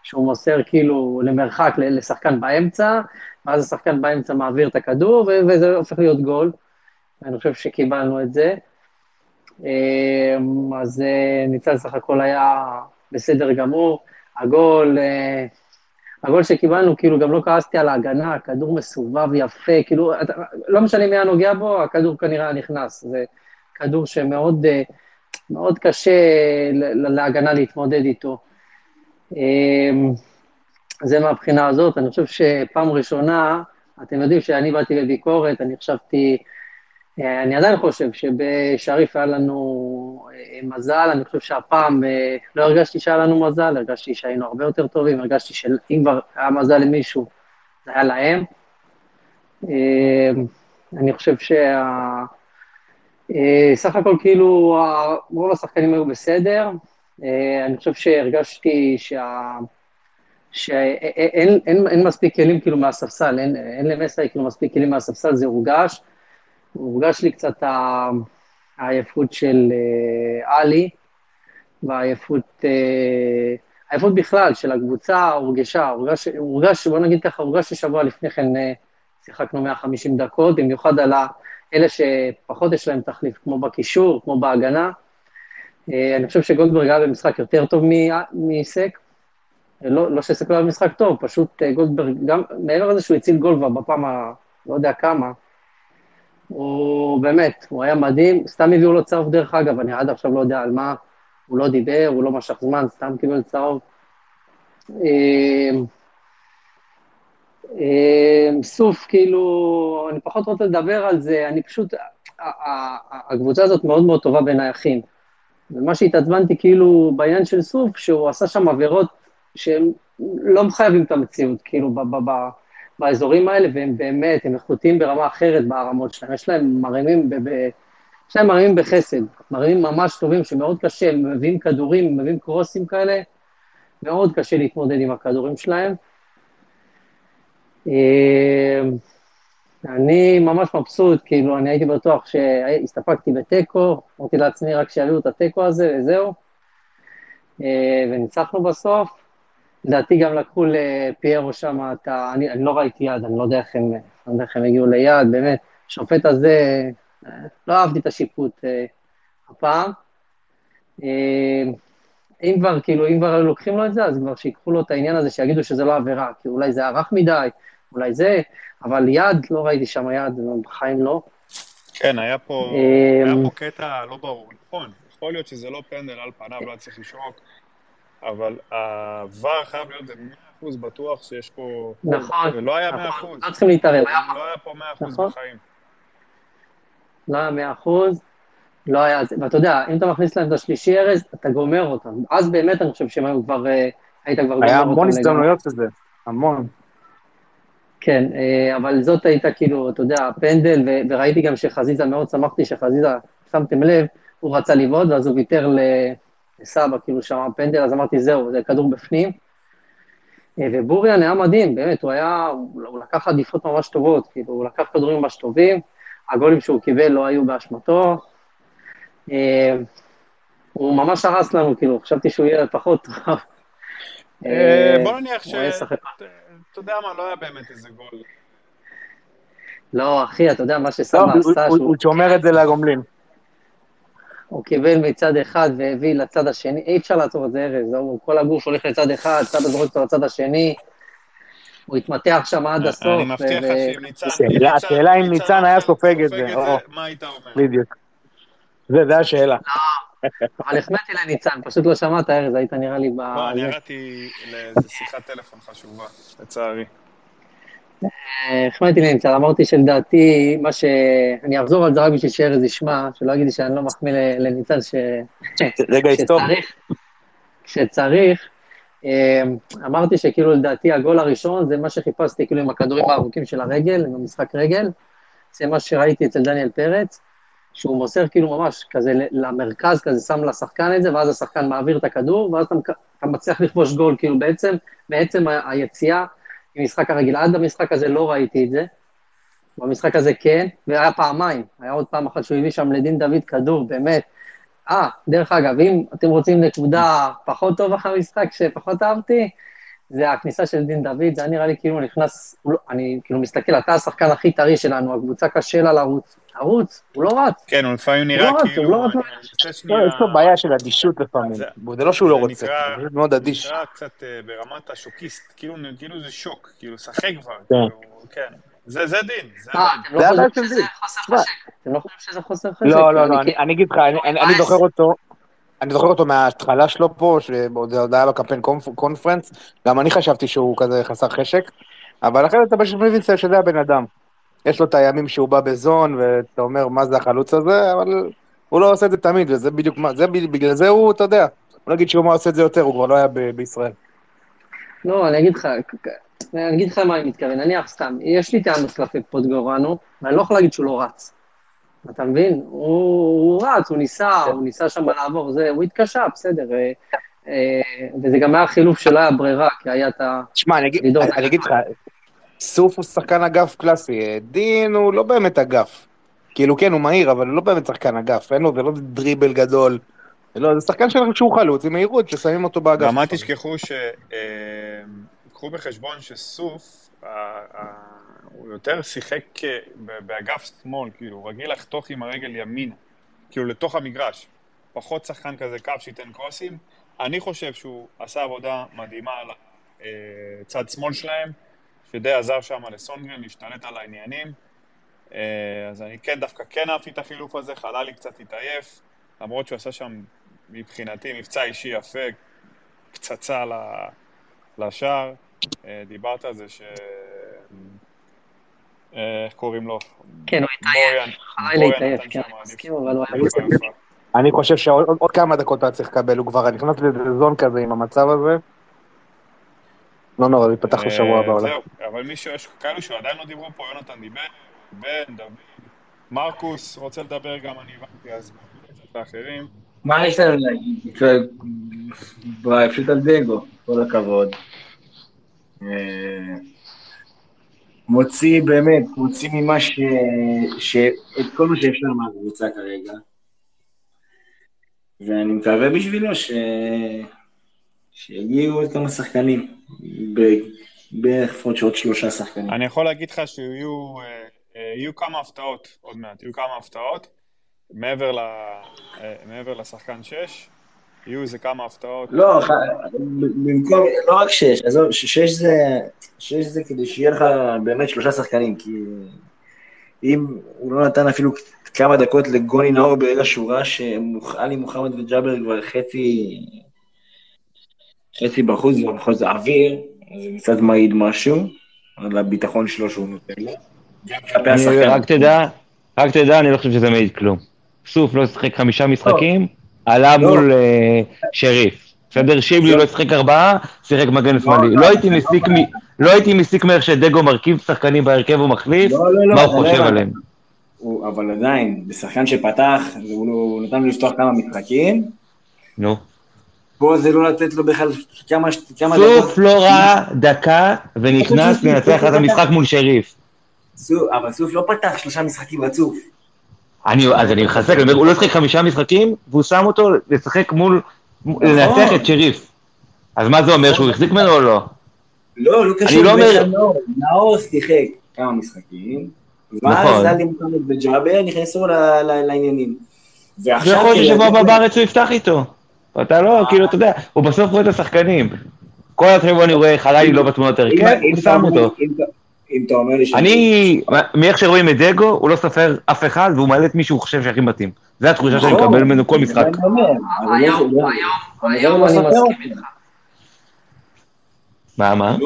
שהוא מוסר כאילו למרחק לשחקן באמצע, ואז השחקן באמצע מעביר את הכדור, וזה הופך להיות גול. אני חושב שקיבלנו את זה. אה, אז ניצן סך הכל היה בסדר גמור. הגול, הגול שקיבלנו, כאילו גם לא כעסתי על ההגנה, הכדור מסובב יפה, כאילו, לא משנה מי היה נוגע בו, הכדור כנראה נכנס. זה כדור שמאוד אה, מאוד קשה להגנה להתמודד איתו. אה, זה מהבחינה הזאת, אני חושב שפעם ראשונה, אתם יודעים שאני באתי בביקורת, אני חשבתי, אני עדיין חושב שבשריף היה לנו אה, מזל, אני חושב שהפעם אה, לא הרגשתי שהיה לנו מזל, הרגשתי שהיינו הרבה יותר טובים, הרגשתי שאם כבר היה מזל למישהו, זה היה להם. אה, אני חושב שה... אה, סך הכל כאילו רוב השחקנים היו בסדר, אה, אני חושב שהרגשתי שה... שאין אין, אין מספיק כלים כאילו מהספסל, אין, אין למסי כאילו מספיק כלים מהספסל, זה הורגש. הורגש לי קצת העייפות של אה, עלי, והעייפות, אה, העייפות בכלל של הקבוצה הורגשה, הורגש, בוא נגיד ככה, הורגש ששבוע לפני כן אה, שיחקנו 150 דקות, במיוחד על אלה שפחות יש להם תחליף, כמו בקישור, כמו בהגנה. אני חושב שגולדברג היה במשחק יותר טוב מסק, לא, לא שסק לא היה במשחק טוב, פשוט גולדברג, גם מעבר לזה שהוא הציל גול כבר בפעם ה... לא יודע כמה, הוא באמת, הוא היה מדהים, סתם הביאו לו צהוב דרך אגב, אני עד עכשיו לא יודע על מה, הוא לא דיבר, הוא לא משך זמן, סתם קיבל צהוב. אמ, אמ, סוף, כאילו, אני פחות רוצה לדבר על זה, אני פשוט, הקבוצה הזאת מאוד מאוד טובה בנייחים. ומה שהתעצבנתי כאילו בעניין של סוף, שהוא עשה שם עבירות שהן לא מחייבים את המציאות, כאילו, ב- ב- ב- באזורים האלה, והם באמת, הם איכותיים ברמה אחרת ברמות שלהם. יש להם מרימים, ב- ב- יש להם מרימים בחסד, מרימים ממש טובים, שמאוד קשה, הם מביאים כדורים, מביאים קרוסים כאלה, מאוד קשה להתמודד עם הכדורים שלהם. אה, אני ממש מבסוט, כאילו, אני הייתי בטוח שהסתפקתי בתיקו, אמרתי לעצמי רק שיביאו את התיקו הזה וזהו, אה, וניצחנו בסוף. לדעתי גם לקחו לפיירו שם את ה... אני, אני לא ראיתי יד, אני לא יודע איך הם, לא יודע איך הם הגיעו ליד, באמת. השופט הזה, אה, לא אהבתי את השיפוט אה, הפעם. אה, אם כבר, כאילו, אם כבר לוקחים לו את זה, אז כבר שיקחו לו את העניין הזה, שיגידו שזה לא עבירה, כי אולי זה היה רך מדי, אולי זה, אבל יד, לא ראיתי שם יד, בחיים לא. כן, היה פה, היה פה קטע לא ברור, נכון, יכול להיות שזה לא פנדל על פניו, לא היה צריך לשרוק, אבל העבר חייב להיות ב-100% בטוח שיש פה... נכון, ולא היה 100%. נכון, לא צריכים להתערב. לא היה פה 100% נכון. בחיים. לא היה מאה אחוז, לא היה זה, ואתה יודע, אם אתה מכניס להם את השלישי ארז, אתה גומר אותם. אז באמת אני חושב שהם היו כבר, אה, היית כבר גומר אותם היה. המון הזדמנויות לזה, המון. כן, אה, אבל זאת הייתה כאילו, אתה יודע, פנדל, ו- וראיתי גם שחזיזה, מאוד שמחתי שחזיזה, שמתם לב, הוא רצה לבעוט, ואז הוא ויתר לסבא, כאילו שם פנדל, אז אמרתי, זהו, זה כדור בפנים. אה, ובוריאן היה מדהים, באמת, הוא היה, הוא לקח עדיפות ממש טובות, כאילו, הוא לקח כדורים ממש טובים, הגולים שהוא קיבל לא היו באשמתו. אה, הוא ממש הרס לנו, כאילו, חשבתי שהוא יהיה פחות טוב. אה, בוא נניח ש... אתה יודע מה, לא היה באמת איזה גול. לא, אחי, אתה יודע מה לא, שסבא הוא- עשה, הוא שהוא הוא שומר את זה לגומלין. הוא קיבל מצד אחד והביא לצד השני, אי אפשר לעצור את זה ארז, כל הגוף הולך לצד אחד, סבא זורק אותו לצד השני, הוא התמתח שם עד הסוף. אני מבטיח לך שאם ניצן... השאלה- אם ניצן היה סופג את זה. או, מה היית אומר? בדיוק. זה, זה השאלה. אבל החמאתי לניצן, פשוט לא שמעת ארז, היית נראה לי ב... לא, אני. ירדתי לאיזה שיחת טלפון חשובה, לצערי. החמאתי להם קצת, אמרתי שלדעתי, מה ש... אני אחזור על זה רק בשביל שארז ישמע, שלא יגיד לי שאני לא מחמיא לניצן ש... רגע היסטורי. כשצריך, אה, אמרתי שכאילו לדעתי הגול הראשון זה מה שחיפשתי, כאילו עם הכדורים הארוכים של הרגל, עם המשחק רגל, זה מה שראיתי אצל דניאל פרץ, שהוא מוסר כאילו ממש כזה למרכז, כזה שם לשחקן את זה, ואז השחקן מעביר את הכדור, ואז אתה, אתה מצליח לכבוש גול, כאילו בעצם, בעצם היציאה ממשחק הרגל. עד המשחק הזה לא ראיתי את זה, במשחק הזה כן, והיה פעמיים, היה עוד פעם אחת שהוא הביא שם לדין דוד כדור, באמת. אה, דרך אגב, אם אתם רוצים נקודה פחות טובה במשחק, שפחות אהבתי, זה הכניסה של דין דוד, זה היה נראה לי כאילו הוא נכנס, הוא לא, אני כאילו מסתכל, אתה השחקן הכי טרי שלנו, הקבוצה קשה לה לרוץ, לרוץ, הוא לא רץ. כן, הוא לפעמים הוא נראה לא רץ, כאילו... הוא לא רץ. מנסה לא, שנייה... יש לו בעיה של אדישות לפעמים. זה לא שהוא לא זה רוצה, הוא מאוד אדיש. נקרא קצת אה, ברמת השוקיסט, כאילו כאילו זה שוק, כאילו שחק כבר, כן. כאילו, כן. זה זה דין, זה אה. אתם לא זה הבעיה של דין. חוסר תשמע, חשק? אתם לא חושבים שזה חוסר חשק? לא, לא, לא, אני אגיד לך, אני זוכר אותו, אני זוכר אותו מההתחלה שלו פה, שעוד עוד היה בקמפיין קונפ- קונפרנס, גם אני חשבתי שהוא כזה חסר חשק, אבל אחרי זה אתה פשוט מבין שזה הבן אדם. יש לו את הימים שהוא בא בזון, ואתה אומר, מה זה החלוץ הזה, אבל הוא לא עושה את זה תמיד, וזה בדיוק מה, זה בגלל זה הוא, אתה יודע, בוא נגיד שהוא עושה את זה יותר, הוא כבר לא היה בישראל. לא, אני אגיד לך, אני אגיד לך מה אני מתכוון, נניח סתם, יש לי טענות כלפי פוטגורנו, ואני לא יכול להגיד שהוא לא רץ. אתה מבין? הוא, הוא רץ, הוא ניסה, הוא ניסה שם לעבור, זה, הוא התקשה, בסדר. אה, אה, וזה גם היה חילוף שלא היה ברירה, כי היה את ה... תשמע, אני אגיד- לידור. אני אגיד לך, סוף הוא שחקן אגף קלאסי, דין הוא לא באמת אגף. כאילו כן, הוא מהיר, אבל הוא לא באמת שחקן אגף, אין לו, זה לא דריבל גדול. לא, זה שחקן של- שהוא חלוץ עם מהירות, ששמים אותו באגף. גם אל תשכחו ש... אה, קחו בחשבון שסוף, אה, אה, הוא יותר שיחק אה, באגף שמאל, כאילו, הוא רגיל לחתוך עם הרגל ימינה, כאילו לתוך המגרש. פחות שחקן כזה קו שייתן קרוסים. אני חושב שהוא עשה עבודה מדהימה על הצד שמאל שלהם, שדי עזר שם לסונגרן להשתלט על העניינים. אה, אז אני כן, דווקא כן אהבתי את החילוף הזה, חלה לי קצת התעייף, למרות שהוא עשה שם מבחינתי מבצע אישי יפה, פצצה לשער. אה, דיברת על זה ש... אה, איך קוראים לו? כן, הוא. התעייף, חלילה בוריאן התעייף, נתן כן, אני עדיפות מסכים, אבל הוא היה יפה, בסדר. יפה. אני חושב שעוד עוד- עוד כמה דקות היה צריך לקבל, הוא כבר נכנס לזון כזה עם המצב הזה. לא נורא, הוא ייפתח לשבוע הבא אה, אולי. זהו, אבל מי שיש כאלו שעדיין לא דיברו פה, יונתן דיבר, בן, דוד, מרקוס רוצה לדבר גם, אני הבנתי, אז לאחרים. מה יש לנו להגיד? ב- פשוט על דגו, כל הכבוד. מוציא באמת, מוציא ממה ש... ש... את כל מה שאפשר מהקבוצה כרגע. ואני מקווה בשבילו ש... שיגיעו עוד כמה שחקנים. ב- בערך לפחות שעוד שלושה שחקנים. אני יכול להגיד לך שיהיו אה, אה, יהיו כמה הפתעות עוד מעט, יהיו כמה הפתעות. מעבר, ל, אה, מעבר לשחקן 6, יהיו איזה כמה הפתעות. לא, ח- במקום, לא רק שש, עזוב, שש זה, שש זה כדי שיהיה לך באמת שלושה שחקנים, כי אם הוא לא נתן אפילו כמה דקות לגוני נאור ברגע שהוא ראה שעלי מוחמד וג'אבר כבר חצי, חצי בחוץ, ובכל זאת אוויר, אז זה קצת מעיד משהו על הביטחון שלו שהוא נותן לו. רק תדע, רק תדע, אני לא חושב שזה מעיד כלום. סוף לא שיחק חמישה משחקים, עלה לא. מול אה, שריף. בסדר? שיבלי לא שיחק ארבעה, שיחק מגן שמאלי. לא הייתי מסיק מ- לא הייתי מסיק מאיך שדגו מרכיב שחקנים בהרכב ומחליף, לא, לא, לא, מה הוא לא חושב. עליהם. אבל עדיין, בשחקן שפתח, הוא לא- נתן לו לפתוח כמה משחקים, נו. פה זה לא לתת לו בכלל כמה, דקות. סוף לא ראה דקה ונכנס לנצח את המשחק מול שריף. אבל סוף לא פתח שלושה משחקים רצוף. אני, אז אני מחזק, אני אומר, הוא לא שיחק חמישה משחקים, והוא שם אותו לשחק מול, נכון. לנצח את שריף. אז מה זה אומר, שהוא החזיק ממנו או לא? לא, לא קשור, לא אומר- בכלל, נאור, שיחק כמה משחקים, ואז נכון. עלי מוחמד וג'אבר נכנסו לעניינים. ויכול להיות ששבוע הבא בארץ הוא יפתח איתו. אתה לא, כאילו, אתה יודע, הוא בסוף רואה את השחקנים. כל השבוע אני רואה חלילי לא בתמונות הרכב, אם הוא שם אותו. אם אתה- אומר לי ש... אני, מאיך שרואים את דגו, הוא לא סופר אף אחד, והוא מעלה את מי שהוא חושב שהכי מתאים. זו התחושה שאני נכון, מקבל ממנו כל משחק. אני אומר, אבל לא- היום, לא- היום, היום לא אני סופר מסכים. איתך. מה, מה?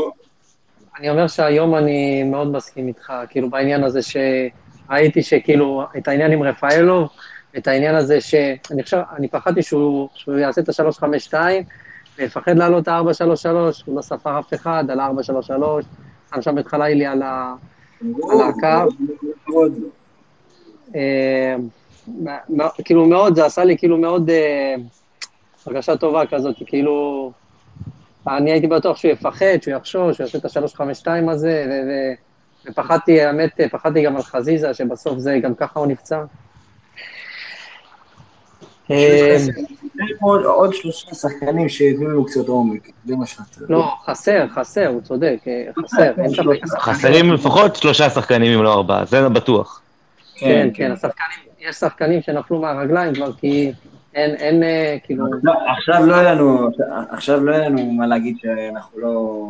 אני אומר שהיום אני מאוד מסכים איתך, כאילו בעניין הזה שראיתי שכאילו, את העניין עם רפאלוב, את העניין הזה שאני חושב, אני פחדתי שהוא, שהוא יעשה את ה-352, ויפחד לעלות את ה-433, הוא לא ספר אף אחד על ה-433, שם שם את חלילי על, הקו. אה, כאילו מאוד, זה עשה לי כאילו מאוד אה, הרגשה טובה כזאת, כאילו, אני הייתי בטוח שהוא יפחד, שהוא יחשוש, שהוא יעשה את ה-352 הזה, ו- ו- ופחדתי, האמת, פחדתי גם על חזיזה, שבסוף זה, גם ככה הוא נפצע. אה, עוד- שלושה שחקנים שייתנו לנו קצת עומק, זה מה שאתה... לא, חסר, חסר, הוא צודק, אה, חסר, ספק. חסרים לפחות שלושה שחקנים אם לא ארבעה, זה בטוח. כן, כן, השחקנים, יש שחקנים שנפלו מהרגליים כבר, כי אין, אין, אה, כאילו... לא, עכשיו לא יהיה לנו, עכשיו לא יהיה לנו מה להגיד שאנחנו לא...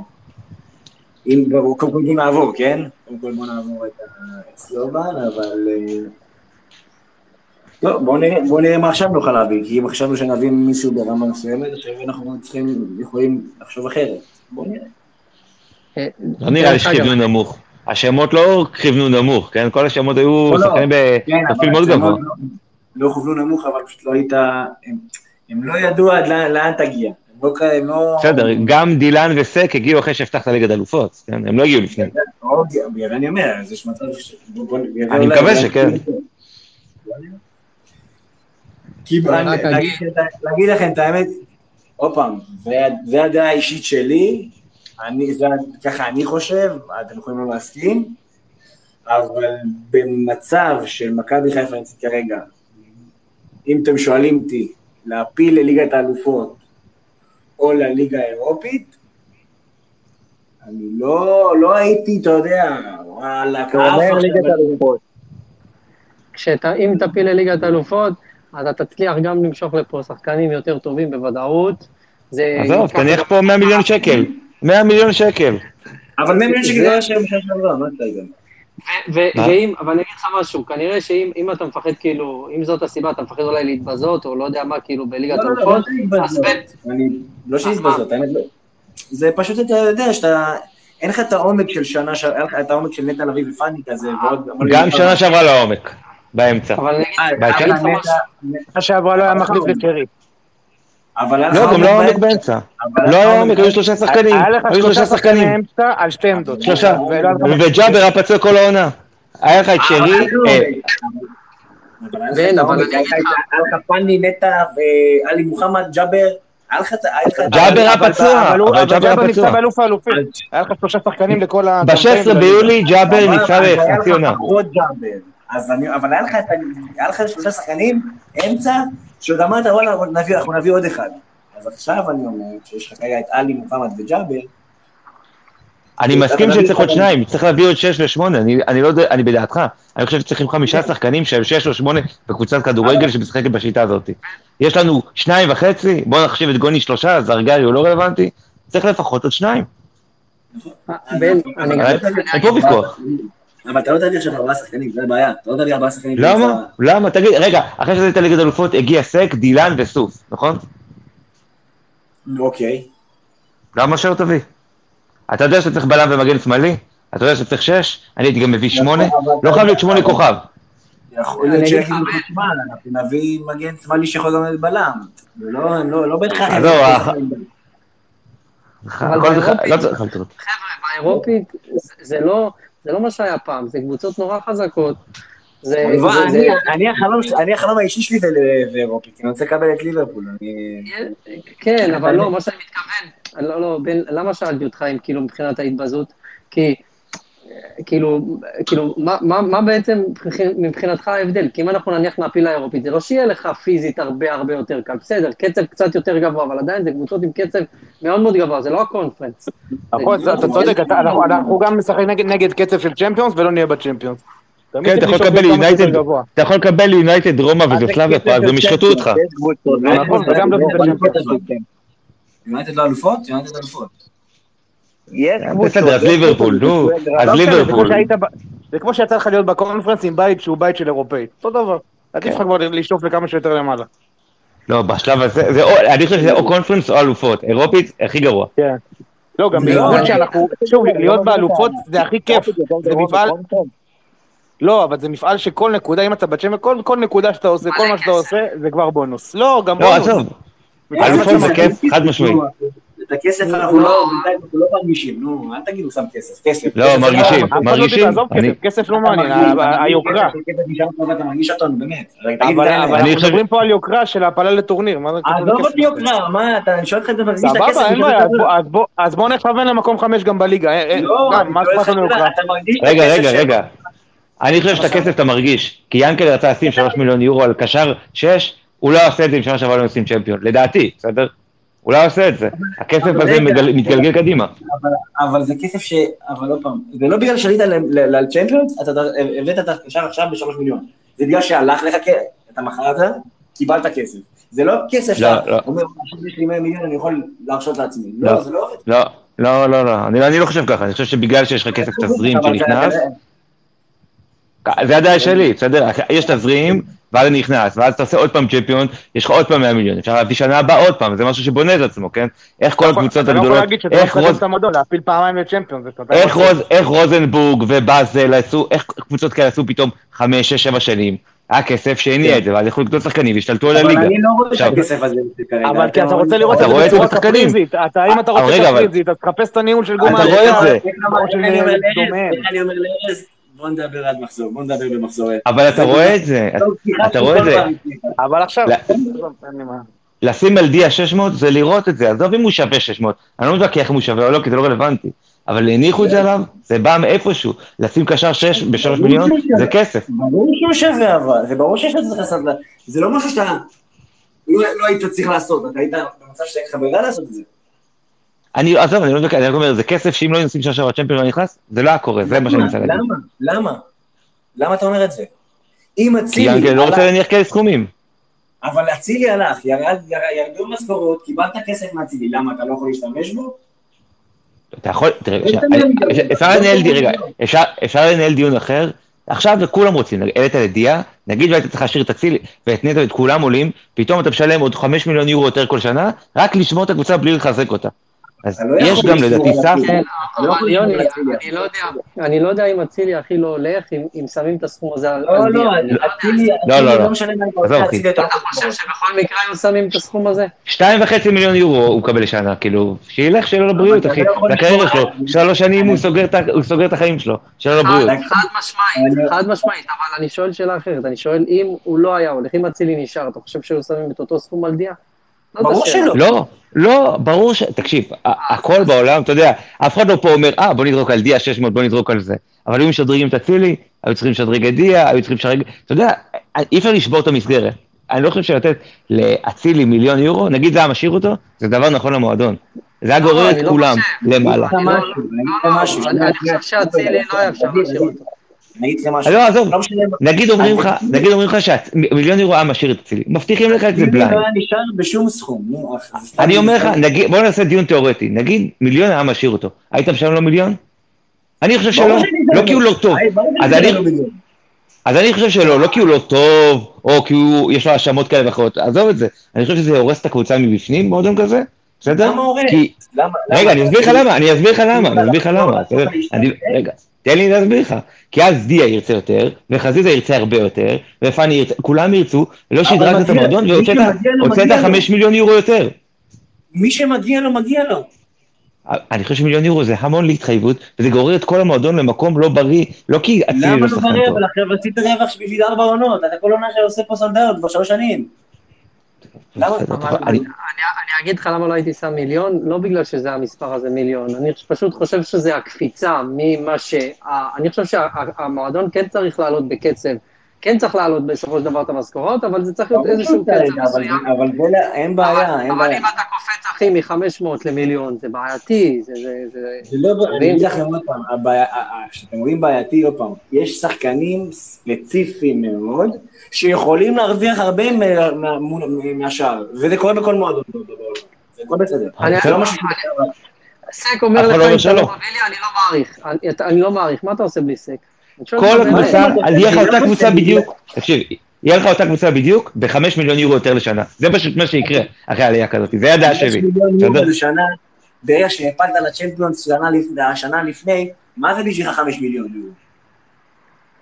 אם כבר, קודם כל בוא נעבור, כן? קודם כל בוא נעבור את ה- את סלובן, אבל... אה, לא, בוא נראה, בוא נראה מה עכשיו נוכל להביא, כי אם חשבנו שנביא מישהו ברמה מסוימת, עכשיו אנחנו צריכים, יכולים לחשוב אחרת. בוא נראה. לא נראה לי שכיוונו נמוך. השמות לא כיוונו נמוך, כן? כל השמות היו לא, לא. שחקנים כן, בפרופיל מאוד גבוה. לא- כוונו נמוך, אבל פשוט לא היית... הם- לא ידעו עד לאן תגיע. בסדר, גם דילן וסק הגיעו אחרי שהבטחת ליגת אלופות, כן? הם לא הגיעו לפני. או, בגלל זה אני אומר, אז יש מצב ש... אני מקווה שכן. רק להגיד לכם את האמת, עוד פעם, זה- זה הדעה האישית שלי, אני, זה, ככה אני חושב, אתם יכולים לא להסכים, אבל במצב של מכבי חיפה נמצאת כרגע, אם אתם שואלים אותי, להפיל לליגת האלופות או לליגה האירופית, אני לא, לא הייתי, אתה יודע, וואלה, אתה אומר ליגת האלופות. אם תפיל לליגת אלופות, אז אתה תצליח גם למשוך לפה שחקנים יותר טובים בוודאות. זה... עזוב, תניח פה 100 מיליון שקל. 100 מיליון שקל. אבל 100 מיליון שקל זה- היה שם בשנה שעברה, מה אתה יודע? ואם, אבל אני אגיד לך משהו, כנראה שאם אם אתה מפחד כאילו, אם זאת הסיבה, אתה מפחד אולי להתבזות, או לא יודע מה, כאילו בליגת לא, לא, לא, אלופות, לא אז שהתבזות. אני- לא שהתבזות, האמת לא. זה פשוט אתה יודע שאתה... אין לך את העומק של שנה, ש- אין לך את העומק של נטע לביא ופאני כזה, ועוד... גם שנה שעברה לעומק, באמצע. אבל שנה שעברה לא היה מחליף לקרי. היה לא, גם לא עומק העומק באמצע. לא היה היה עומק, היו שלושה שחקנים. היה לך היו שלושה שחקנים. אמצע על שתי עמדות. שלושה. היה וג'אבר היה פצוע כל העונה. היה לך את שרי, אה, אבל היה לך היה היה פאני, נטע ועלי מוחמד, ג'אבר, היה. היה ג'אבר היה פצוע, אבל ג'אבר היה ג'אבר נפצע פצוע. באלוף האלופים. היה לך שלושה שחקנים לכל ה... ב-16 ביולי ג'אבר נפצע היה לך עונה. אז אני, אבל היה לך, את ה- היה לך שלושה שחקנים, אמצע, שעוד אמרת, וואלה, נביא, אנחנו נביא עוד אחד. אז עכשיו אני אומר, שיש לך כרגע את עלי, מוחמד וג'אבר, אני מסכים שצריך עוד שניים, צריך להביא עוד שש ושמונה, אני, אני לא יודע, אני בדעתך, אני חושב שצריכים חמישה שחקנים שהם שש או שמונה בקבוצת כדורגל שמשחקת בשיטה הזאת. יש לנו שניים וחצי, בואו נחשיב את גוני שלושה, זרגרי הוא לא רלוונטי, צריך לפחות עוד שניים. בן, אני אה, אין פה ויכוח. אבל אתה לא תביא עכשיו ארבעה שחקנים, זה הבעיה. אתה לא תביא ארבעה שחקנים. למה? למה? תגיד, רגע, אחרי שזה הייתה ליגת אלופות, הגיע סק, דילן וסוף, נכון? אוקיי. למה שלא תביא? אתה יודע שאתה צריך בלם ומגן שמאלי? אתה יודע שאתה צריך שש? אני הייתי גם מביא שמונה? לא חייב להיות שמונה כוכב. יכול להיות שיגידו תשמע, אנחנו נביא מגן שמאלי שיכול גם להיות בלם. ולא, לא, לא בהכרח... זה- באירופית- לא לחלטות. באירופית זה לא, זה לא מה שהיה פעם, זה קבוצות נורא חזקות. זה, אני- זה, אני החלום ש- אני החלום האישי שלי זה ל- זה אירופי, כי אני רוצה לקבל את ליברפול. אני- כן, אבל לא, מה שאני מתכוון, לא, לא, למה שאלתי אותך אם כאילו מבחינת ההתבזות? כי, כאילו, כאילו, מה, מה, מה בעצם מבחינתך ההבדל? כי אם אנחנו נניח נעפיל לאירופית, זה לא שיהיה לך פיזית הרבה הרבה יותר קל, בסדר, קצב קצת יותר גבוה, אבל עדיין זה קבוצות עם קצב מאוד מאוד גבוה, זה לא הקונפרנס. נכון, אתה צודק, אתה- אנחנו- גם נשחק נגד- נגד קצב של צ'מפיונס ולא נהיה בצ'מפיונס. כן, אתה יכול לקבל יונייטד, גבוה. אתה יכול לקבל יונייטד, רומא וסלאביה פראג והם ישחטו אותך. נכון, לא יונייטד לא אלופות? יונייטד אלופות. יש כן, בסדר, אז ליברפול, נו, אז לא ליברפול. זה כמו שיצא לך להיות בקונפרנס עם בית שהוא בית של אירופאי. אותו דבר. עדיף לך כבר לשאוף לכמה שיותר למעלה. לא, בשלב הזה, זה או, אני חושב שזה או קונפרנס או אלופות, אירופית, הכי גרוע. כן. לא, גם לא- בייחוד שאנחנו, שוב, להיות באלופות זה הכי כיף, זה מפעל, לא, אבל זה מפעל שכל נקודה, אם אתה בצ'מפיון, כל, כל נקודה שאתה עושה, כל מה שאתה עושה, זה כבר בונוס. לא, גם לא, בונוס. עזוב. אלופות זה כיף, חד משמעית. את הכסף אנחנו לא, בינתיים אנחנו לא מרגישים, נו, אל תגידו שם כסף, כסף. לא, מרגישים, לא מרגישים. כסף, לא מעניין, היוקרה. אתה מרגיש אותו, נו, באמת. אבל. אנחנו מדברים פה על יוקרה של העפלה לטורניר, מה זה קשור עזוב? אותי יוקרה, מה, אתה, אני שואל אותך אם אתה מרגיש את הכסף. סבבה, אין בעיה, אז טוב. בוא- אז בוא- אז בוא נכוון למקום חמש גם בליגה, אה, אה, לא, את רגע, רגע, של- רגע. אני חושב שאת הכסף אתה מרגיש, כי ינקל רצה לשים 3 מיליון יורו על קשר 6, הוא לא עושה את זה אם שנה שעברה לא נשים צ'מפיון, לדעתי, בסדר? הוא לא עושה את זה. הכסף הזה מתגלגל קדימה. אבל, זה כסף ש... אבל עוד פעם, זה לא בגלל שעלית לצ'מפיונס, אתה הבאת את הקשר עכשיו בשלוש מיליון. זה בגלל שהלך לך אתה מכרת, קיבלת כסף. זה לא כסף שאתה לא. אומר, עכשיו יש לי 100 מיליון, אני יכול להרשות לעצמי. לא. לא, זה לא עובד. לא, לא, לא, לא, אני אני לא חושב ככה, אני חושב שבגלל שיש לך כסף תזרים שנכנס, זה הדעה שלי, בסדר? יש תזרים, ואז זה נכנס, ואז אתה עושה עוד פעם צ'מפיון, יש לך עוד פעם 100 מיליון, אפשר להביא שנה הבאה עוד פעם, זה משהו שבונה את עצמו, כן? איך כל הקבוצות לא הגדולות, לא איך רוז- איך. רוז, איך רוזנבורג ובאזל עשו, איך קבוצות כאלה עשו פתאום חמש, שש, שבע שנים. היה כסף שהניע את זה, ואז יכלו לקנות שחקנים והשתלטו על אבל הליגה. אני לא רואה את הכסף הזה כרגע. אבל כי אתה רוצה לראות את זה בצורה. קפריזית, אתה, אם אתה אבל רוצה אבל- קפריזית, אז תחפש את הניהול של גומא. אתה רואה את זה. אני אומר לארז, בוא נדבר עד מחזור, בוא נדבר במחזור. אבל אתה רואה את זה, אתה רואה את זה. אבל עכשיו, לא. לשים על דיה 600 זה לראות את זה, עזוב אם הוא שווה 600, אני לא מתווכח אם הוא שווה או לא, כי זה לא רלוונטי, אבל הניחו את זה עליו, זה בא מאיפשהו, לשים קשר 6 ב-3 מיליון, זה כסף. ברור שהוא שווה אבל, זה ברור שיש לזה לעשות, זה לא משהו שאתה לא לא היית צריך לעשות, אתה היית במצב שאתה ברירה לעשות את זה. אני, עזוב, אני לא מתווכח, אני רק אומר, זה כסף שאם לא נשים שנה שעברה צ'מפיון לא נכנס, זה לא היה קורה, זה מה שאני מנסה להגיד. למה? למה? למה אתה אומר את זה? אם כי אצילי ינקל לא רוצה הלך- להניח כאלה סכומים. אבל אצילי הלך, ירד- ירד- ירדו משכורות, קיבלת כסף מאצילי, למה אתה לא יכול להשתמש בו? אתה יכול, תראה, לא אני- אני מדבר. אפשר לא לנהל, תמיד רגע, אני. אפשר- לנהל דיון אחר, עכשיו כולם רוצים, העלית לדיה, נגיד והיית צריך להשאיר את אצילי, והתנית את כולם עולים, פתאום אתה משלם עוד 5 מיליון יורו יותר כל שנה, רק לשמור את הקבוצה בלי לחזק אותה. אז לא יש גם לדעתי. אבל יכול יוני. אני לא יודע, אני לא יודע אם אצילי הכי לא הולך, אם שמים את הסכום הזה על לא, לא. אני. אצילי, לא, אצילי לא, לא לא. משנה מה עזוב, רוצה. אצילי יותר אתה חושב שבכל מקרה היו שמים את הסכום הזה? שתיים וחצי מיליון יורו הוא מקבל לשנה, כאילו, שילך, לו לבריאות, אחי, לא לקריירה שלו. שלוש שנים הוא סוגר את החיים שלו, לו לבריאות. חד חד משמעית, חד משמעית, אבל אני שואל שאלה אחרת, אני שואל אם הוא לא היה הולך, אם אצילי נשאר, אתה חושב שהיו שמים את אותו סכום על דיה? ברור. שלא. לא, לא, ברור ש... תקשיב, הכל בעולם, אתה יודע, אף אחד לא פה אומר, אה, בוא נזרוק על דיה 600, בוא נזרוק על זה. אבל אם משדרגים את אצילי, היו צריכים לשדרג את דיה, היו צריכים לשדרג... אתה יודע, אי אפשר לשבור את המסגרת. אני לא חושב שלתת לאצילי מיליון יורו, נגיד זה היה משאיר אותו, זה דבר נכון למועדון. זה היה גורר אני את לא כולם למעלה. אני אני חושב שאצילי לא היה אפשר להשאיר אותו. אני אגיד לך משהו. לא, עזוב, נגיד אומרים לך, אצילי- נגיד אומרים לך שמיליון יורו היה משאיר את אצילי, מבטיחים לך את זה בליינד. לא היה נשאר בשום סכום. נו, אני אומר לך, בוא נעשה דיון תיאורטי, נגיד מיליון היה משאיר אותו, היית משלם לו מיליון? אני חושב שלא, לא כי הוא. לא טוב, אז אני, חושב שלא, לא כי הוא לא טוב, או כי הוא, יש לו האשמות כאלה ואחרות, עזוב את זה, אני חושב שזה הורס את הקבוצה מבפנים, מועדון כזה, בסדר? למה הורס? רגע? אני אסביר לך למה, אני אסביר לך למה, אני אסביר לך למה, רגע, תן לי להסביר לך, כי אז דיה ירצה יותר, וחזיזה ירצה הרבה יותר, ופאני ירצה, כולם ירצו, אבל שדרגת את המועדון, והוצאת. חמש מיליון יורו יותר. מי שמגיע לו, מגיע לו. אני חושב שמיליון יורו זה המון להתחייבות, וזה גורר את כל המועדון למקום לא בריא, לא כי אצילי למה לא לא שחקן בריא? טוב. אבל עכשיו רצית רווח בשביל ארבע עונות, אתה כל עונה שעושה פה סולדאוט כבר שלוש שנים. למה? אבל אני אני- אני אגיד לך למה לא הייתי שם מיליון, לא בגלל שזה המספר הזה מיליון, אני פשוט חושב שזה הקפיצה ממה ש... אני חושב שהמועדון כן צריך לעלות בקצב, כן צריך לעלות בסופו של דבר את המשכורות, אבל זה צריך להיות איזשהו קצב אבל- מסוים. אבל זה לא- אין בעיה, אין אבל בעיה. אם אתה קופץ אחי מ-500 למיליון, זה בעייתי, זה... זה, זה... זה לא, אני אגיד זה- לכם עוד פעם, כשאתם אומרים בעייתי, עוד פעם, יש שחקנים ספציפיים מאוד, שיכולים להרוויח הרבה מה- מה- מול- מהשאר, וזה קורה בכל מועדון בעולם. זה הכל בסדר. אני- זה לא משהו סק אומר לך, לא אני לא מעריך. אני לא מעריך, מה אתה עושה בלי סק? כל. הקבוצה, אז יהיה לך לא אותה קבוצה בדיוק, תקשיב, יהיה לך אותה קבוצה בדיוק, בחמש מיליון יורו יותר לשנה. זה פשוט מה שיקרה אחרי העלייה כזאת, זה הדעה שלי. מיליון יורו? לשנה, ברגע שהפלת לצ'מפיונס שנה לפני, השנה לפני, מה זה בשבילך חמש מיליון יורו?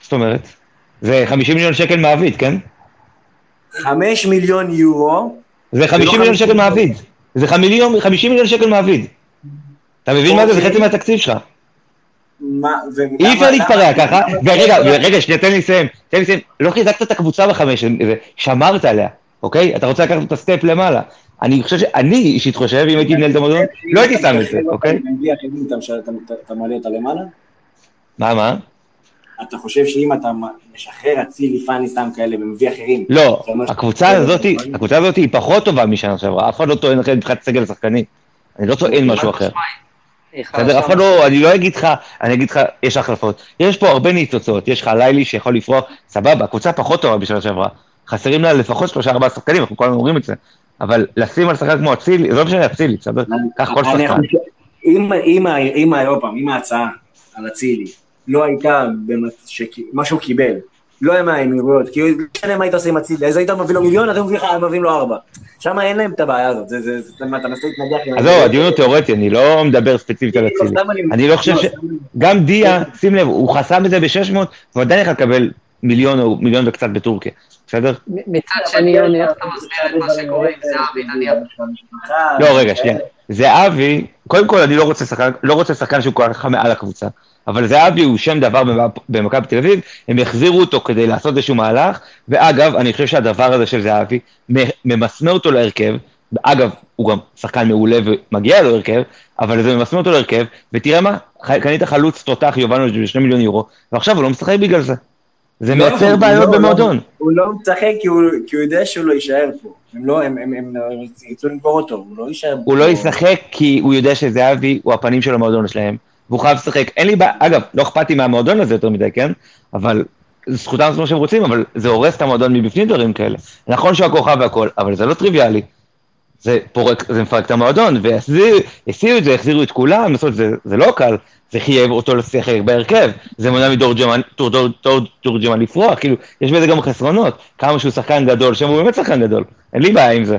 זאת אומרת? זה 50 מיליון שקל מעביד, כן? חמש מיליון יורו, זה 50 לא מיליון 50 שקל מעביד. זה 50 50 מיליון שקל מעביד. אתה מבין מה זה? זה אוקיי. חצי מהתקציב שלך. מה, אי אפשר להתפרע ככה. ורגע, רגע, שנייה, תן לי לסיים. תן לי לסיים. לא חיזקת את הקבוצה בחמש, שמרת עליה, אוקיי? אתה רוצה לקחת את הסטפ למעלה. אני חושב ש... אני אישית חושב, אם הייתי מנהל את המועדון, לא הייתי שם את זה, אוקיי? אתה מעלה אותה למעלה? מה, מה? אתה חושב שאם אתה משחרר אצילי, פאני, סתם כאלה, ומביא אחרים... לא, הקבוצה הזאת, הקבוצה הזאת היא פחות טובה משנה שעברה, אף אחד לא טוען אחרת מבחינת סגל השחקנים. אני לא טוען משהו אחר. בסדר, אף אחד לא, אני לא אגיד לך, אני אגיד לך, יש החלפות. יש פה הרבה ניצוצות, יש לך לילי שיכול לפרוח, סבבה, הקבוצה פחות טובה בשנה שעברה. חסרים לה לפחות שלושה ארבעה שחקנים, אנחנו כל הזמן אומרים את זה. אבל לשים על שחקן כמו אצילי, זה לא משנה אצילי, בסדר? קח כל שחקן. אם- עוד פעם, אם ההצעה על אצילי לא הייתה מה שהוא קיבל, לא היה מהאמירויות, כי לא משנה מה היית עושה עם אצילי, אז היית מביא לו מיליון, אז הם מביא לך- הם מביאים לו ארבע. שם אין להם את הבעיה הזאת, זה, זה, זה, אתה מנסה להתנגח עם... עזוב, הדיון הוא תיאורטי, אני לא מדבר ספציפית על אצילי. סתם אני- אני לא חושב לא, ש... אני- גם דיה, שים לב, הוא חסם את זה ב-600, והוא עדיין יכול לקבל מיליון או מיליון וקצת בטורקיה, בסדר? מצד שני, יוני, איך אתה מסביר את מה שקורה עם זהבי, נניח? לא, רגע, שנייה. זהבי, קודם כל אני לא רוצה שחקן, לא רוצה שחקן שהוא כל כך מעל הקבוצה, אבל זהבי הוא שם דבר במכ- במכבי תל אביב, הם יחזירו אותו כדי לעשות איזשהו מהלך, ואגב, אני חושב שהדבר הזה של זהבי ממסמר אותו להרכב, אגב, הוא גם שחקן מעולה ומגיע לו הרכב, אבל זה ממסמר אותו להרכב, ותראה מה, קנית חלוץ תותח יובנוביץ' ב-2 מיליון יורו, ועכשיו הוא לא משחק בגלל זה. זה לא, מייצר הוא בעיות לא- במועדון. הוא לא משחק כי הוא כי הוא יודע שהוא לא יישאר פה. הם לא, הם- הם הם ירצו למכור אותו, הוא לא יישאר פה. הוא לא ישחק כי הוא יודע שזהבי הוא הפנים של המועדון שלהם, והוא חייב לשחק. אין לי בעיה, אגב, לא אכפת לי מהמועדון הזה יותר מדי, כן? אבל זכותם לעשות מה שהם רוצים, אבל זה הורס את המועדון מבפנים דברים כאלה. נכון שהוא הכוכב והכל, אבל זה לא טריוויאלי. זה פורק, זה מפרק את המועדון, והסיעו את זה, החזירו את כולם, בסוף זה, זה לא קל, זה חייב אותו לשחק בהרכב, זה מונע מדורג'מן דור- דור- דור- דורג'מן לפרוח, כאילו, יש בזה גם חסרונות, כמה שהוא שחקן גדול, שם הוא באמת שחקן גדול, אין לי בעיה עם זה.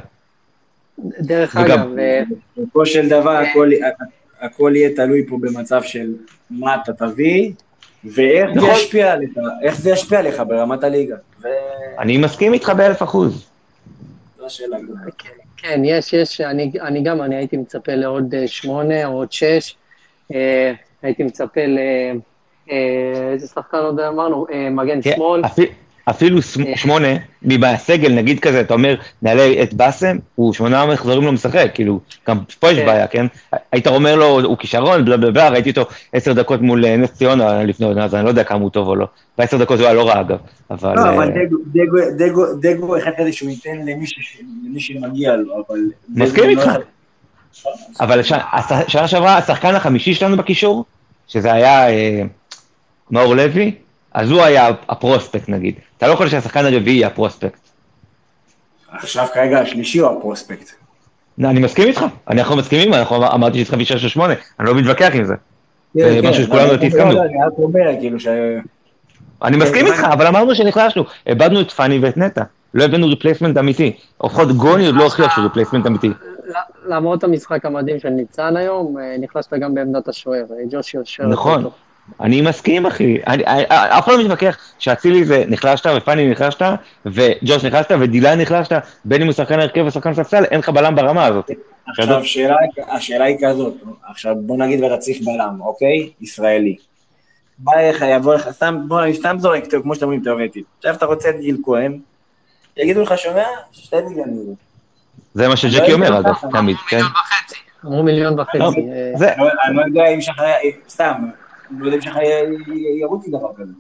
דרך וגם- אגב, אה, בסופו של דבר הכל, הכל יהיה תלוי פה במצב של מה אתה תביא, ואיך זה נכון. ישפיע עליך, איך זה ישפיע עליך ברמת הליגה. ו- אני מסכים איתך באלף אחוז. זו השאלה. כן, יש, יש, אני, אני גם, אני הייתי מצפה לעוד אה, שמונה או עוד שש. אה, הייתי מצפה ל... אה, איזה שחקן עוד אמרנו? אה, מגן כן, שמאל. אפי- אפילו שמ- שמונה, מהסגל, נגיד כזה, אתה אומר, נעלה את באסם, הוא שמונה מחזורים לא משחק, כאילו, גם פה יש כן. בעיה, כן? היית אומר לו, הוא כישרון, בלה בלה בלה, ראיתי אותו עשר דקות מול אה, נס ציונה לפני עונה, אז אני לא יודע כמה הוא טוב או לא. בעשר דקות הוא היה לא רע, אגב, אבל... לא, אבל אה, דגו- דגו- דגו- דגו אחד כזה שהוא ייתן למי שמגיע לו, אבל... מסכים דגו איתך. לא- אבל שנה שעברה, השחקן החמישי שלנו בקישור, שזה היה אה, מאור לוי, אז הוא היה ה prospect נגיד. אתה לא יכול שהשחקן הרביעי יהיה הפרוספקט. עכשיו כרגע השלישי הוא הפרוספקט. לא, אני מסכים איתך, אנחנו מסכימים, אנחנו אמר- אמרתי שצריך להביא 6 או 8, אני לא מתווכח עם זה. זה משהו שכולנו לא, הסכמנו. לא, אני רק אומר, כאילו ש... אני מסכים איתך, אבל אמרנו שנחלשנו, איבדנו את פאני ואת נטע, לא הבאנו replacement אמיתי. לפחות גוני עוד לא הוכיח שהוא replacement אמיתי. למרות המשחק המדהים של ניצן היום, אה, נחלשת גם בעמדת השוער. אה, ג'וש שוער. נכון, אני מסכים אחי, אני- אני- אף אחד לא מתווכח שאצילי זה נחלשת ופאני נחלשת וג'וש נחלשת ודילן נחלשת, בין אם הוא שחקן הרכב או שחקן ספסל, אין לך בלם ברמה הזאת. עכשיו, שאלה, השאלה היא כזאת, עכשיו בוא נגיד ואתה צריך בלם, אוקיי? ישראלי. בא לך, יבוא לך, סתם, בוא, אני סתם זורק, כמו שאתם אומרים, תיאורטית. עכשיו אתה רוצה את גיל כהן, יגידו לך, שומע? שתי מיליון יורו. זה מה שג'קי אומר אגב, תמיד, כן? אמרו מיליון וחצי. טוב, אה, אני לא- לא יודע אם שחר, סתם, לא יודע אם י- ירוץ עם דבר כזה.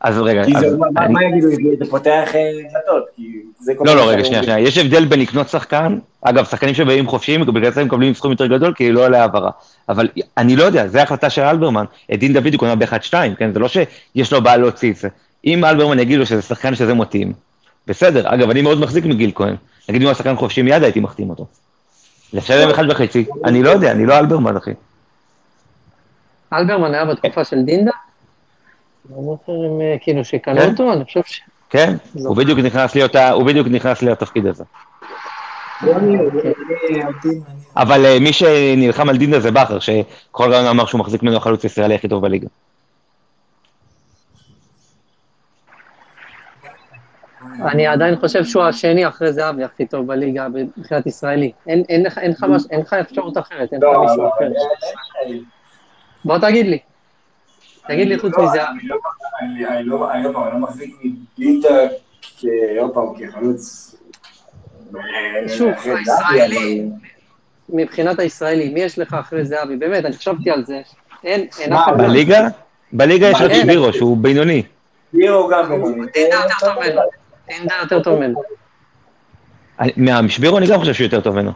אז רגע, כי זה- מה- מה יגידו, זה פותח אה, דלתות, כי זה כל לא, לא, רגע, שנייה. שנייה. יש הבדל בין לקנות שחקן, אגב, שחקנים שבאים חופשיים, בגלל זה הם מקבלים סכום יותר גדול, כי לא עולה העברה. אבל אני לא יודע, זו החלטה של אלברמן. את דין דוד הוא קונה ב-1-2, כן? זה לא שיש לו בעיה להוציא את זה. אם אלברמן יגיד לו שזה שחקן שזה מתאים, בסדר. אגב, אני מאוד מחזיק מגיל כהן. נגיד אם הוא היה שחקן חופשי, מיד הייתי מחתים אותו. לשלם אחד וחצי, אני לא יודע, אני לא אלברמן, אחי. אלברמן היה בתקופה של דינדה? לא זוכר אם אה, כאילו שקנו כן. אותו, אני חושב ש... כן? לא. הוא בדיוק נכנס נכנס לתפקיד הזה. אבל אה, מי שנלחם על דינדה זה בכר, שכל רעיון אמר שהוא מחזיק ממנו החלוץ הישראלי הכי טוב בליגה. אני עדיין חושב שהוא השני אחרי זהבי הכי טוב בליגה מבחינת ישראלי. אין- לך- אפשרות אחרת, אין לך לא, מישהו אחר. בוא תגיד לי. תגיד לי חוץ לא, מזהבי. אני לא- לא לא מחזיק כ- עוד פעם כחלוץ. שוב, הישראלי, מבחינת הישראלי, מי יש לך אחרי זהבי? באמת, אני חשבתי על זה. אין, אין אף אחד. בליגה? בליגה יש רק אין. שבירו, שהוא בינוני. לירו גם בינוני. דינדה יותר טוב ממנו. דינדה יותר טוב ממנו. מהשבירו אני גם חושב שהוא יותר טוב ממנו.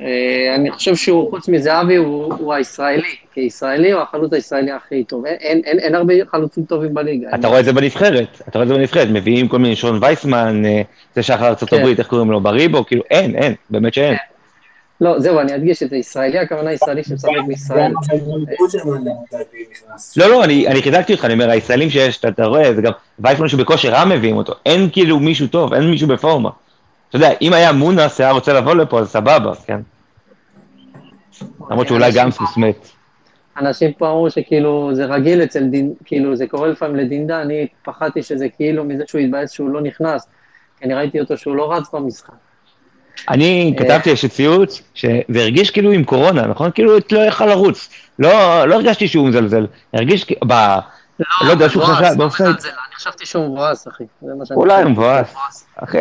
אה, אני חושב שהוא, חוץ מזהבי, הוא הוא הישראלי. כישראלי הוא החלוץ הישראלי הכי טוב. אין- אין- אין הרבה חלוצים טובים בליגה. אתה רואה את זה בנבחרת, אתה רואה את זה בנבחרת, מביאים כל מיני שון וייסמן, אה, זה שחר ארצות כן. הברית, איך קוראים לו, בריבו, כאילו אין, אין, באמת שאין. לא, זהו, אני אדגיש את זה. ישראלי, הכוונה ישראלי שמשחק בישראל. לא, לא, אני חיזקתי אותך, אני אומר, הישראלים שיש, אתה- אתה רואה, זה גם וייסמן שבכושר רע מביאים אותו, אין כאילו מישהו טוב, אין מישהו בפורמה. אתה יודע, אם היה מונס היה רוצה לבוא לפה, אז סבבה, כן? למרות שאולי גם סוס מת. אנשים פה אמרו שכאילו זה רגיל אצל דין, כאילו זה קורה לפעמים לדינדה, אני פחדתי שזה כאילו מזה שהוא התבאס שהוא לא נכנס, כי אני ראיתי אותו שהוא לא רץ במשחק. אני אה. כתבתי איזה ציוץ, שזה הרגיש כאילו עם קורונה, נכון? כאילו לא יכל לרוץ. לא לא הרגשתי שהוא מזלזל, הרגיש כ- ב... לא יודע, שהוא חשב, לא אני חשבתי שהוא מבואס, אחי. אולי. הוא מבואס. אחי,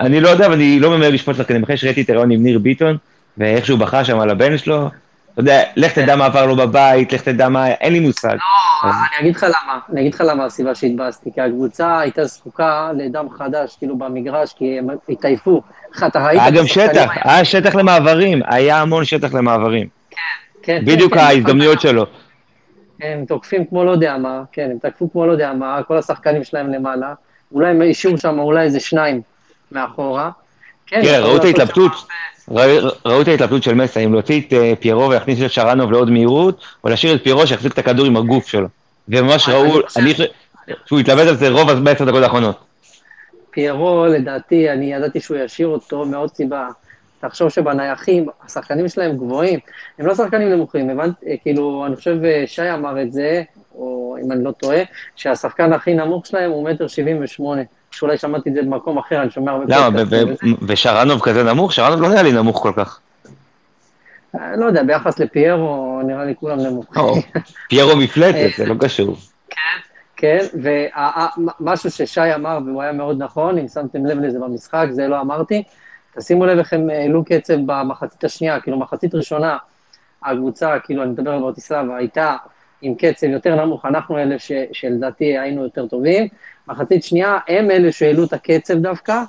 אני- לא יודע, ואני לא ממהר לשפוט שחקנים, אחרי שראיתי את הרעיון עם ניר ביטון, ואיך שהוא בכה שם על הבן שלו, אתה יודע, לך תדע מה עבר לו בבית, לך תדע מה, אין לי מושג. אז- אני אגיד לך למה, אני אגיד לך למה הסיבה שהתבאסתי, כי הקבוצה הייתה זקוקה לדם חדש, כאילו במגרש, כי הם התעייפו. איך אתה ראית היה גם שטח? היה שטח למעברים, היה המון שטח למעברים. כן, בדיוק כן, כן, ההזדמנויות שלו. הם תוקפים כמו לא יודע מה, כן, הם תקפו כמו לא יודע מה, כל השחקנים שלהם למעלה, אולי הם השאירו שם אולי איזה שניים מאחורה. כן, תראה, ראו את לעשות ההתלבטות, ראו- את ההתלבטות של מסי, אם להוציא את אה, פיירו ולהכניס את שרנוב לעוד מהירות, או להשאיר את פיירו שיחזיק את הכדור עם הגוף שלו. וממש ראו, אני חושב שהוא התלבט על זה רוב בעשר דקות האחרונות. פיירו, לדעתי, אני ידעתי שהוא ישאיר אותו מעוד סיבה. תחשוב שבנייחים, השחקנים שלהם גבוהים, הם לא שחקנים נמוכים, הבנת, אה, כאילו, אני חושב אה, שי אמר את זה, או אם אני לא טועה, שהשחקן הכי נמוך שלהם הוא מטר שבעים ושמונה. שאולי שמעתי את זה במקום אחר, אני שומע הרבה למה. ושרנוב כזה נמוך? שרנוב לא נראה לי נמוך כל כך. אה, לא יודע, ביחס לפיירו, נראה לי כולם נמוכים. פיירו מפלטת, זה לא קשור. כן, ומשהו ששי אמר, והוא היה מאוד נכון, אם שמתם לב לזה במשחק, זה לא אמרתי, תשימו לב איך הם העלו קצב במחצית השנייה, כאילו מחצית ראשונה, הקבוצה, כאילו אני מדבר על ברטיסלבה, הייתה עם קצב יותר נמוך, אנחנו אלה שלדעתי היינו יותר טובים, מחצית שנייה הם אלה שהעלו את הקצב דווקא,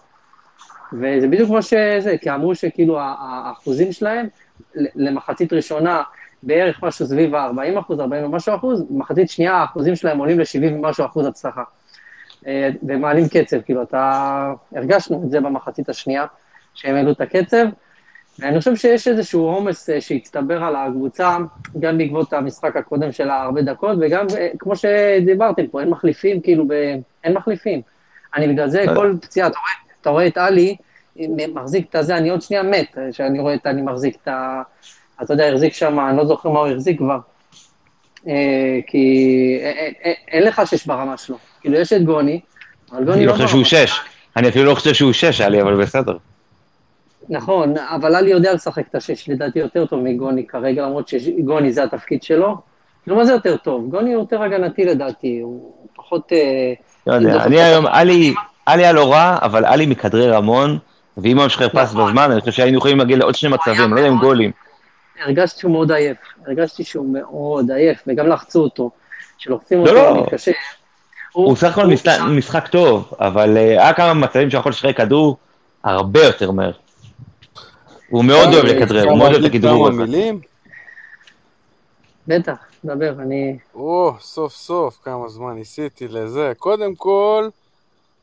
וזה בדיוק כמו שזה, כי אמרו שכאילו האחוזים שלהם למחצית ראשונה בערך משהו סביב ה-40 אחוז, 40 ומשהו אחוז, במחצית שנייה האחוזים שלהם עולים ל-70 ומשהו אחוז הצלחה. אה, ומעלים קצב, כאילו, אתה... הרגשנו את זה במחצית השנייה, שהם העלו את הקצב, ואני חושב שיש איזשהו עומס אה, שהצטבר על הקבוצה, גם בעקבות המשחק הקודם של הרבה דקות, וגם, אה, כמו שדיברתם פה, אין מחליפים, כאילו, ב... אין מחליפים. אני בגלל זה, כל פציעה, אתה רואה, אתה רואה את עלי, מחזיק את הזה, אני עוד שנייה מת, שאני רואה את אני מחזיק את ה... אתה יודע, החזיק שם, אני לא זוכר מה הוא החזיק כבר. אה, כי אה, אה, אה, אין לך שש ברמה שלו. כאילו, יש את גוני, אבל גוני אני לא לא חושב. שהוא שש. אני אפילו לא חושב שהוא שש, עלי, אבל בסדר. נכון, אבל עלי יודע לשחק את השש, לדעתי יותר טוב מגוני כרגע, למרות שגוני זה התפקיד שלו. כאילו, מה זה יותר טוב? גוני הוא יותר הגנתי לדעתי, הוא פחות... אה, לא יודע, אני היום, עלי, היה לא רע, אבל עלי מכדרר המון, ואם הוא משחרר פס נכון. בזמן, אני חושב שהיינו יכולים להגיע לעוד שני מצבים, לא יודע אם גולים. הרגשתי שהוא מאוד עייף, הרגשתי שהוא מאוד עייף, וגם לחצו אותו. כשלוחצים לא, אותו, לא. הוא מתקשה. הוא סך הכל משחק- משחק טוב, אבל אה, היה כמה מצבים שהוא יכול לשחרר כדור הרבה יותר מהר. הוא מאוד אוהב לכדרר, הוא מאוד אוהב את הכדרור הזה. בטח, דבר, אני... או, סוף סוף, כמה זמן ניסיתי לזה. קודם כל,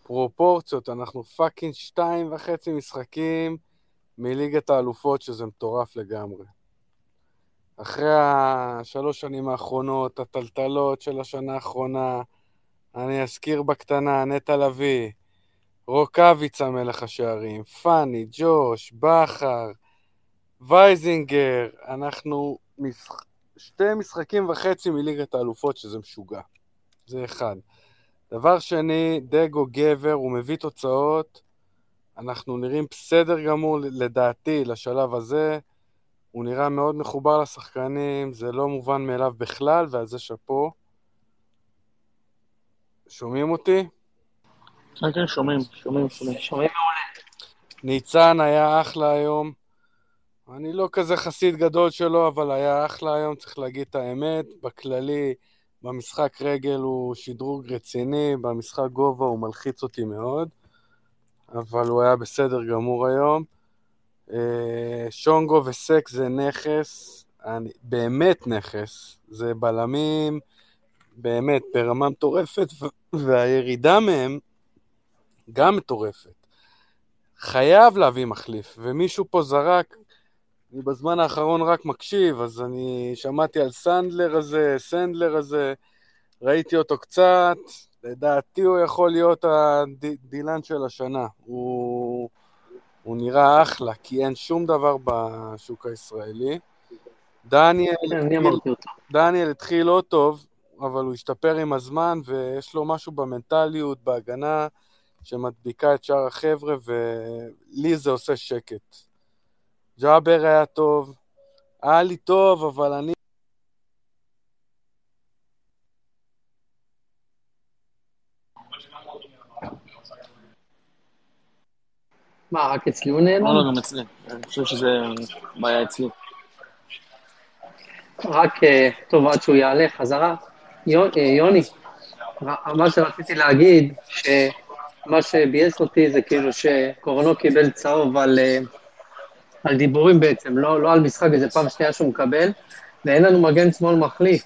פרופורציות, אנחנו פאקינג שתיים וחצי משחקים מליגת האלופות, שזה מטורף לגמרי. אחרי השלוש שנים האחרונות, הטלטלות של השנה האחרונה, אני אזכיר בקטנה, נטע לביא, רוקאביצה מלך השערים, פאני, ג'וש, בכר, וייזינגר, אנחנו משח... שתי משחקים וחצי מליגת האלופות, שזה משוגע. זה אחד. דבר שני, דגו גבר, הוא מביא תוצאות, אנחנו נראים בסדר גמור לדעתי לשלב הזה, הוא נראה מאוד מחובר לשחקנים, זה לא מובן מאליו בכלל, ועל זה שאפו. שומעים אותי? כן, כן, שומעים, שומעים, שומעים. שומעים מעולה. ניצן היה אחלה היום. אני לא כזה חסיד גדול שלו, אבל היה אחלה היום, צריך להגיד את האמת. בכללי, במשחק רגל הוא שדרוג רציני, במשחק גובה הוא מלחיץ אותי מאוד, אבל הוא היה בסדר גמור היום. אה, שונגו וסק זה נכס, אני, באמת נכס, זה בלמים באמת ברמה מטורפת, והירידה מהם גם מטורפת. חייב להביא מחליף, ומישהו פה זרק, אני בזמן האחרון רק מקשיב, אז אני שמעתי על סנדלר הזה, סנדלר הזה, ראיתי אותו קצת, לדעתי הוא יכול להיות הדילן של השנה. הוא, הוא נראה אחלה, כי אין שום דבר בשוק הישראלי. דניאל, כן, אותו. דניאל התחיל לא טוב, אבל הוא השתפר עם הזמן, ויש לו משהו במנטליות, בהגנה, שמדביקה את שאר החבר'ה, ולי זה עושה שקט. ג'אבר היה טוב, היה לי טוב, אבל אני... מה, רק אצלי הוא נעלם? לא, לא, גם אצלי. אני חושב שזה בעיה אצלי. רק, אה, טוב, עד שהוא יעלה חזרה. אה, יוני, מה שרציתי להגיד, שמה שביאס אותי זה כאילו שקורנו קיבל צהוב על, אה, על דיבורים בעצם, לא, לא על משחק, זו פעם שנייה שהוא מקבל, ואין לנו מגן שמאל מחליף.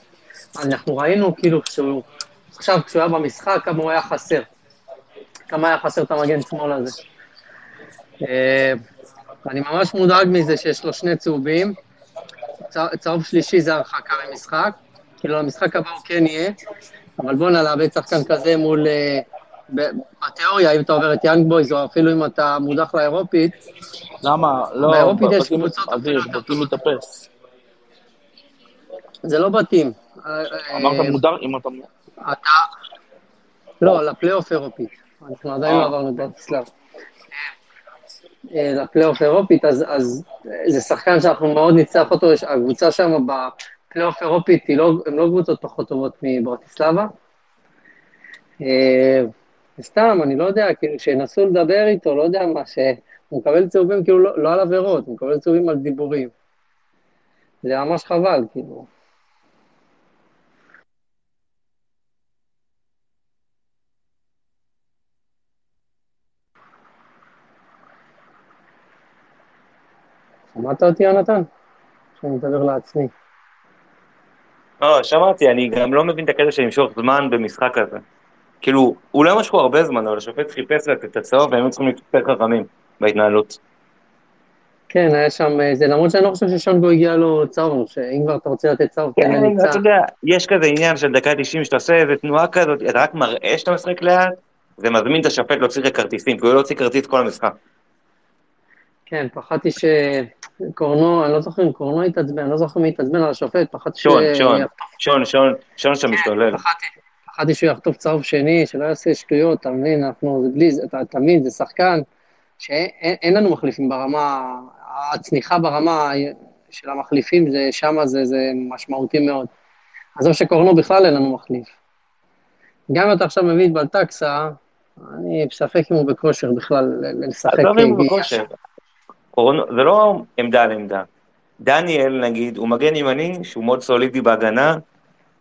אנחנו ראינו כאילו כשהוא, עכשיו כשהוא היה במשחק, כמה הוא היה חסר. כמה היה חסר את המגן שמאל הזה. אה, אני ממש מודאג מזה שיש לו שני צהובים. צה- צהוב שלישי זה הרחקה ממשחק, כאילו המשחק הבא הוא כן יהיה, אבל בואנה, לאבד שחקן כזה מול... אה, בתיאוריה, אם אתה עובר את יאנג בויז, או אפילו אם אתה מודח לאירופית, למה? לא, באירופית יש קבוצות אביר, בתים מתאפס. זה לא בתים. אמרת אה, מודר, אם אתה... אתה... לא, לפלייאוף אירופית. אנחנו עדיין לא עברנו את ברטיסלב. אה, לפלייאוף אירופית, אז, אז אה, זה שחקן שאנחנו מאוד נצטרך אותו, הקבוצה שם בפלייאוף אירופית, לא, הן לא קבוצות פחות טובות מברטיסלבה. סתם, אני לא יודע, כאילו, שינסו לדבר איתו, לא יודע מה, שהוא מקבל צהובים כאילו לא, לא על עבירות, הוא מקבל צהובים על דיבורים. זה ממש חבל, כאילו. שמעת אותי, יונתן? שאני מדבר לעצמי. לא, שמעתי, אני גם לא מבין את הקטע של למשוך זמן במשחק הזה. כאילו, הוא לא משכו הרבה זמן, אבל השופט חיפש לתת את הצהוב, והם צריכים להיות יותר חכמים בהתנהלות. כן, היה שם, אה, זה למרות שאני לא חושב ששונגו הגיע לו צהוב, שאם כבר אתה רוצה לתת צהוב, תן כן, לניצן. אתה יודע, יש כזה עניין של דקה 90 שאתה עושה איזה תנועה כזאת, אתה רק מראה שאתה משחק לאט, זה מזמין את השופט להוציא כרטיסים, כי הוא לא הוציא כרטיס כל המשחק. כן, פחדתי שקורנו, אני לא זוכר אם קורנו התעצבן, אני לא זוכר מי התעצבן על השופט, פחדתי ש... שון, שון, שון, שון, שון שם משתולל. פחדתי שהוא יחטוף צהוב שני, שלא יעשה שטויות, אתה מבין? אנחנו, זה בלי, אתה מבין, זה שחקן שאין אין- אין לנו מחליפים ברמה, הצניחה ברמה של המחליפים, זה שמה זה, זה משמעותי מאוד. עזוב שקורנו בכלל אין לנו מחליף. גם אם אתה עכשיו מביא את בלטקסה, אני בספק אם הוא בכושר בכלל לשחק. עזוב אם הוא בכושר. זה לא עמדה על עמדה. דניאל, נגיד, הוא מגן ימני, שהוא מאוד סולידי בהגנה,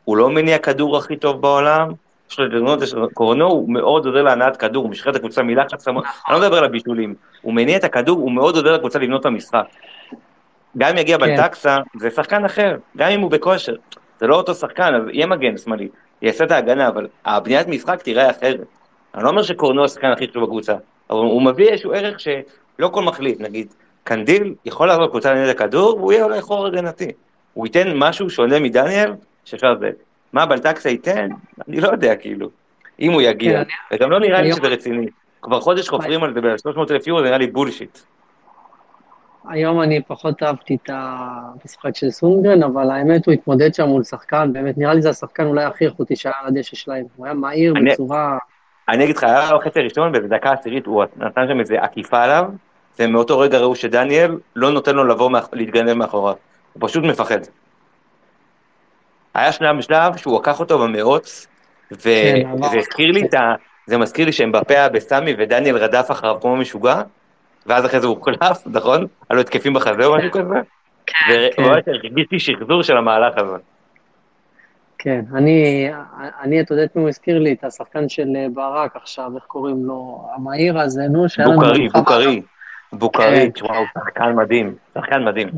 הוא לא מניע כדור הכי טוב בעולם, יש לו הזדמנות, קורנו הוא מאוד עוזר להנעת כדור, הוא משחרר את הקבוצה מלחץ, אני לא מדבר על הבישולים, הוא מניע את הכדור, הוא מאוד עוזר לקבוצה לבנות את המשחק. גם אם יגיע כן. בלטקסה, זה שחקן אחר, גם אם הוא בכושר, זה לא אותו שחקן, אז יהיה מגן שמאלי, יעשה את ההגנה, אבל הבניית משחק תיראה אחרת. אני לא אומר שקורנו השחקן הכי טוב בקבוצה, אבל הוא מביא איזשהו ערך שלא כל מחליט, נגיד, קנדיל יכול לעזור לקבוצה לנהל הכדור, והוא יהיה אולי חור הגנתי. הוא ייתן משהו שונה מדניאל, שאפשר זה. מה בלטקסה ייתן? אני לא יודע, כאילו. אם הוא יגיע. כן, וגם לא נראה לי שזה רציני. כבר חודש חופרים על זה ב-300 אלף יורו, זה נראה לי בולשיט. היום אני פחות אהבתי את המשחק של סונגרן, אבל האמת הוא התמודד שם מול שחקן, באמת נראה לי זה השחקן אולי הכי איכותי שהיה על הדשא שלהם. הוא היה מהיר אני- בצורה... אני אגיד לך, היה בחצי הראשון, באיזה דקה עשירית, הוא נתן שם איזה עקיפה עליו, ומאותו רגע ראו שדניאל לא נותן לו לבוא, להתגנב מאחוריו. הוא פשוט מפחד. היה שלב בשלב שהוא לקח אותו במרוץ, כן, עבר. וזה הזכיר לי את ה... זה מזכיר לי שהם בפה היה בסמי ודניאל רדף אחריו כמו משוגע, ואז אחרי זה הוא הוחלף, נכון? היה לו התקפים בחזה או משהו כזה? כן. וממש הרגישתי שחזור של המהלך הזה. כן, אני, אני, אתה יודע את מי הוא הזכיר לי? את השחקן של אה, ברק עכשיו, איך קוראים לו? המהיר הזה, נו, שהיה לנו... בוקרי. בוקרי, בוקרי, כן. תשמע, הוא שחקן מדהים, שחקן מדהים.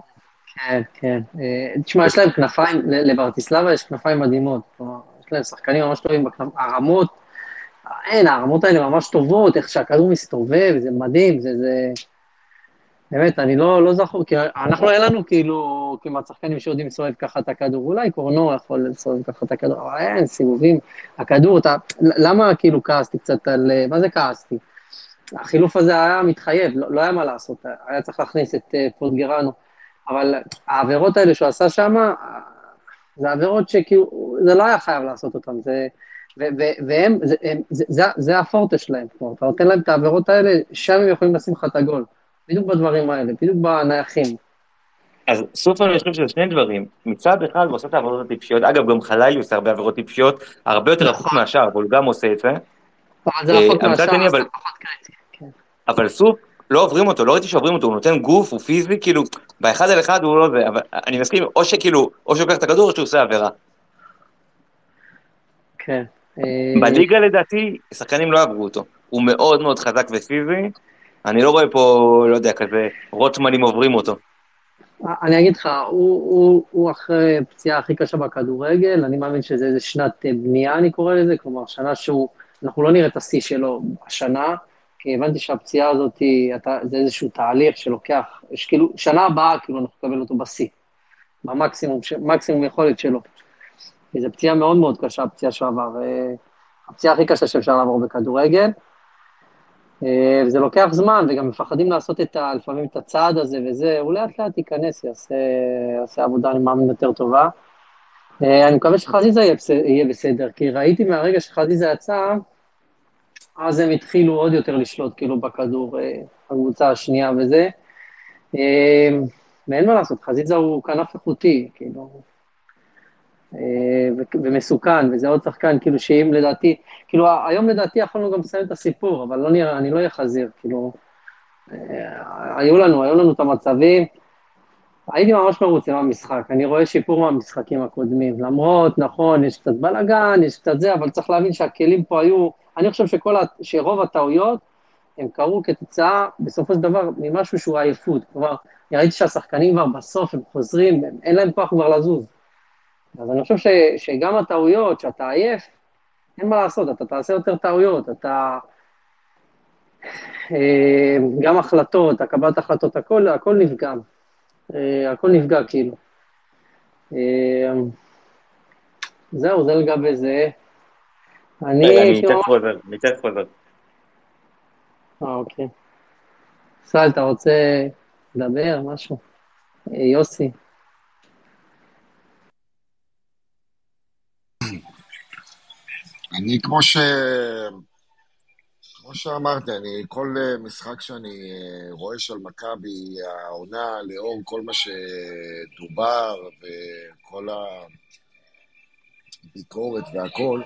כן, כן. אה, תשמע, יש להם כנפיים, לברטיסלבה יש כנפיים מדהימות. יש להם שחקנים ממש טובים בכנפיים, הרמות, אין, הרמות האלה ממש טובות, איך שהכדור מסתובב, זה מדהים, זה, זה... באמת, אני לא, לא זכור, כי אנחנו, אין לנו כאילו כמעט שחקנים שיודעים לסובב ככה את הכדור, אולי קורנו יכול לסובב ככה את הכדור, אבל אין, סיבובים, הכדור, אתה, למה כאילו כעסתי קצת על, מה זה כעסתי? החילוף הזה היה מתחייב, לא, לא היה מה לעשות, היה צריך להכניס את uh, פוטגרנו, אבל העבירות האלה שהוא עשה שם, זה עבירות שכאילו, זה לא היה חייב לעשות אותן, זה, והם, זה, הם, זה, זה, זה הפורטה שלהם, כלומר, אתה נותן להם את העבירות האלה, שם הם יכולים לשים לך את הגול, בדיוק בדברים האלה, בדיוק בנייחים. אז סופר אני חושב שזה שני דברים, מצד אחד הוא עושה את העבירות הטיפשיות, אגב גם חלילי עושה הרבה עבירות טיפשיות, הרבה יותר רחוק מהשאר, אבל הוא גם עושה את זה. אבל זה אה, רחוק מצד מהשאר, אבל-. כן. אבל סוף, לא עוברים אותו, לא ראיתי שעוברים אותו, הוא נותן גוף, הוא פיזי, כאילו, באחד על אחד הוא לא זה, אבל אני מסכים, או שכאילו, או שהוא לוקח את הכדור או שהוא עושה עבירה. כן. אה, בליגה לדעתי, שחקנים לא עברו אותו. הוא מאוד מאוד חזק ופיזי, אני לא רואה פה, לא יודע, כזה, רוטמנים עוברים אותו. אני אגיד לך, הוא, הוא, הוא אחרי פציעה הכי קשה בכדורגל, אני מאמין שזה איזה שנת אה, בנייה, אני קורא לזה, כלומר, שנה שהוא, אנחנו לא נראה את השיא שלו השנה, כי הבנתי שהפציעה הזאת, היא- אתה, זה איזשהו תהליך שלוקח, יש כאילו, שנה הבאה, כאילו, אנחנו נקבל אותו בשיא, במקסימום, יכולת שלו. כי זו פציעה מאוד מאוד קשה, הפציעה שהוא עבר, אה, הפציעה הכי קשה שאפשר לעבור בכדורגל. אה, וזה לוקח זמן, וגם מפחדים לעשות את ה, לפעמים את הצעד הזה וזה, הוא לאט לאט ייכנס, יעשה, יעשה עבודה, אני מאמין, יותר טובה. אה, אני מקווה שחזיזה יהיה בסדר, כי ראיתי מהרגע שחזיזה יצא, אז הם התחילו עוד יותר לשלוט כאילו בכדור, אה, הקבוצה השנייה וזה. אה, ואין מה לעשות, חזיזה הוא כנף איכותי, כאילו, אה, ומסוכן, וזה עוד שחקן, כאילו, שאם לדעתי, כאילו, היום לדעתי יכולנו גם לסיים את הסיפור, אבל לא נראה, אני לא אהיה חזיר, כאילו, היו לנו, היו לנו את המצבים, הייתי ממש מרוצה מהמשחק, אני רואה שיפור מהמשחקים הקודמים, למרות, נכון, יש קצת בלאגן, יש קצת זה, אבל צריך להבין שהכלים פה היו, אני חושב שכל, שרוב הטעויות, הם קרו כתוצאה, בסופו של דבר, ממשהו שהוא עייפות, כלומר, אני ראיתי שהשחקנים כבר בסוף, הם חוזרים, הם, אין להם כוח כבר לזוז. אז אני חושב ש, שגם הטעויות, שאתה עייף, אין מה לעשות, אתה תעשה יותר טעויות, אתה... אה, גם החלטות, הקבלת החלטות, הכל, הכל נפגע. אה, הכל נפגע, כאילו. אה, זהו, זה לגבי זה. אני... רגע, אני תכף חוזר, אני חוזר. אה, אוקיי. ישראל, אתה רוצה לדבר, משהו? אה, יוסי. אני כמו ש... כמו שאמרתי, אני, כל אה, משחק שאני אה, רואה של מכבי, העונה, לאור כל מה שדובר וכל הביקורת והכל,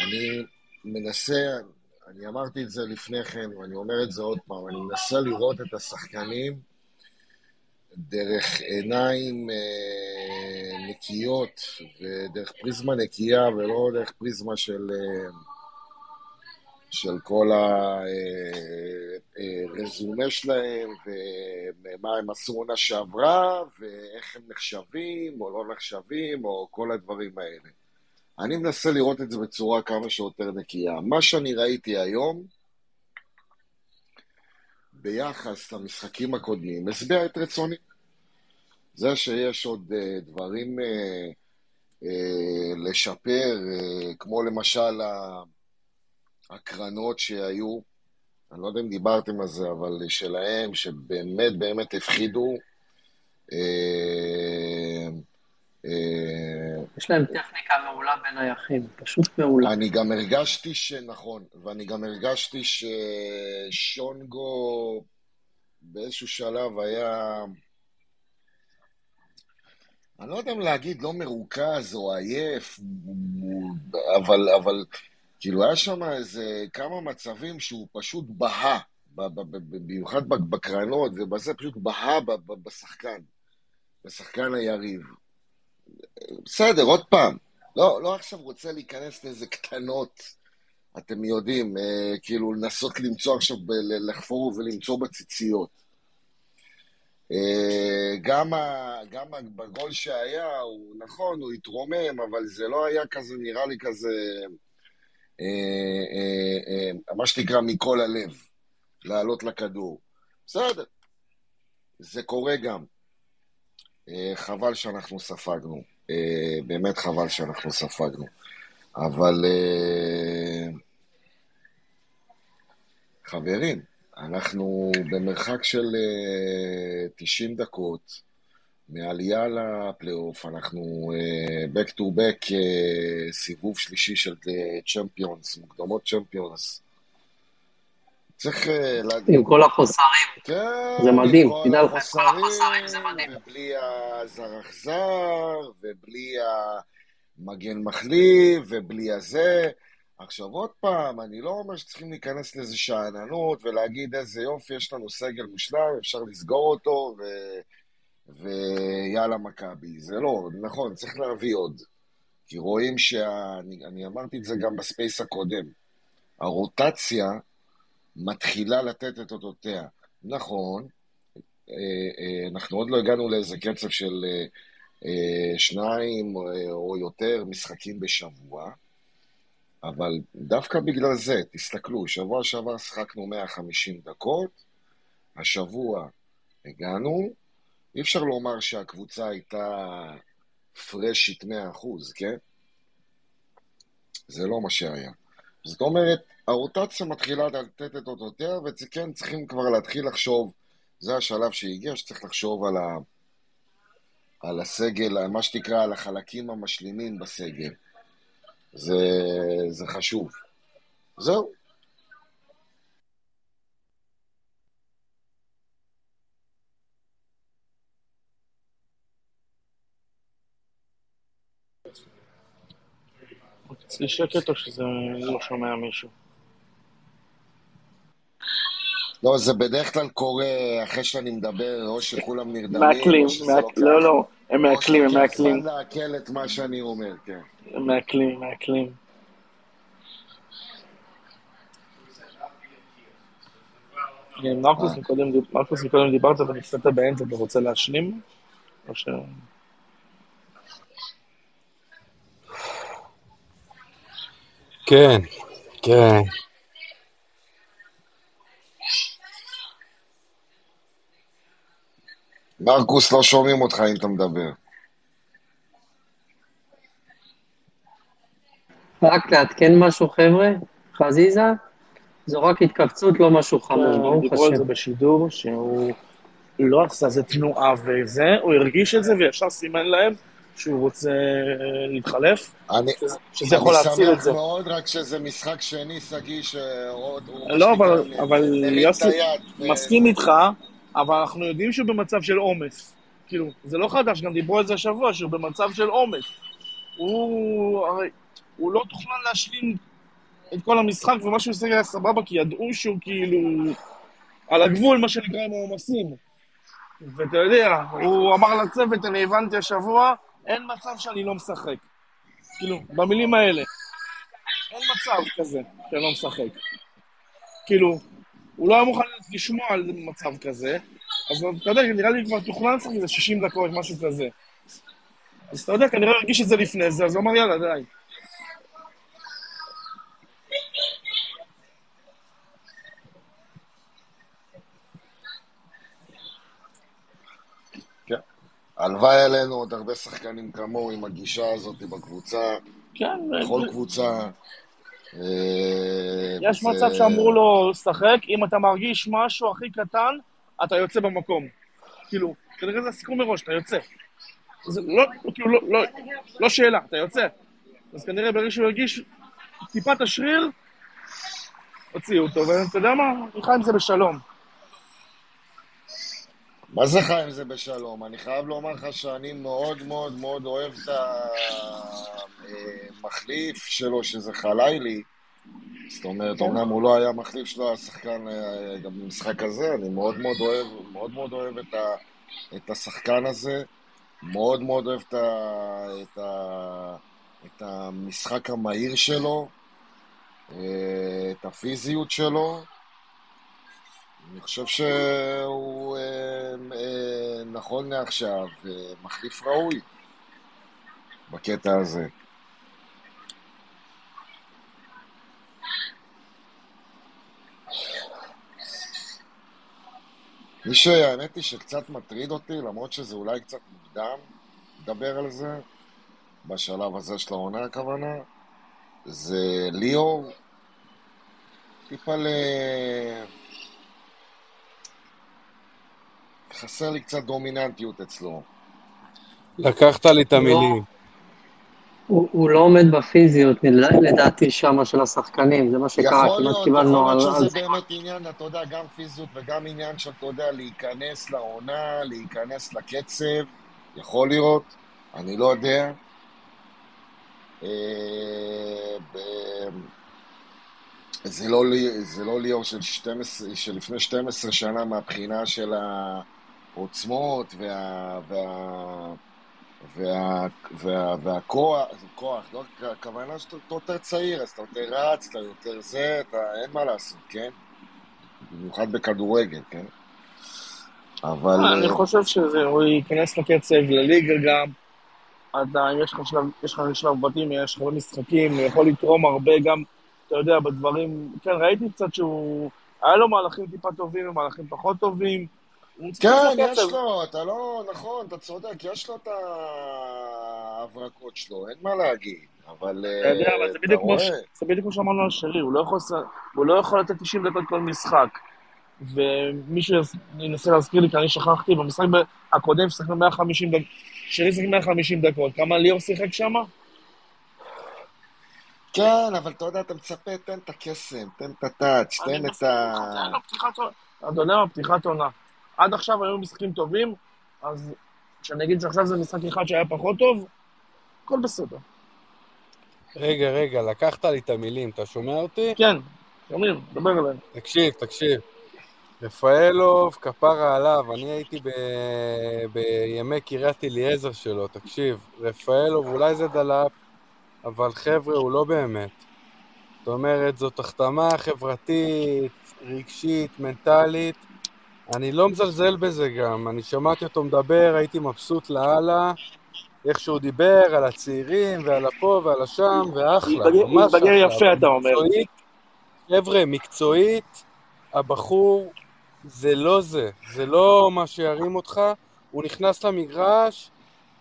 אני מנסה, אני אמרתי את זה לפני כן, ואני אומר את זה עוד פעם, אני מנסה לראות את השחקנים דרך עיניים אה, נקיות ודרך פריזמה נקייה ולא דרך פריזמה של, אה, של כל הרזומה שלהם ומה הם עשו עונה שעברה ואיך הם נחשבים או לא נחשבים או כל הדברים האלה. אני מנסה לראות את זה בצורה כמה שיותר נקייה. מה שאני ראיתי היום, ביחס למשחקים הקודמים, השביע את רצוני. זה שיש עוד uh, דברים uh, uh, לשפר, uh, כמו למשל הקרנות שהיו, אני לא יודע אם דיברתם על זה, אבל שלהם, שבאמת באמת הפחידו. אה, אה, יש להם טכניקה מעולה בין היחים, פשוט מעולה. אני גם הרגשתי שנכון, ואני גם הרגשתי ששונגו באיזשהו שלב היה, אני לא יודע אם להגיד לא מרוכז או עייף, אבל, אבל כאילו היה שם איזה כמה מצבים שהוא פשוט בהה, במיוחד בקרנות ובזה, פשוט בהה בשחקן, בשחקן היריב. בסדר, עוד פעם, לא, לא עכשיו רוצה להיכנס לאיזה קטנות, אתם יודעים, אה, כאילו לנסות למצוא עכשיו, ב- לחפור ולמצוא בציציות. אה, גם, ה, גם בגול שהיה, הוא נכון, הוא התרומם, אבל זה לא היה כזה, נראה לי כזה, אה, אה, אה, מה שנקרא מכל הלב, לעלות לכדור. בסדר, זה קורה גם. אה, חבל שאנחנו ספגנו, באמת חבל שאנחנו ספגנו. אבל אה, חברים, אנחנו במרחק של אה, 90 דקות מעלייה לפלייאוף, אנחנו אה, back to back אה, סיבוב שלישי של צ'מפיונס, מוקדמות צ'מפיונס. צריך אה, להגיד... עם כל החוסרים. כן, זה מדהים, תדע לך, עם כל החוסרים, החוסרים זה מדהים. ובלי הזרחזר, ובלי המגן מחליף, ובלי הזה. עכשיו עוד פעם, אני לא אומר שצריכים להיכנס לאיזה שאננות ולהגיד איזה יופי, יש לנו סגל מושלם, אפשר לסגור אותו, ו... ויאללה מכבי. זה לא, נכון, צריך להביא עוד. כי רואים שה... אני, אני אמרתי את זה גם ב space הקודם. הרוטציה מתחילה לתת את אותותיה. נכון, אה, אה, אנחנו עוד לא הגענו לאיזה קצב של אה, שניים או יותר משחקים בשבוע, אבל דווקא בגלל זה, תסתכלו, שבוע שעבר שחקנו 150 דקות, השבוע הגענו, אי אפשר לומר שהקבוצה הייתה פרשית 100%, כן? זה לא מה שהיה. זאת אומרת, הרוטציה מתחילה לתת את אותותיה, וכן צריכים כבר להתחיל לחשוב, זה השלב שהגיע, שצריך לחשוב על, ה, על הסגל, מה שתקרא, על החלקים המשלימים בסגל. זה, זה חשוב. זהו. אצלי שקט או שזה לא שומע מישהו? לא, זה בדרך כלל קורה אחרי שאני מדבר, או שכולם נרדמים, מעכלים, או לוקח, לא, לא, הם או מעכלים, הם מעכלים. זמן לעכל את מה שאני אומר, כן. הם מעכלים, מעכלים. אה, מרקוס מקודם, מקודם דיברת ונפסדת באמצע, אתה רוצה להשלים? או ש... כן, כן. מרקוס, לא שומעים אותך אם אתה מדבר. רק לעדכן משהו, חבר'ה, חזיזה, זו רק התכווצות, לא משהו חמור, ברוך דיברו על זה. בשידור, שהוא לא עשה איזה תנועה וזה, הוא הרגיש את זה וישר סימן להם שהוא רוצה אה, להתחלף, אני, שזה יכול אני להציל את שמח זה. מאוד, רק שזה משחק שני, שגיא, שעוד, לא, אבל, אבל יוסי. ו- מסכים איתך, אבל אנחנו יודעים שהוא במצב של עומס. כאילו, זה לא חדש, גם דיברו על זה השבוע, שהוא במצב של עומס. הוא, הרי, הוא לא תוכנן להשלים את כל המשחק, ומה שהוא עושה היה סבבה, כי ידעו שהוא כאילו על הגבול, מה שנקרא, עם העומסים. ואתה יודע, הוא אמר לצוות, אני הבנתי השבוע, אין מצב שאני לא משחק. כאילו, במילים האלה. אין מצב כזה שאני לא משחק. כאילו, הוא לא היה מוכן לשמוע על מצב כזה, אז אתה יודע, נראה לי כבר תוכנן לשחק איזה 60 דקות, משהו כזה. אז אתה יודע, כנראה הרגיש את זה לפני זה, אז הוא אמר, יאללה, די. הלוואי עלינו עוד הרבה שחקנים כמוהו עם הגישה הזאת בקבוצה, כן, בכל זה- קבוצה. אה, יש מצב שאמרו לו, שחק, אם אתה מרגיש משהו הכי קטן, אתה יוצא במקום. כאילו, כנראה זה הסיכום מראש, אתה יוצא. זה לא, כאילו, לא, לא, לא שאלה, אתה יוצא. אז כנראה ברגע שהוא הרגיש טיפה את השריר, הוציאו אותו, ואתה יודע מה? חי עם זה בשלום. מה זה חי עם זה בשלום? אני חייב לומר לך שאני מאוד מאוד מאוד אוהב את המחליף שלו, שזה חלילי. זאת אומרת, אומנם הוא לא היה מחליף שלו, היה שחקן אה, גם במשחק הזה, אני מאוד מאוד אוהב, מאוד מאוד אוהב את, ה, את השחקן הזה, מאוד מאוד אוהב את, ה, את, ה, את המשחק המהיר שלו, אה, את הפיזיות שלו. אני חושב שהוא אה, נכון לעכשיו אה, מחליף ראוי בקטע הזה. מי שהאמת היא שקצת מטריד אותי, למרות שזה אולי קצת מוקדם לדבר על זה, בשלב הזה של העונה הכוונה, זה ליאור, טיפה ל... חסר לי קצת דומיננטיות אצלו. לקחת לי את המילים. הוא הוא לא עומד בפיזיות, לדעתי, שמה של השחקנים, זה מה שקרה, יכול כמעט להיות, קיבלנו יכול על להיות על שזה זה. באמת עניין, אתה יודע, גם פיזיות וגם עניין של, אתה יודע, להיכנס לעונה, להיכנס לקצב, יכול להיות, אני לא יודע. אה, ב- זה לא, זה לא ליאור של, 12, של לפני 12 שנה מהבחינה של העוצמות וה... וה וה, וה, והכוח, כוח, לא, הכוונה שאתה אתה יותר צעיר, אז אתה יותר רץ, אתה יותר זה, אתה, אין מה לעשות, כן? במיוחד בכדורגל, כן? אבל... אני אה, חושב שהוא ייכנס לקצב, לליגה גם. עדיין, יש לך שלב, יש לך שלב בתים, יש לך הרבה משחקים, הוא יכול לתרום הרבה גם, אתה יודע, בדברים... כן, ראיתי קצת שהוא... היה לו מהלכים טיפה טובים ומהלכים פחות טובים. כן. יש לו, אתה לא, נכון, אתה צודק, יש לו את ההברקות שלו, אין מה להגיד, אבל אתה יודע, אה, אבל זה אתה בדיוק כמו רואה, ש- זה בדיוק כמו שאמרנו על שרי, הוא לא יכול לא לתת 90 דקות כל משחק. ומישהו ינסה להזכיר לי, כי אני שכחתי, במשחק הקודם שיחקנו 150 דקות, שרי שיחק 150 דקות, כמה ליאור שיחק שם? כן, אבל אתה יודע, אתה מצפה, תן את הקסם, תן את הטאץ', תן את ה... אתה יודע מה, פתיחת עונה. עד עכשיו היו משחקים טובים, אז כשאני אגיד שעכשיו זה משחק אחד שהיה פחות טוב, הכל בסדר. רגע, רגע, לקחת לי את המילים, אתה שומע אותי? כן, שומעים, דבר אליהם. תקשיב, תקשיב. רפאלוב, כפרה עליו, אני הייתי ב... בימי קריית אליעזר שלו, תקשיב. רפאלוב, אולי זה דלאפ, אבל חבר'ה, הוא לא באמת. זאת אומרת, זאת החתמה חברתית, רגשית, מנטלית. אני לא מזלזל בזה גם. אני שמעתי אותו מדבר, הייתי מבסוט לאללה. איך שהוא דיבר על הצעירים ועל הפה ועל השם, ואחלה, התבגר- ממש התבגר אחלה. יפה, אתה אומר. מקצועית, חבר'ה, מקצועית, הבחור זה לא זה, זה לא מה שירים אותך, הוא נכנס למגרש,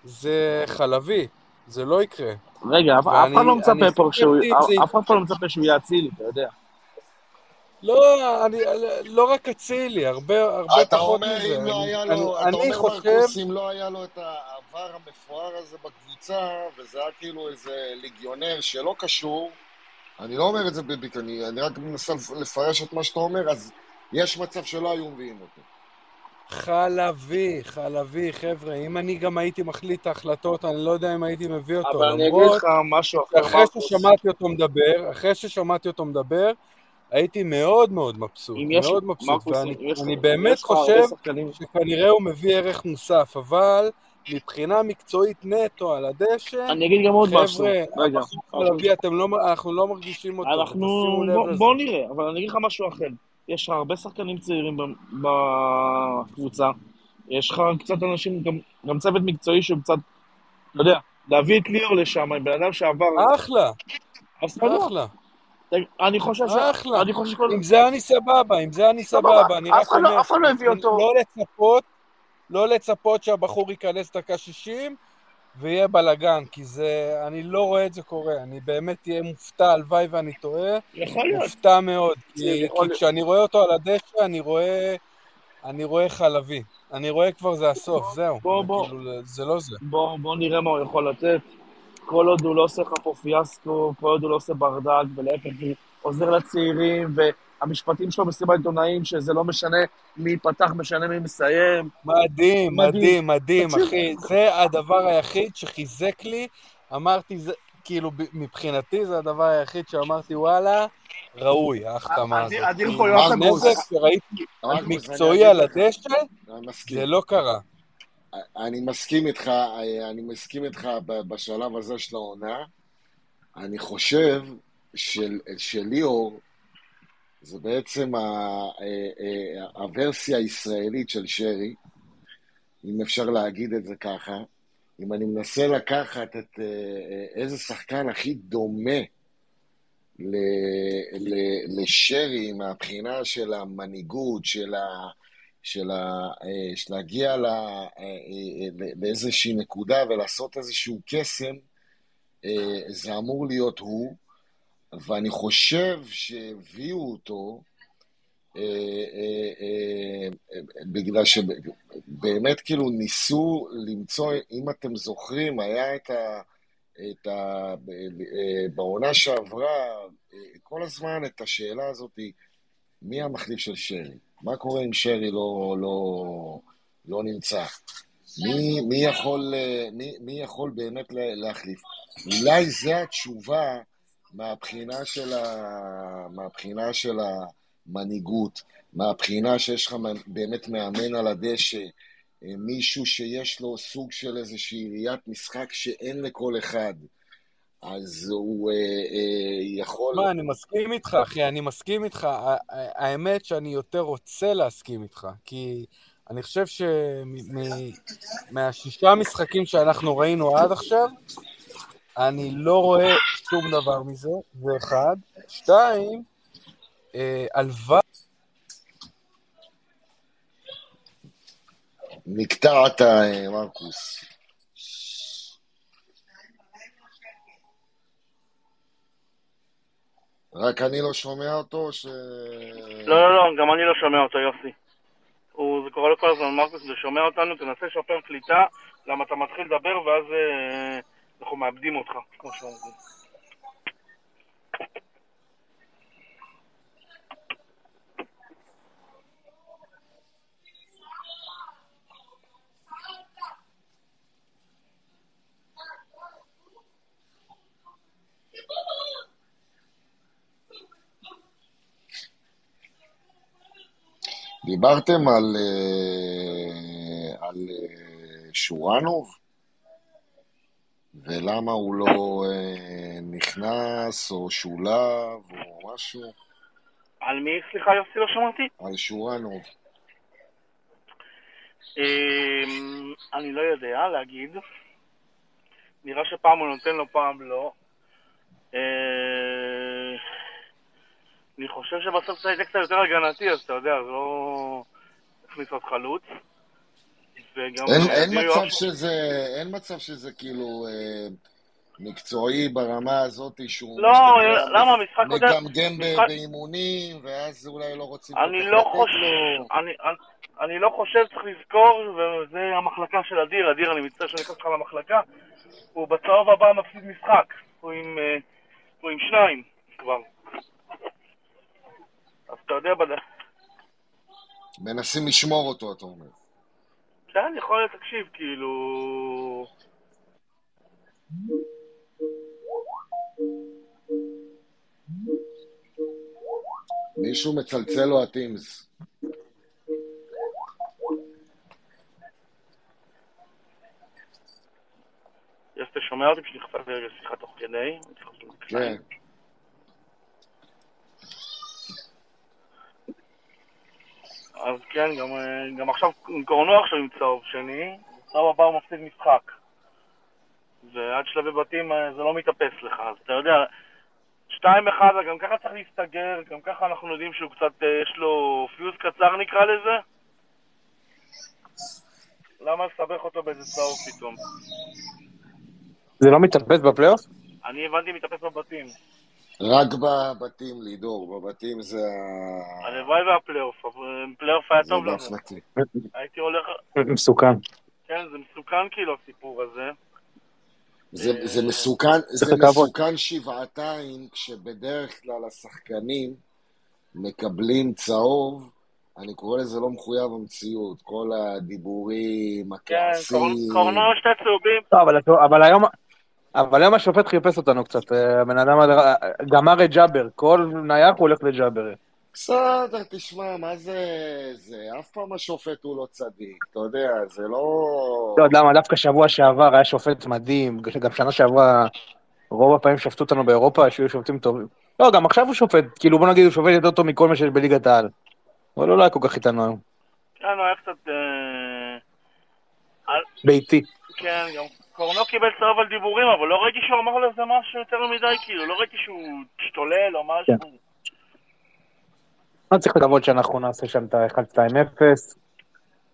זה חלבי, זה לא יקרה. רגע, אף אחד לא מצפה פה שהוא... לא יהיה אצילי, אתה יודע. לא, אני, לא רק אצילי, הרבה, הרבה אתה פחות אומר, מזה. אם לא אני- היה אני- לו, אתה אני אומר, חושב... אם לא היה לו את העבר המפואר הזה בקבוצה, וזה היה כאילו איזה ליגיונר שלא קשור, אני לא אומר את זה בביט, אני, אני רק מנסה לפרש את מה שאתה אומר, אז יש מצב שלא היו מביאים אותו. חלבי, חלבי, חבר'ה, אם אני גם הייתי מחליט את ההחלטות, אני לא יודע אם הייתי מביא אותו, אבל אני אגיד למרות לך משהו אחר, מרקוס. ששמעתי אותו מדבר, אחרי שששמעתי אותו מדבר, הייתי מאוד מאוד מבסוט, מאוד מבסוט, ואני אני באמת חושב שכנראה הוא מביא ערך מוסף, אבל מבחינה מקצועית נטו על הדשא, אני אגיד גם עוד משהו. רגע, אתם לא, אנחנו לא מרגישים אותו, אנחנו... בוא- נראה, אבל אני אגיד לך משהו אחר. יש לך הרבה שחקנים צעירים בקבוצה, יש לך קצת אנשים, גם, גם צוות מקצועי שהוא קצת, אתה יודע, להביא את ליאור לשם, בן אדם שעבר... אחלה. אחלה. אני חושב ש... אחלה. אני חושב שכל... עם זה אני סבבה, עם זה אני סבבה. אני רק לא- אומר, אף אחד לא הביא אותו. לא לצפות, לא לצפות שהבחור ייכנס דקה 60, ויהיה בלאגן, כי זה, אני לא רואה את זה קורה, אני באמת אהיה מופתע, הלוואי ואני טועה, יכול להיות. מופתע מאוד, כי. כשאני רואה אותו על הדשא, אני רואה, אני רואה חלבי, אני רואה כבר זה הסוף, זהו, בוא, בוא. כאילו, זה לא זה. בוא, בוא נראה מה הוא יכול לתת. כל עוד הוא לא עושה לך פה פיאסקו, כל עוד הוא לא עושה ברדק, ולהפך, הוא עוזר לצעירים, והמשפטים שלו במסיבת עיתונאים, שזה לא משנה מי ייפתח, משנה מי מסיים. מדהים, מדהים, מדהים, אחי. זה הדבר היחיד שחיזק לי. אמרתי, זה, כאילו, מבחינתי זה הדבר היחיד שאמרתי, וואלה, ראוי, ההחתמה הזאת. כאילו, פה יוספוס. נזק שראיתי מקצועי על הדשא. זה לא קרה. אני מסכים איתך, אני מסכים איתך בשלב הזה של העונה. אני חושב של, שליאור זה בעצם ה, ה- ה- הוורסיה הישראלית של שרי, אם אפשר להגיד את זה ככה. אם אני מנסה לקחת את אה, איזה שחקן הכי דומה ל- ל- לשרי מהבחינה של המנהיגות, של ה... של, ה, אה, של להגיע ל, אה, לאיזושהי נקודה ולעשות איזשהו קסם, זה אמור להיות הוא, ואני חושב שהביאו אותו בגלל שבאמת כאילו ניסו למצוא, אם אתם זוכרים, היה את ה... את ה... בעונה שעברה, כל הזמן את השאלה הזאת, מי המחליף של שרי? מה קורה אם שרי לא, לא, לא נמצא? מי, מי, יכול, אה, מי, מי יכול באמת לה- להחליף? אולי זו התשובה מהבחינה של, ה, מהבחינה של המנהיגות, מהבחינה שיש לך באמת מאמן על הדשא, אה, מישהו שיש לו סוג של איזושהי ראיית משחק שאין לכל אחד. אז הוא אה, אה, יכול... מה, אני מסכים איתך, אחי, אני מסכים איתך. האמת שאני יותר רוצה להסכים איתך, כי אני חושב שמהשישה משחקים שאנחנו ראינו עד עכשיו, אני לא רואה שום דבר מזה, זה אחד. שתיים, אה, הלוואי... נקטעת, אה, מרקוס. רק אני לא שומע אותו, או ש... לא, לא, לא, גם אני לא שומע אותו, יוסי. הוא, זה קורה לו הזמן, מרקוס, זה שומע אותנו, תנסה לשפר קליטה, למה אתה מתחיל לדבר ואז אה, אנחנו מאבדים אותך, כמו שאומרים. דיברתם על, אה, על אה, שורנוב? ולמה הוא לא אה, נכנס, או שולב, או משהו? על מי, סליחה, יוסי, לא שמעתי? על שורנוב. אמ, אני לא יודע להגיד. נראה שפעם הוא נותן לו, פעם לא. אה, אני חושב שבסוף זה קצת יותר הגנתי, אז אתה יודע, זה לא הכניס עוד חלוץ. אין, אה, אין, מצב שזה, אין מצב שזה כאילו אה, מקצועי ברמה הזאת שהוא לא, מסתכל, למה? המשחק קודם... מגמגם משחק- באימונים, ואז אולי לא רוצים אני לא חושב, לו. אני, אני, אני לא חושב, צריך לזכור, וזה המחלקה של אדיר, אדיר, אני מצטער שאני נכנס לך למחלקה, הוא בצהוב הבא מפסיד משחק, הוא עם, אה, הוא עם שניים כבר. אז אתה יודע, בד... מנסים לשמור אותו, אתה אומר. כן, יכול להיות, תקשיב, כאילו... מישהו מצלצל לו הטימס. יס, אתה שומע אותי? פשוט נכנסתי רגע שיחה תוך כדי. כן. אז כן, גם, אה, גם עכשיו, קורנו עכשיו עם צהוב שני, צהוב הבא הוא מפסיד משחק. ועד שלבי בתים אה, זה לא מתאפס לך, אז אתה יודע, שתיים אחד, גם ככה צריך להסתגר, גם ככה אנחנו יודעים שהוא קצת, אה, יש לו פיוז קצר נקרא לזה. למה לסבך אותו באיזה צהוב פתאום? זה לא מתאפס בפלייאוף? אני הבנתי מתאפס בבתים. רק בבתים, לידור, בבתים זה ה... הלוואי והפלייאוף, אבל פלייאוף היה טוב לנו. הייתי הולך... מסוכן. כן, זה מסוכן כאילו הסיפור הזה. זה, זה מסוכן, זה. מסוכן שבעתיים, כשבדרך כלל השחקנים מקבלים צהוב, אני קורא לזה לא מחויב המציאות, כל הדיבורים, כן, הכעסים. קור- קורנו שתי צהובים. לא, אבל, אבל היום... אבל היום השופט חיפש אותנו קצת, אה, הבן אדם הזה גמר את ג'אבר, כל נייח הוא הולך לג'אבר. בסדר, תשמע, מה זה... זה אף פעם השופט הוא לא צדיק, אתה יודע, זה לא... לא למה, דווקא שבוע שעבר היה שופט מדהים, גם שנה שעברה רוב הפעמים שפטו אותנו באירופה, שהיו שופטים טובים. לא, גם עכשיו הוא שופט, כאילו בוא נגיד הוא שופט יותר טוב מכל מה שיש בליגת העל. אבל הוא לא היה כל כך איתנו היום. כן, הוא היה קצת... אה, ביתי. כן, גם קורנו קיבל צהוב על דיבורים, אבל לא ראיתי שהוא אמר לזה משהו יותר מדי, כאילו, לא ראיתי שהוא השתולל או משהו. כן. לא צריך לקוות שאנחנו נעשה שם את ה-1-2-0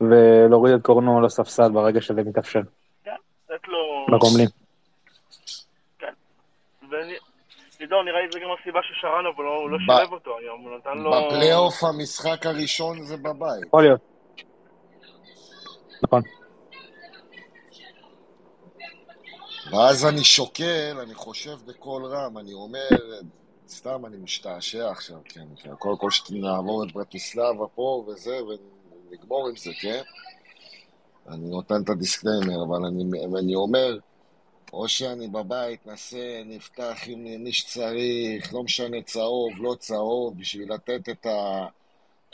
ולהוריד את קורנו לספסל ברגע שזה מתאפשר. לתת לו... בגומלין. ולידור, נראה לי זה גם הסיבה ששרן, אבל הוא לא שילב אותו היום, הוא נתן לו... בפלייאוף המשחק הראשון זה בבית. יכול להיות. נכון. ואז אני שוקל, אני חושב בקול רם, אני אומר, סתם אני משתעשע עכשיו, כן, קודם כל שנעבור את ברטיסלבה פה וזה, ונגמור עם זה, כן? אני נותן את ה disclaimer, אבל אני, אני אומר, או שאני בבית, נעשה, נפתח עם מי שצריך, לא משנה צהוב, לא צהוב, בשביל לתת את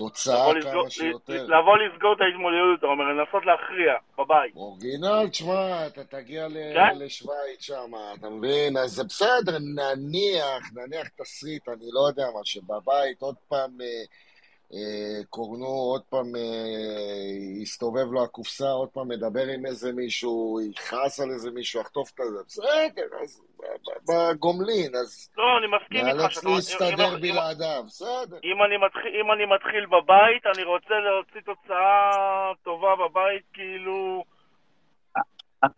התוצאה לבוא לסגור- כמה שיותר. לבוא לסגור את ההתמודדות, אתה אומר, לנסות להכריע, בבית. אורגינל, תשמע, אתה תגיע ל- כן? לשוויץ שם, אתה מבין? אז זה בסדר, נניח, נניח תסריט, אני לא יודע מה, שבבית עוד פעם אה, אה, קורנו, עוד פעם אה, יסתובב לו הקופסה, עוד פעם מדבר עם איזה מישהו, יכעס על איזה מישהו, יחטוף את זה, בסדר, אז בגומלין, אז לא, אני מסכים איתך. נאלץ להסתדר בלעדיו, בסדר. אם אני מתחיל, אם אני מתחיל בבית, אני רוצה להוציא תוצאה טובה בבית, כאילו...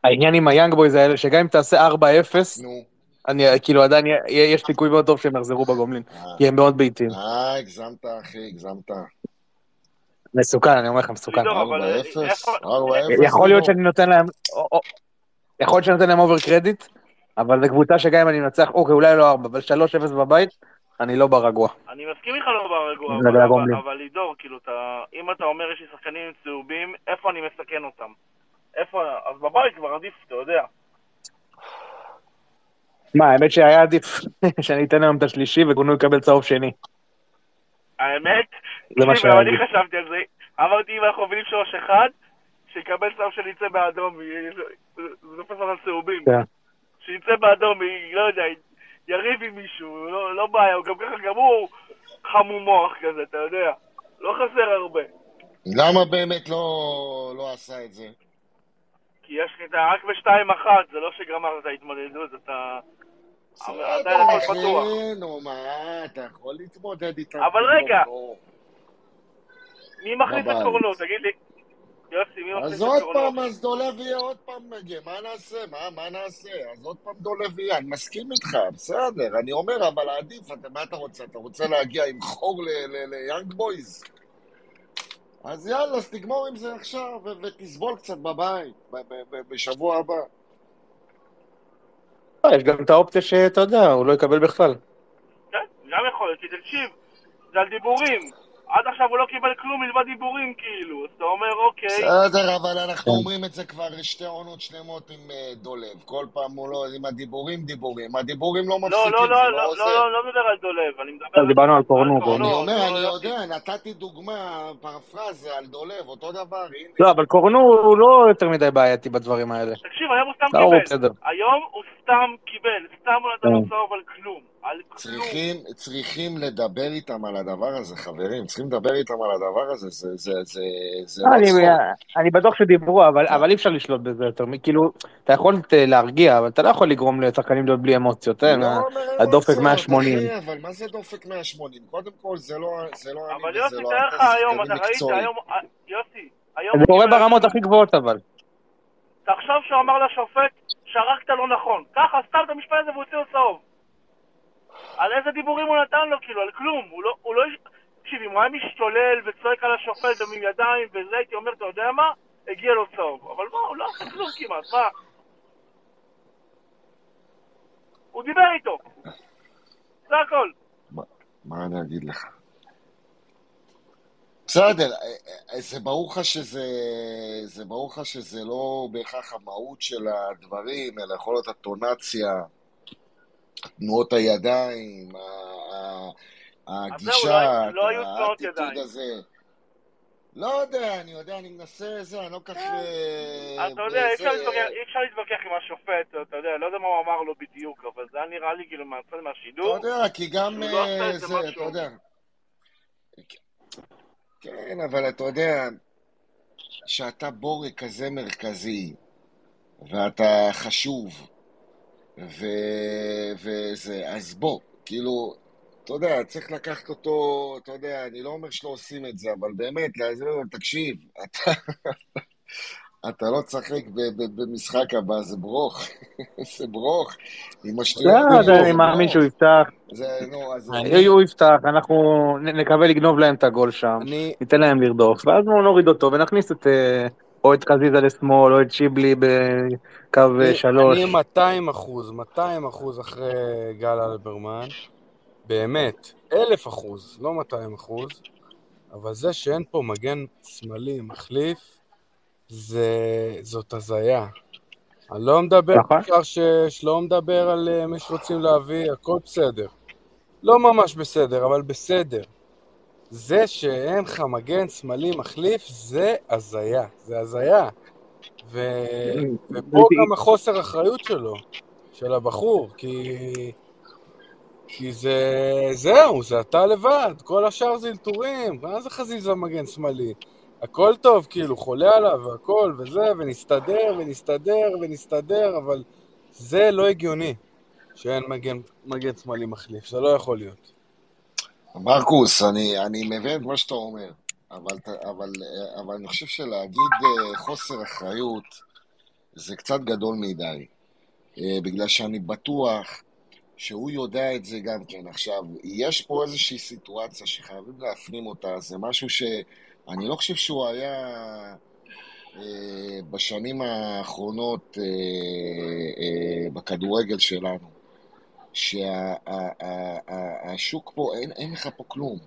העניין עם היאנג בויז האלה, שגם אם תעשה 4-0, אני כאילו עדיין יש סיכוי מאוד טוב שהם יחזרו בגומלין, כי הם מאוד בעיטים. אה, הגזמת, אחי, הגזמת. מסוכן, אני אומר לך, מסוכן. לידור, אבל אה, 4-0, איפה... 4-0, יכול להיות. שאני נותן להם, יכול להיות שאני נותן להם אובר קרדיט, אבל זו קבוצה שגם אם אני מנצח, אוקיי, אולי לא 4, אבל 3-0 בבית, אני לא ברגוע. אני מסכים איתך לא ברגוע, זה אבל, הגומלין. אבל, אבל לידור, כאילו, אתה, אם אתה אומר יש לי שחקנים צהובים, איפה אני מסכן אותם? איפה, אז בבית כבר עדיף, אתה יודע. מה, האמת שהיה עדיף שאני אתן להם את השלישי וגונו יקבל צהוב שני. האמת, זה מה שהיה גם אני עדיף. חשבתי על זה, אמרתי אם אנחנו מובילים שלוש אחד, שיקבל צהוב שנצא באדום, זה נופס על צהובים. שיצא באדום, לא יודע, יריב עם מישהו, לא, לא בעיה, הוא גם ככה, גם הוא חמום מוח כזה, אתה יודע. לא חסר הרבה. למה באמת לא, לא עשה את זה? כי יש ה... רק בשתיים אחת, זה לא שגמרת את ההתמודדות, אתה... עדיין הכל פתוח. נו מה, אתה יכול להתמודד איתם. אבל רגע. מי מחליט את. קורנו? תגיד לי. אז עוד? פעם, אז דולב יהיה עוד פעם מגיע, מה נעשה? מה, מה נעשה? אז עוד פעם דולב יהיה, אני מסכים איתך, בסדר, אני אומר, אבל עדיף, אתה, מה אתה רוצה? אתה רוצה להגיע עם חור ל- ל- ליאנג בויז? אז יאללה, אז תגמור עם זה עכשיו, ותסבול קצת בבית, ב- ב- ב- בשבוע הבא. לא, יש גם את האופציה שאתה יודע, הוא לא יקבל בכלל. כן, גם יכול להיות, כי תקשיב, זה על דיבורים. עד עכשיו הוא לא קיבל כלום מלבד דיבורים, כאילו. אז אתה אומר, אוקיי... בסדר, אבל כן. אנחנו אומרים את זה כבר שתי עונות שלמות עם אה, דולב. כל פעם הוא לא, עם הדיבורים, דיבורים. הדיבורים לא לא, מפסיקים, לא, לא, לא לא, עוזר. לא, לא, לא מדבר על דולב, אני מדבר... דיברנו על קורנו פה. אני אומר, לא, אני לא, יודע, נתתי דוגמה, פרפרזה על דולב, אותו דבר, הנה. לא, אבל קורנו הוא לא יותר מדי בעייתי בדברים האלה. תקשיב, היום הוא סתם לא, קיבל. היום הוא סתם קיבל, סתם הוא נתן לו כן. צהוב על כלום. על כלום. צריכים, צריכים לדבר איתם על הדבר הזה, חברים. צריכים לדבר איתם על הדבר הזה, זה, זה, זה, זה לא אני, צחוק. אני בטוח שדיברו, אבל, אבל אי אפשר לשלוט בזה יותר. כאילו, אתה יכול אה, להרגיע, אבל אתה לא יכול לגרום לשחקנים להיות בלי אמוציות. אין, לא ה- אומר הדופק אמוציות, 180. אחי, אבל מה זה דופק 180? קודם כל, זה לא, זה לא אבל אני יוסי, וזה לא תאר אתה, לך זה היום, אתה ראית. היום... אה, יוסי, היום זה קורה. ברמות הכי גבוהות, אבל. תחשוב שהוא אמר לשופט שרקת לא נכון. ככה, סתם את המשפט הזה והוציא לו צהוב. על איזה דיבורים הוא נתן לו, כאילו, על כלום. הוא לא... הוא לא... תקשיב, אם הוא היה משתולל וצועק על השופט ועם ידיים וזה, הייתי אומר, אתה יודע מה? הגיע לו צהוב. אבל מה, הוא לא עשה כלום כמעט, מה? הוא דיבר איתו. זה הכל. מה אני אגיד לך? בסדר, אה, אה, זה ברור לך שזה, זה ברור לך שזה לא בהכרח המהות של הדברים, אלא יכול להיות הטונציה, תנועות הידיים, הגישה, לא- לא האטיטוד. הזה. לא יודע, אני יודע, אני מנסה זה, אני לא כך... אה, אתה יודע, אי אפשר להתווכח- עם השופט, אתה יודע, לא יודע מה הוא אמר לו בדיוק, אבל זה היה נראה לי כאילו מהצד מהשידור. אתה יודע, כי גם לא אה, זה, אתה. יודע. כן, אבל אתה יודע, שאתה בורג כזה מרכזי, ואתה חשוב, ו... וזה, אז בוא, כאילו, אתה יודע, צריך לקחת אותו, אתה יודע, אני לא אומר שלא עושים את זה, אבל באמת, להסביר לו, תקשיב, אתה, אתה לא תשחק במשחק הבא, זה ברוך, זה ברוך, עם השטויות לא, אז אני מאמין. שהוא יפתח. זה, נו, אז... אני- הוא יפתח, אנחנו נקווה לגנוב להם את הגול שם, ניתן להם לרדוף, ואז נוריד אותו ונכניס את אה, או את חזיזה לשמאל, או את שיבלי בקו אני- שלוש. אני 200 אחוז, 200 אחוז אחרי גל אלברמן. באמת, אלף אחוז, לא 200 אחוז. אבל זה שאין פה מגן שמאלי מחליף, זה... זאת הזיה. אני לא מדבר נכון. על שש, לא מדבר על אה, מי שרוצים להביא, הכל בסדר. לא ממש בסדר, אבל בסדר. זה שאין לך מגן שמאלי מחליף, זה הזיה. זה הזיה. ו... ופה גם החוסר אחריות שלו, של הבחור, כי... כי זה... זהו, זה אתה לבד, כל השאר זה אלתורים, מה זה חזיזה מגן שמאלי? הכל טוב, כאילו, חולה עליו והכל וזה, ונסתדר ונסתדר ונסתדר, אבל זה לא הגיוני שאין מגן, מגן שמאלי מחליף, זה לא יכול להיות. מרקוס, אני, אני מבין את מה שאתה אומר, אבל, אבל, אבל אני חושב שלהגיד אה, חוסר אחריות זה קצת גדול מדי, אה, בגלל שאני בטוח שהוא יודע את זה גם כן. עכשיו, יש פה איזושהי סיטואציה שחייבים להפנים אותה, זה משהו שאני לא חושב שהוא היה אה, בשנים האחרונות אה, אה, בכדורגל שלנו. שהשוק פה, אין, אין לך פה כלום.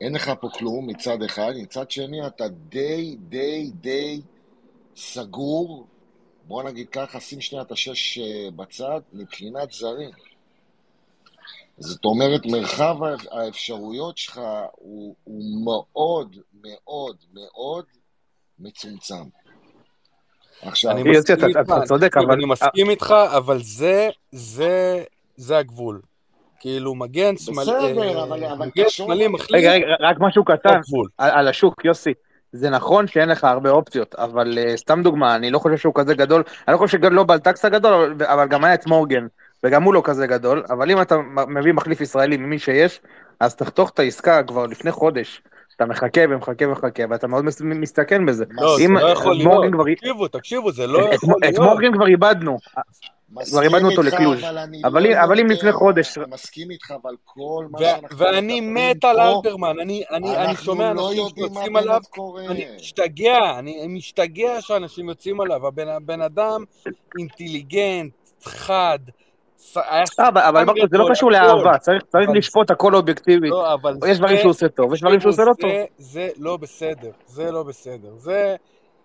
אין לך פה כלום מצד אחד, מצד שני אתה די, די, די סגור, בוא נגיד ככה, שים שנייה את השש אה, בצד, מבחינת זרים. זאת אומרת, מרחב האפשרויות שלך הוא, הוא מאוד, מאוד, מאוד מצומצם. עכשיו, אני מסכים איתך, תקשיב, אני מסכים איתך, אבל זה, זה, זה הגבול. כאילו, מגן שמאלי, בסדר, אה, אבל- אבל מגן שמאלי מחליף, רגע, רגע, רק משהו קטן גבול. על, על השוק, יוסי. זה נכון שאין לך הרבה אופציות, אבל uh, סתם דוגמה, אני לא חושב שהוא כזה גדול, אני לא חושב שגם לא בלטקסה גדול, אבל, גם היה את מורגן, וגם הוא לא כזה גדול, אבל אם אתה מביא מחליף ישראלי ממי שיש, אז תחתוך את העסקה כבר לפני חודש. אתה מחכה ומחכה ומחכה, ואתה מאוד מס- מסתכן בזה. לא, זה אם לא יכול להיות. כבר... תקשיבו, תקשיבו, זה לא את- יכול את להיות. מורגן כבר איבדנו, כבר איבדנו אותו לקלוז', אבל לא אם- אבל אם לפני חודש... אני מסכים איתך, אבל כל מה ו- שאנחנו ואני מת על פה, אלברמן, אני, אני, אני שומע לא אנשים שיוצאים עליו, קורה. אני משתגע, אני משתגע שאנשים יוצאים עליו, הבן, הבן אדם אינטליגנט, חד, אה, אבל זה לא קשור. לאהבה, צריך לשפוט הכל אובייקטיבית. לא, יש דברים שהוא עושה טוב, יש דברים שהוא עושה לא טוב. זה, זה לא בסדר, זה לא בסדר. זה,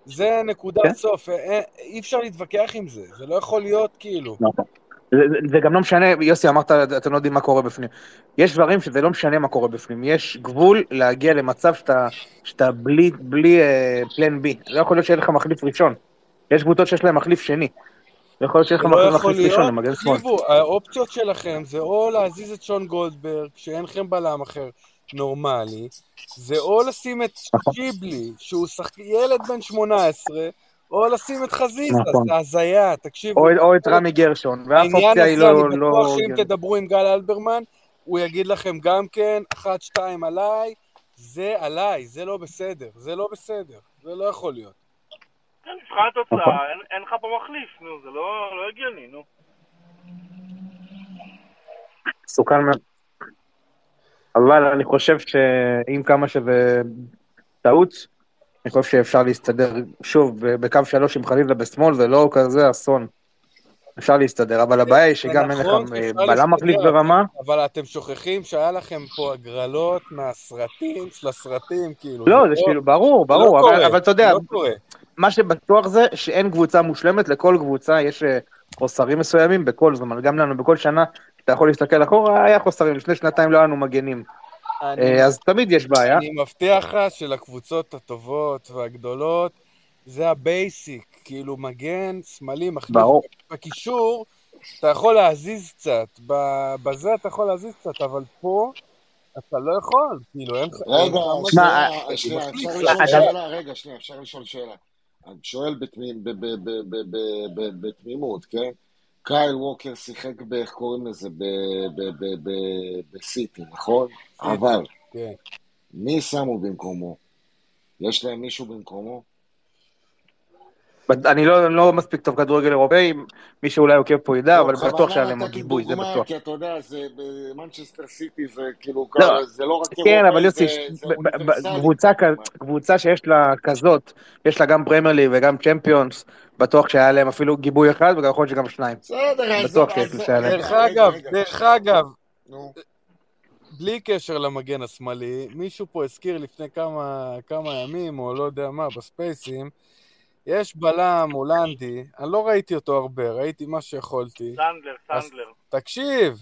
זה נקודת כן. סוף, אה, אי אפשר להתווכח עם זה, זה לא יכול להיות כאילו. נכון. זה, זה, גם לא משנה, יוסי אמרת, אתם לא יודעים מה קורה בפנים. יש דברים שזה לא משנה מה קורה בפנים, יש גבול להגיע למצב שאתה, שאתה בלי, בלי אה, פלן בי. לא יכול להיות שאין לך מחליף ראשון. יש קבוצות שיש להם מחליף שני. לא יכול להיות שאין לך לא מחליף ראשון למגן שמאל. תקשיבו, האופציות שלכם זה או להזיז את שון גולדברג, שאין לכם בלם אחר נורמלי, זה או לשים את נכון. שיבלי, שהוא שחק... ילד בן 18, או לשים את חזיזה, נכון. זה הזיה, תקשיבו. או, או את רמי גרשון, ואף העניין אופציה היא הזה, לא... אני לא בטוח שאם הגיונית. תדברו עם גל אלברמן, הוא יגיד לכם גם כן, אחת, שתיים עליי, זה עליי, זה לא בסדר, זה לא בסדר, זה לא יכול להיות. כן, מבחן התוצאה, אין- אין לך פה מחליף, נו, זה לא לא הגיוני, נו. מסוכן מאוד. אבל אני חושב שעם כמה שזה טעות, אני חושב שאפשר להסתדר, שוב, בקו שלוש עם חלילה בשמאל, זה לא כזה אסון. אפשר להסתדר, אבל הבעיה היא שגם אין לך נכון, אה, בלם מחליף ברמה. אבל אתם שוכחים שהיה לכם פה הגרלות מהסרטים של הסרטים, כאילו. לא, זה כאילו, ברור, לא ברור, אבל- קורה, אבל אתה יודע, לא קורה. מה שבטוח זה שאין קבוצה מושלמת, לכל קבוצה יש אה, חוסרים מסוימים בכל זמן, גם לנו בכל שנה, אתה יכול להסתכל אחורה, היה חוסרים, לפני שנתיים לא היה לנו מגנים. אני- אה, אז תמיד יש בעיה. אני מבטיח לך שלקבוצות הטובות והגדולות, זה ה basic, כאילו מגן, שמאלי, מחליף. ברור. בקישור, אתה יכול להזיז קצת, בזה אתה יכול להזיז קצת, אבל פה אתה לא יכול, כאילו אין לך... רגע, שנייה? רגע, שנייה, אפשר לשאול שאלה. אני שואל בתמימות, כן? קייל ווקר שיחק ב... איך קוראים לזה? ב- ב- ב- ב- בסיטי, נכון? אבל, כן. מי שמו במקומו? יש להם מישהו במקומו? אני לא, לא מספיק טוב כדורגל אירופאי, מי שאולי עוקב פה ידע, אבל בכוונה בטוח שהיה להם נתתי גיבוי, זה בטוח. כי אתה יודע, זה במנצ'סטר סיטי זה כאילו, לא, זה לא רק כן, אבל אירופאי, יוסי, זה-. קבוצה קבוצה שיש לה כזאת, יש לה גם פרמייר ליג וגם צ'מפיונס, בטוח שהיה להם אפילו גיבוי אחד וגם יכול להיות שגם שניים. בסדר, אז- בטוח שהיה להם. דרך אגב, רגע, דרך אגב. בלי קשר למגן השמאלי, מישהו פה הזכיר לפני כמה, כמה ימים, או לא יודע מה, בספייסים, יש בלם הולנדי, אני לא ראיתי אותו הרבה, ראיתי מה שיכולתי. סנדלר, אז סנדלר. תקשיב,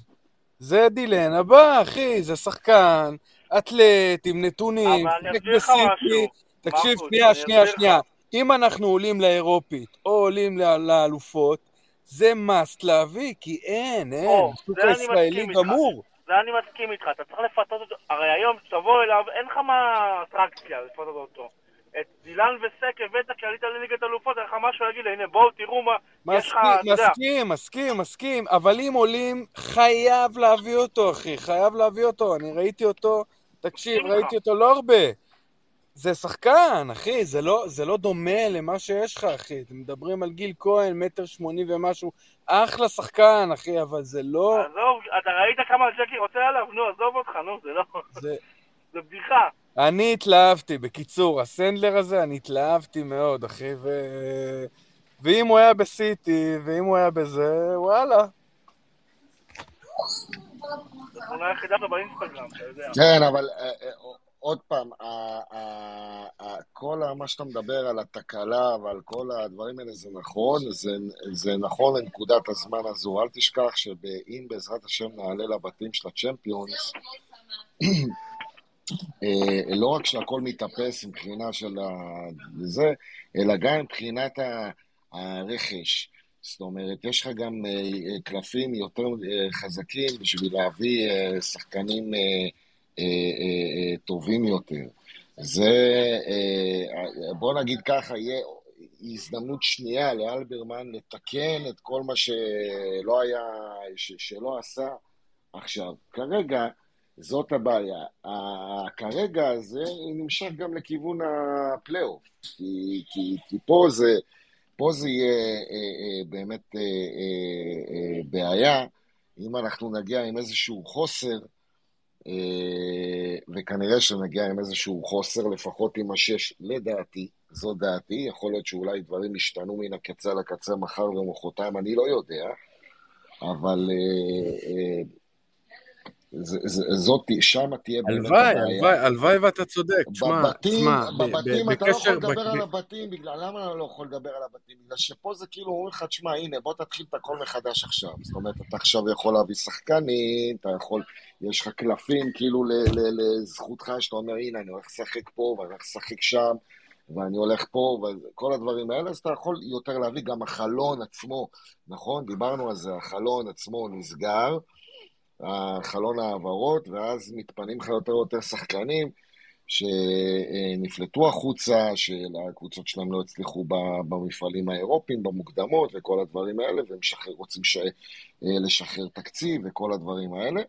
זה דילן הבא, אחי, זה שחקן, אתלט, עם נתונים, אבל אני אסביר לך. משהו, תקשיב, שנייה, שנייה, שנייה. אם אנחנו עולים לאירופית, או עולים לאלופות, זה must להביא, כי אין, אין. השוק הישראלי. גמור. זה אני מסכים איתך, אתה צריך לפתות אותו, הרי היום כשתבוא אליו, אין לך מה אטרקציה לפתות אותו. את דילן וסק הבאת כי עלית לליגת אלופות, אין לך משהו להגיד, הנה בואו תראו מה, יש לך, אתה מסכים, יודע. מסכים, מסכים, מסכים, אבל אם עולים, חייב להביא אותו, אחי, חייב להביא אותו. אני ראיתי אותו, תקשיב, ראיתי. אותו לא הרבה. זה שחקן, אחי, זה לא, זה לא דומה למה שיש לך, אחי. אתם מדברים על גיל כהן, מטר שמונים ומשהו, אחלה שחקן, אחי, אבל זה לא... עזוב, אתה ראית כמה ג'קי רוצה עליו? נו, עזוב אותך, נו, זה לא... זה... זה בדיחה. אני התלהבתי, בקיצור, הסנדלר הזה, אני התלהבתי מאוד, אחי, ו... ואם הוא היה בסיטי, ואם הוא היה בזה, וואלה. כן, אבל אה, אה, עוד פעם, כל מה שאתה מדבר על התקלה ועל כל הדברים האלה זה נכון, זה, זה נכון לנקודת הזמן הזו. אל תשכח שאם בעזרת השם נעלה לבתים של הצ'מפיונס, אה, לא רק שהכל מתאפס מבחינה של ה- זה, אלא גם מבחינת ה- הרכש. זאת אומרת, יש לך גם אה, קלפים יותר אה, חזקים בשביל להביא אה, שחקנים אה, אה, אה, אה, טובים יותר. זה, אה, בוא נגיד ככה, יהיה הזדמנות שנייה לאלברמן לתקן את כל מה שלא היה, ש, שלא עשה עכשיו. כרגע, זאת הבעיה. כרגע הזה נמשך גם לכיוון הפלייאוף, כי, כי, כי פה זה... פה זה יהיה אה, אה, באמת אה, בעיה, אם אנחנו נגיע עם איזשהו חוסר, אה, וכנראה שנגיע עם איזשהו חוסר, לפחות עם השש, לדעתי, זו דעתי, יכול להיות שאולי דברים ישתנו מן הקצה לקצה מחר ומחרתיים, אני לא יודע, אבל זאת, שמה תהיה באמת הלוואי, הבעיה. הלוואי, הלוואי ואתה צודק. תשמע, תשמע, בבתים אתה לא יכול. לדבר על הבתים, בגלל, למה אני לא יכול לדבר על הבתים? בגלל שפה זה כאילו אומרים לך, תשמע, הנה, בוא תתחיל את הכל מחדש עכשיו. זאת אומרת, אתה עכשיו יכול להביא שחקנים, אתה יכול, יש לך קלפים כאילו לזכותך, שאתה אומר, הנה, אני הולך לשחק פה, ואני הולך לשחק שם, ואני הולך פה, וכל הדברים האלה, אז אתה יכול יותר להביא, גם החלון עצמו, נכון? דיברנו על זה, החלון עצמו נסגר. החלון ההעברות, ואז מתפנים לך יותר ויותר שחקנים שנפלטו החוצה, שהקבוצות שלהם לא הצליחו במפעלים האירופיים, במוקדמות וכל הדברים האלה, והם שחרר, רוצים ש... לשחרר תקציב וכל הדברים האלה.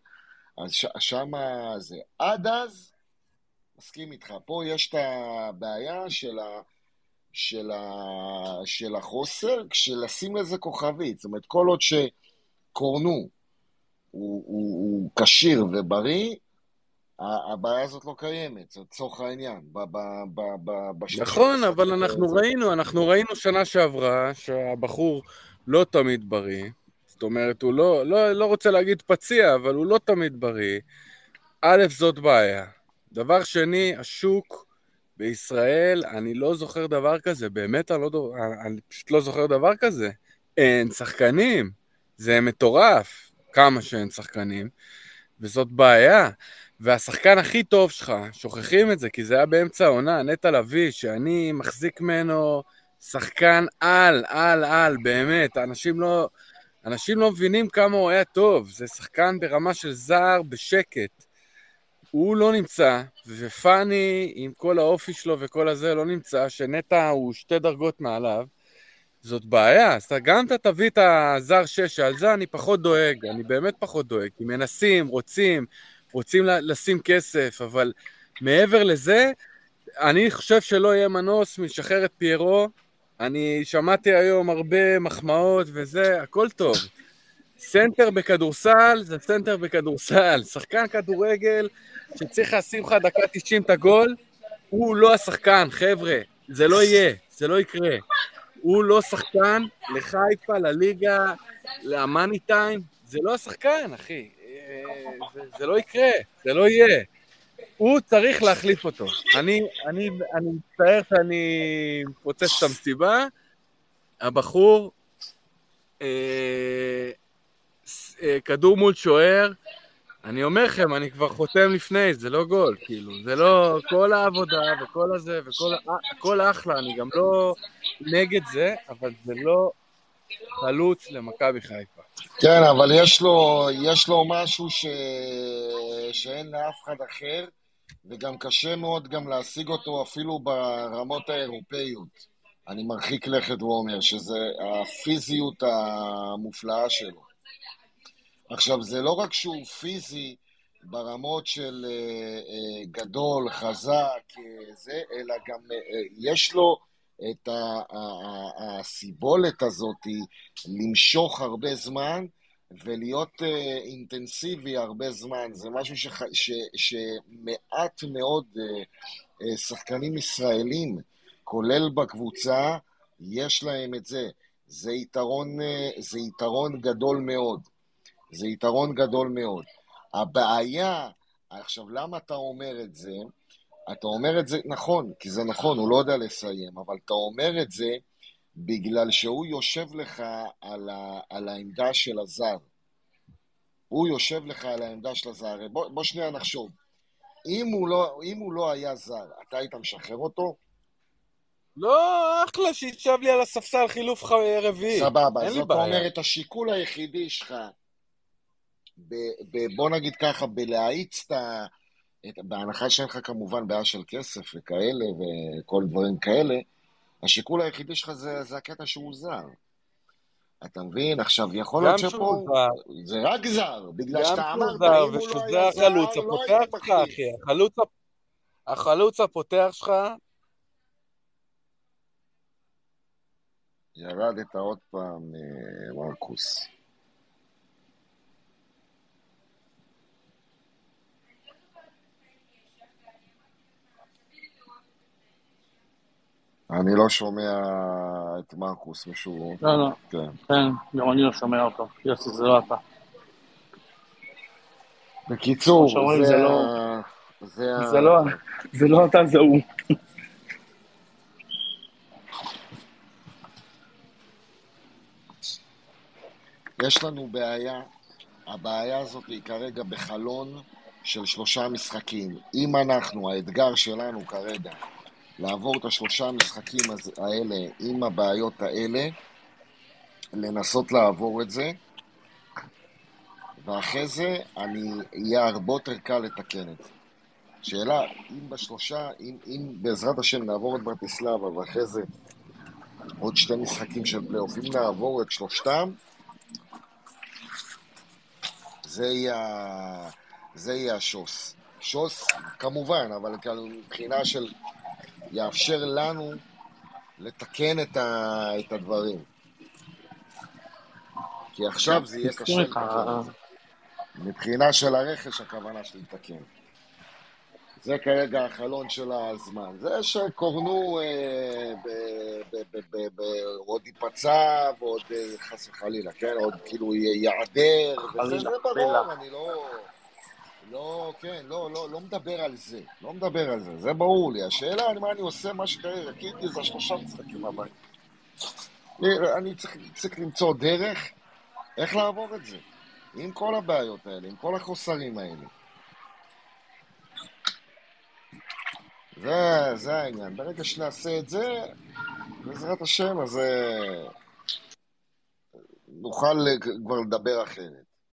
אז ש... שמה זה. עד אז, מסכים איתך, פה יש את הבעיה של, ה... של, ה... של החוסר, כשלשים לזה כוכבית. זאת אומרת, כל עוד שקורנו הוא, כשיר ובריא, הבעיה הזאת לא קיימת, זה לצורך העניין, ב- ב- ב- ב- בשלושה נכון, אבל אנחנו זה- ראינו, אנחנו ראינו שנה שעברה שהבחור לא תמיד בריא. זאת אומרת, הוא לא, לא, לא רוצה להגיד פציע, אבל הוא לא תמיד בריא. א', זאת בעיה. דבר שני, השוק בישראל, אני לא זוכר דבר כזה, באמת אני, לא, אני פשוט לא זוכר דבר כזה. אין שחקנים, זה מטורף כמה שאין שחקנים, וזאת בעיה. והשחקן הכי טוב שלך, שוכחים את זה, כי זה היה באמצע העונה, נטע לביא, שאני מחזיק ממנו שחקן על, על, על, באמת. אנשים לא, אנשים לא מבינים כמה הוא היה טוב. זה שחקן ברמה של זר בשקט. הוא לא נמצא, ופאני, עם כל האופי שלו וכל הזה, לא נמצא, שנטע הוא שתי דרגות מעליו. זאת בעיה, אז גם אתה תביא את הזר שש, שעל זה אני פחות דואג, אני באמת פחות דואג, כי מנסים, רוצים, רוצים לשים כסף, אבל מעבר לזה, אני חושב שלא יהיה מנוס מלשחרר את פיירו. אני שמעתי היום הרבה מחמאות וזה, הכל טוב. סנטר בכדורסל זה סנטר בכדורסל. שחקן כדורגל שצריך לשים לך דקה 90 את הגול, הוא לא השחקן, חבר'ה. זה לא יהיה, זה לא יקרה. הוא לא שחקן לחיפה, לליגה, ל money time, זה לא השחקן, אחי. אה, זה, לא יקרה, זה לא יהיה. הוא צריך להחליף אותו. אני, מצטער שאני מפוצץ את המסיבה, הבחור, אה, אה, כדור מול שוער, אני אומר לכם, אני כבר חותם לפני, זה לא גול, כאילו, זה לא, כל העבודה וכל הזה וכל, הכל אחלה, אני גם לא נגד זה, אבל זה לא חלוץ למכבי חיפה. כן, אבל יש לו, יש לו משהו ש... שאין לאף אחד אחר, וגם קשה מאוד גם להשיג אותו אפילו ברמות האירופאיות. אני מרחיק לכת ואומר שזה הפיזיות המופלאה שלו. עכשיו, זה לא רק שהוא פיזי ברמות של אה, אה, גדול, חזק, אה, זה, אלא גם יש לו את הסיבולת הזאת למשוך הרבה זמן ולהיות אה, אינטנסיבי הרבה זמן. זה משהו שח, ש, שמעט מאוד אה, אה, שחקנים ישראלים, כולל בקבוצה, יש להם את זה. זה יתרון, זה יתרון גדול מאוד. זה יתרון גדול מאוד. הבעיה, עכשיו, למה אתה אומר את זה? אתה אומר את זה, נכון, כי זה נכון, הוא לא יודע לסיים, אבל אתה אומר את זה בגלל שהוא יושב לך על, ה, על העמדה של הזר. הוא יושב לך על העמדה של הזר. בוא, בוא שנייה נחשוב. אם הוא, לא, אם הוא לא היה זר, אתה היית משחרר אותו? לא, אחלה, שישב לי על הספסל חילוף רביעי. סבבה, זאת. אומרת, השיקול היחידי שלך, ב, ב, בוא נגיד ככה, בלהאיץ את ה... בהנחה שאין לך כמובן בעיה של כסף וכאלה וכל דברים כאלה, השיקול היחידי שלך זה, זה הקטע שהוא זר. אתה מבין? עכשיו, יכול להיות שפה... שהוא זה רק זר, בגלל שאתה אמרת, אם הוא לא היה זר, לא הפותח היית שלך, מחליף. אחי. החלוץ, הפ- החלוץ הפותח שלך, ירדת עוד פעם, אה, מרקוס. אני לא שומע את מרקוס, מישהו... לא, לא. כן. כן, גם אני לא שומע אותו. יוסי, זה לא אתה. בקיצור, זה זה לא... זה לא... זה לא אתה, זה הוא. יש לנו בעיה, הבעיה הזאת היא כרגע בחלון של שלושה משחקים. אם אנחנו, האתגר שלנו כרגע, לעבור את השלושה משחקים הז- האלה עם הבעיות האלה, לנסות לעבור את זה, ואחרי זה אני, יהיה הרבה יותר קל לתקן את זה. שאלה, אם בשלושה, אם, אם בעזרת השם נעבור את ברטיסלבה ואחרי זה עוד שתי משחקים של פלייאוף, אם נעבור את שלושתם, זה יהיה, זה יהיה השוס. שוס, כמובן, אבל כאן מבחינה של יאפשר לנו לתקן את, ה, את הדברים. כי עכשיו זה יהיה קשה איתך. לתקן את זה. מבחינה של הרכש, הכוונה שלי לתקן. זה כרגע החלון של הזמן. זה שקורנו אה, ב- ב- ב- ב- ב- עוד ייפצע ועוד אה, חס וחלילה, כן? עוד כאילו ייעדר, וזה. ברור, אני לא... לא, כן, לא, לא, לא מדבר על זה. לא מדבר על זה, זה ברור לי. השאלה, מה אני עושה, מה שכרגע קיטי זה השלושה משחקים הבאים. אני- אני צריך, צריך למצוא דרך איך לעבור את זה. עם כל הבעיות האלה, עם כל החוסרים האלה. זה, זה העניין. ברגע שנעשה את זה, בעזרת השם, אז אה, נוכל אה, כבר לדבר אחרת.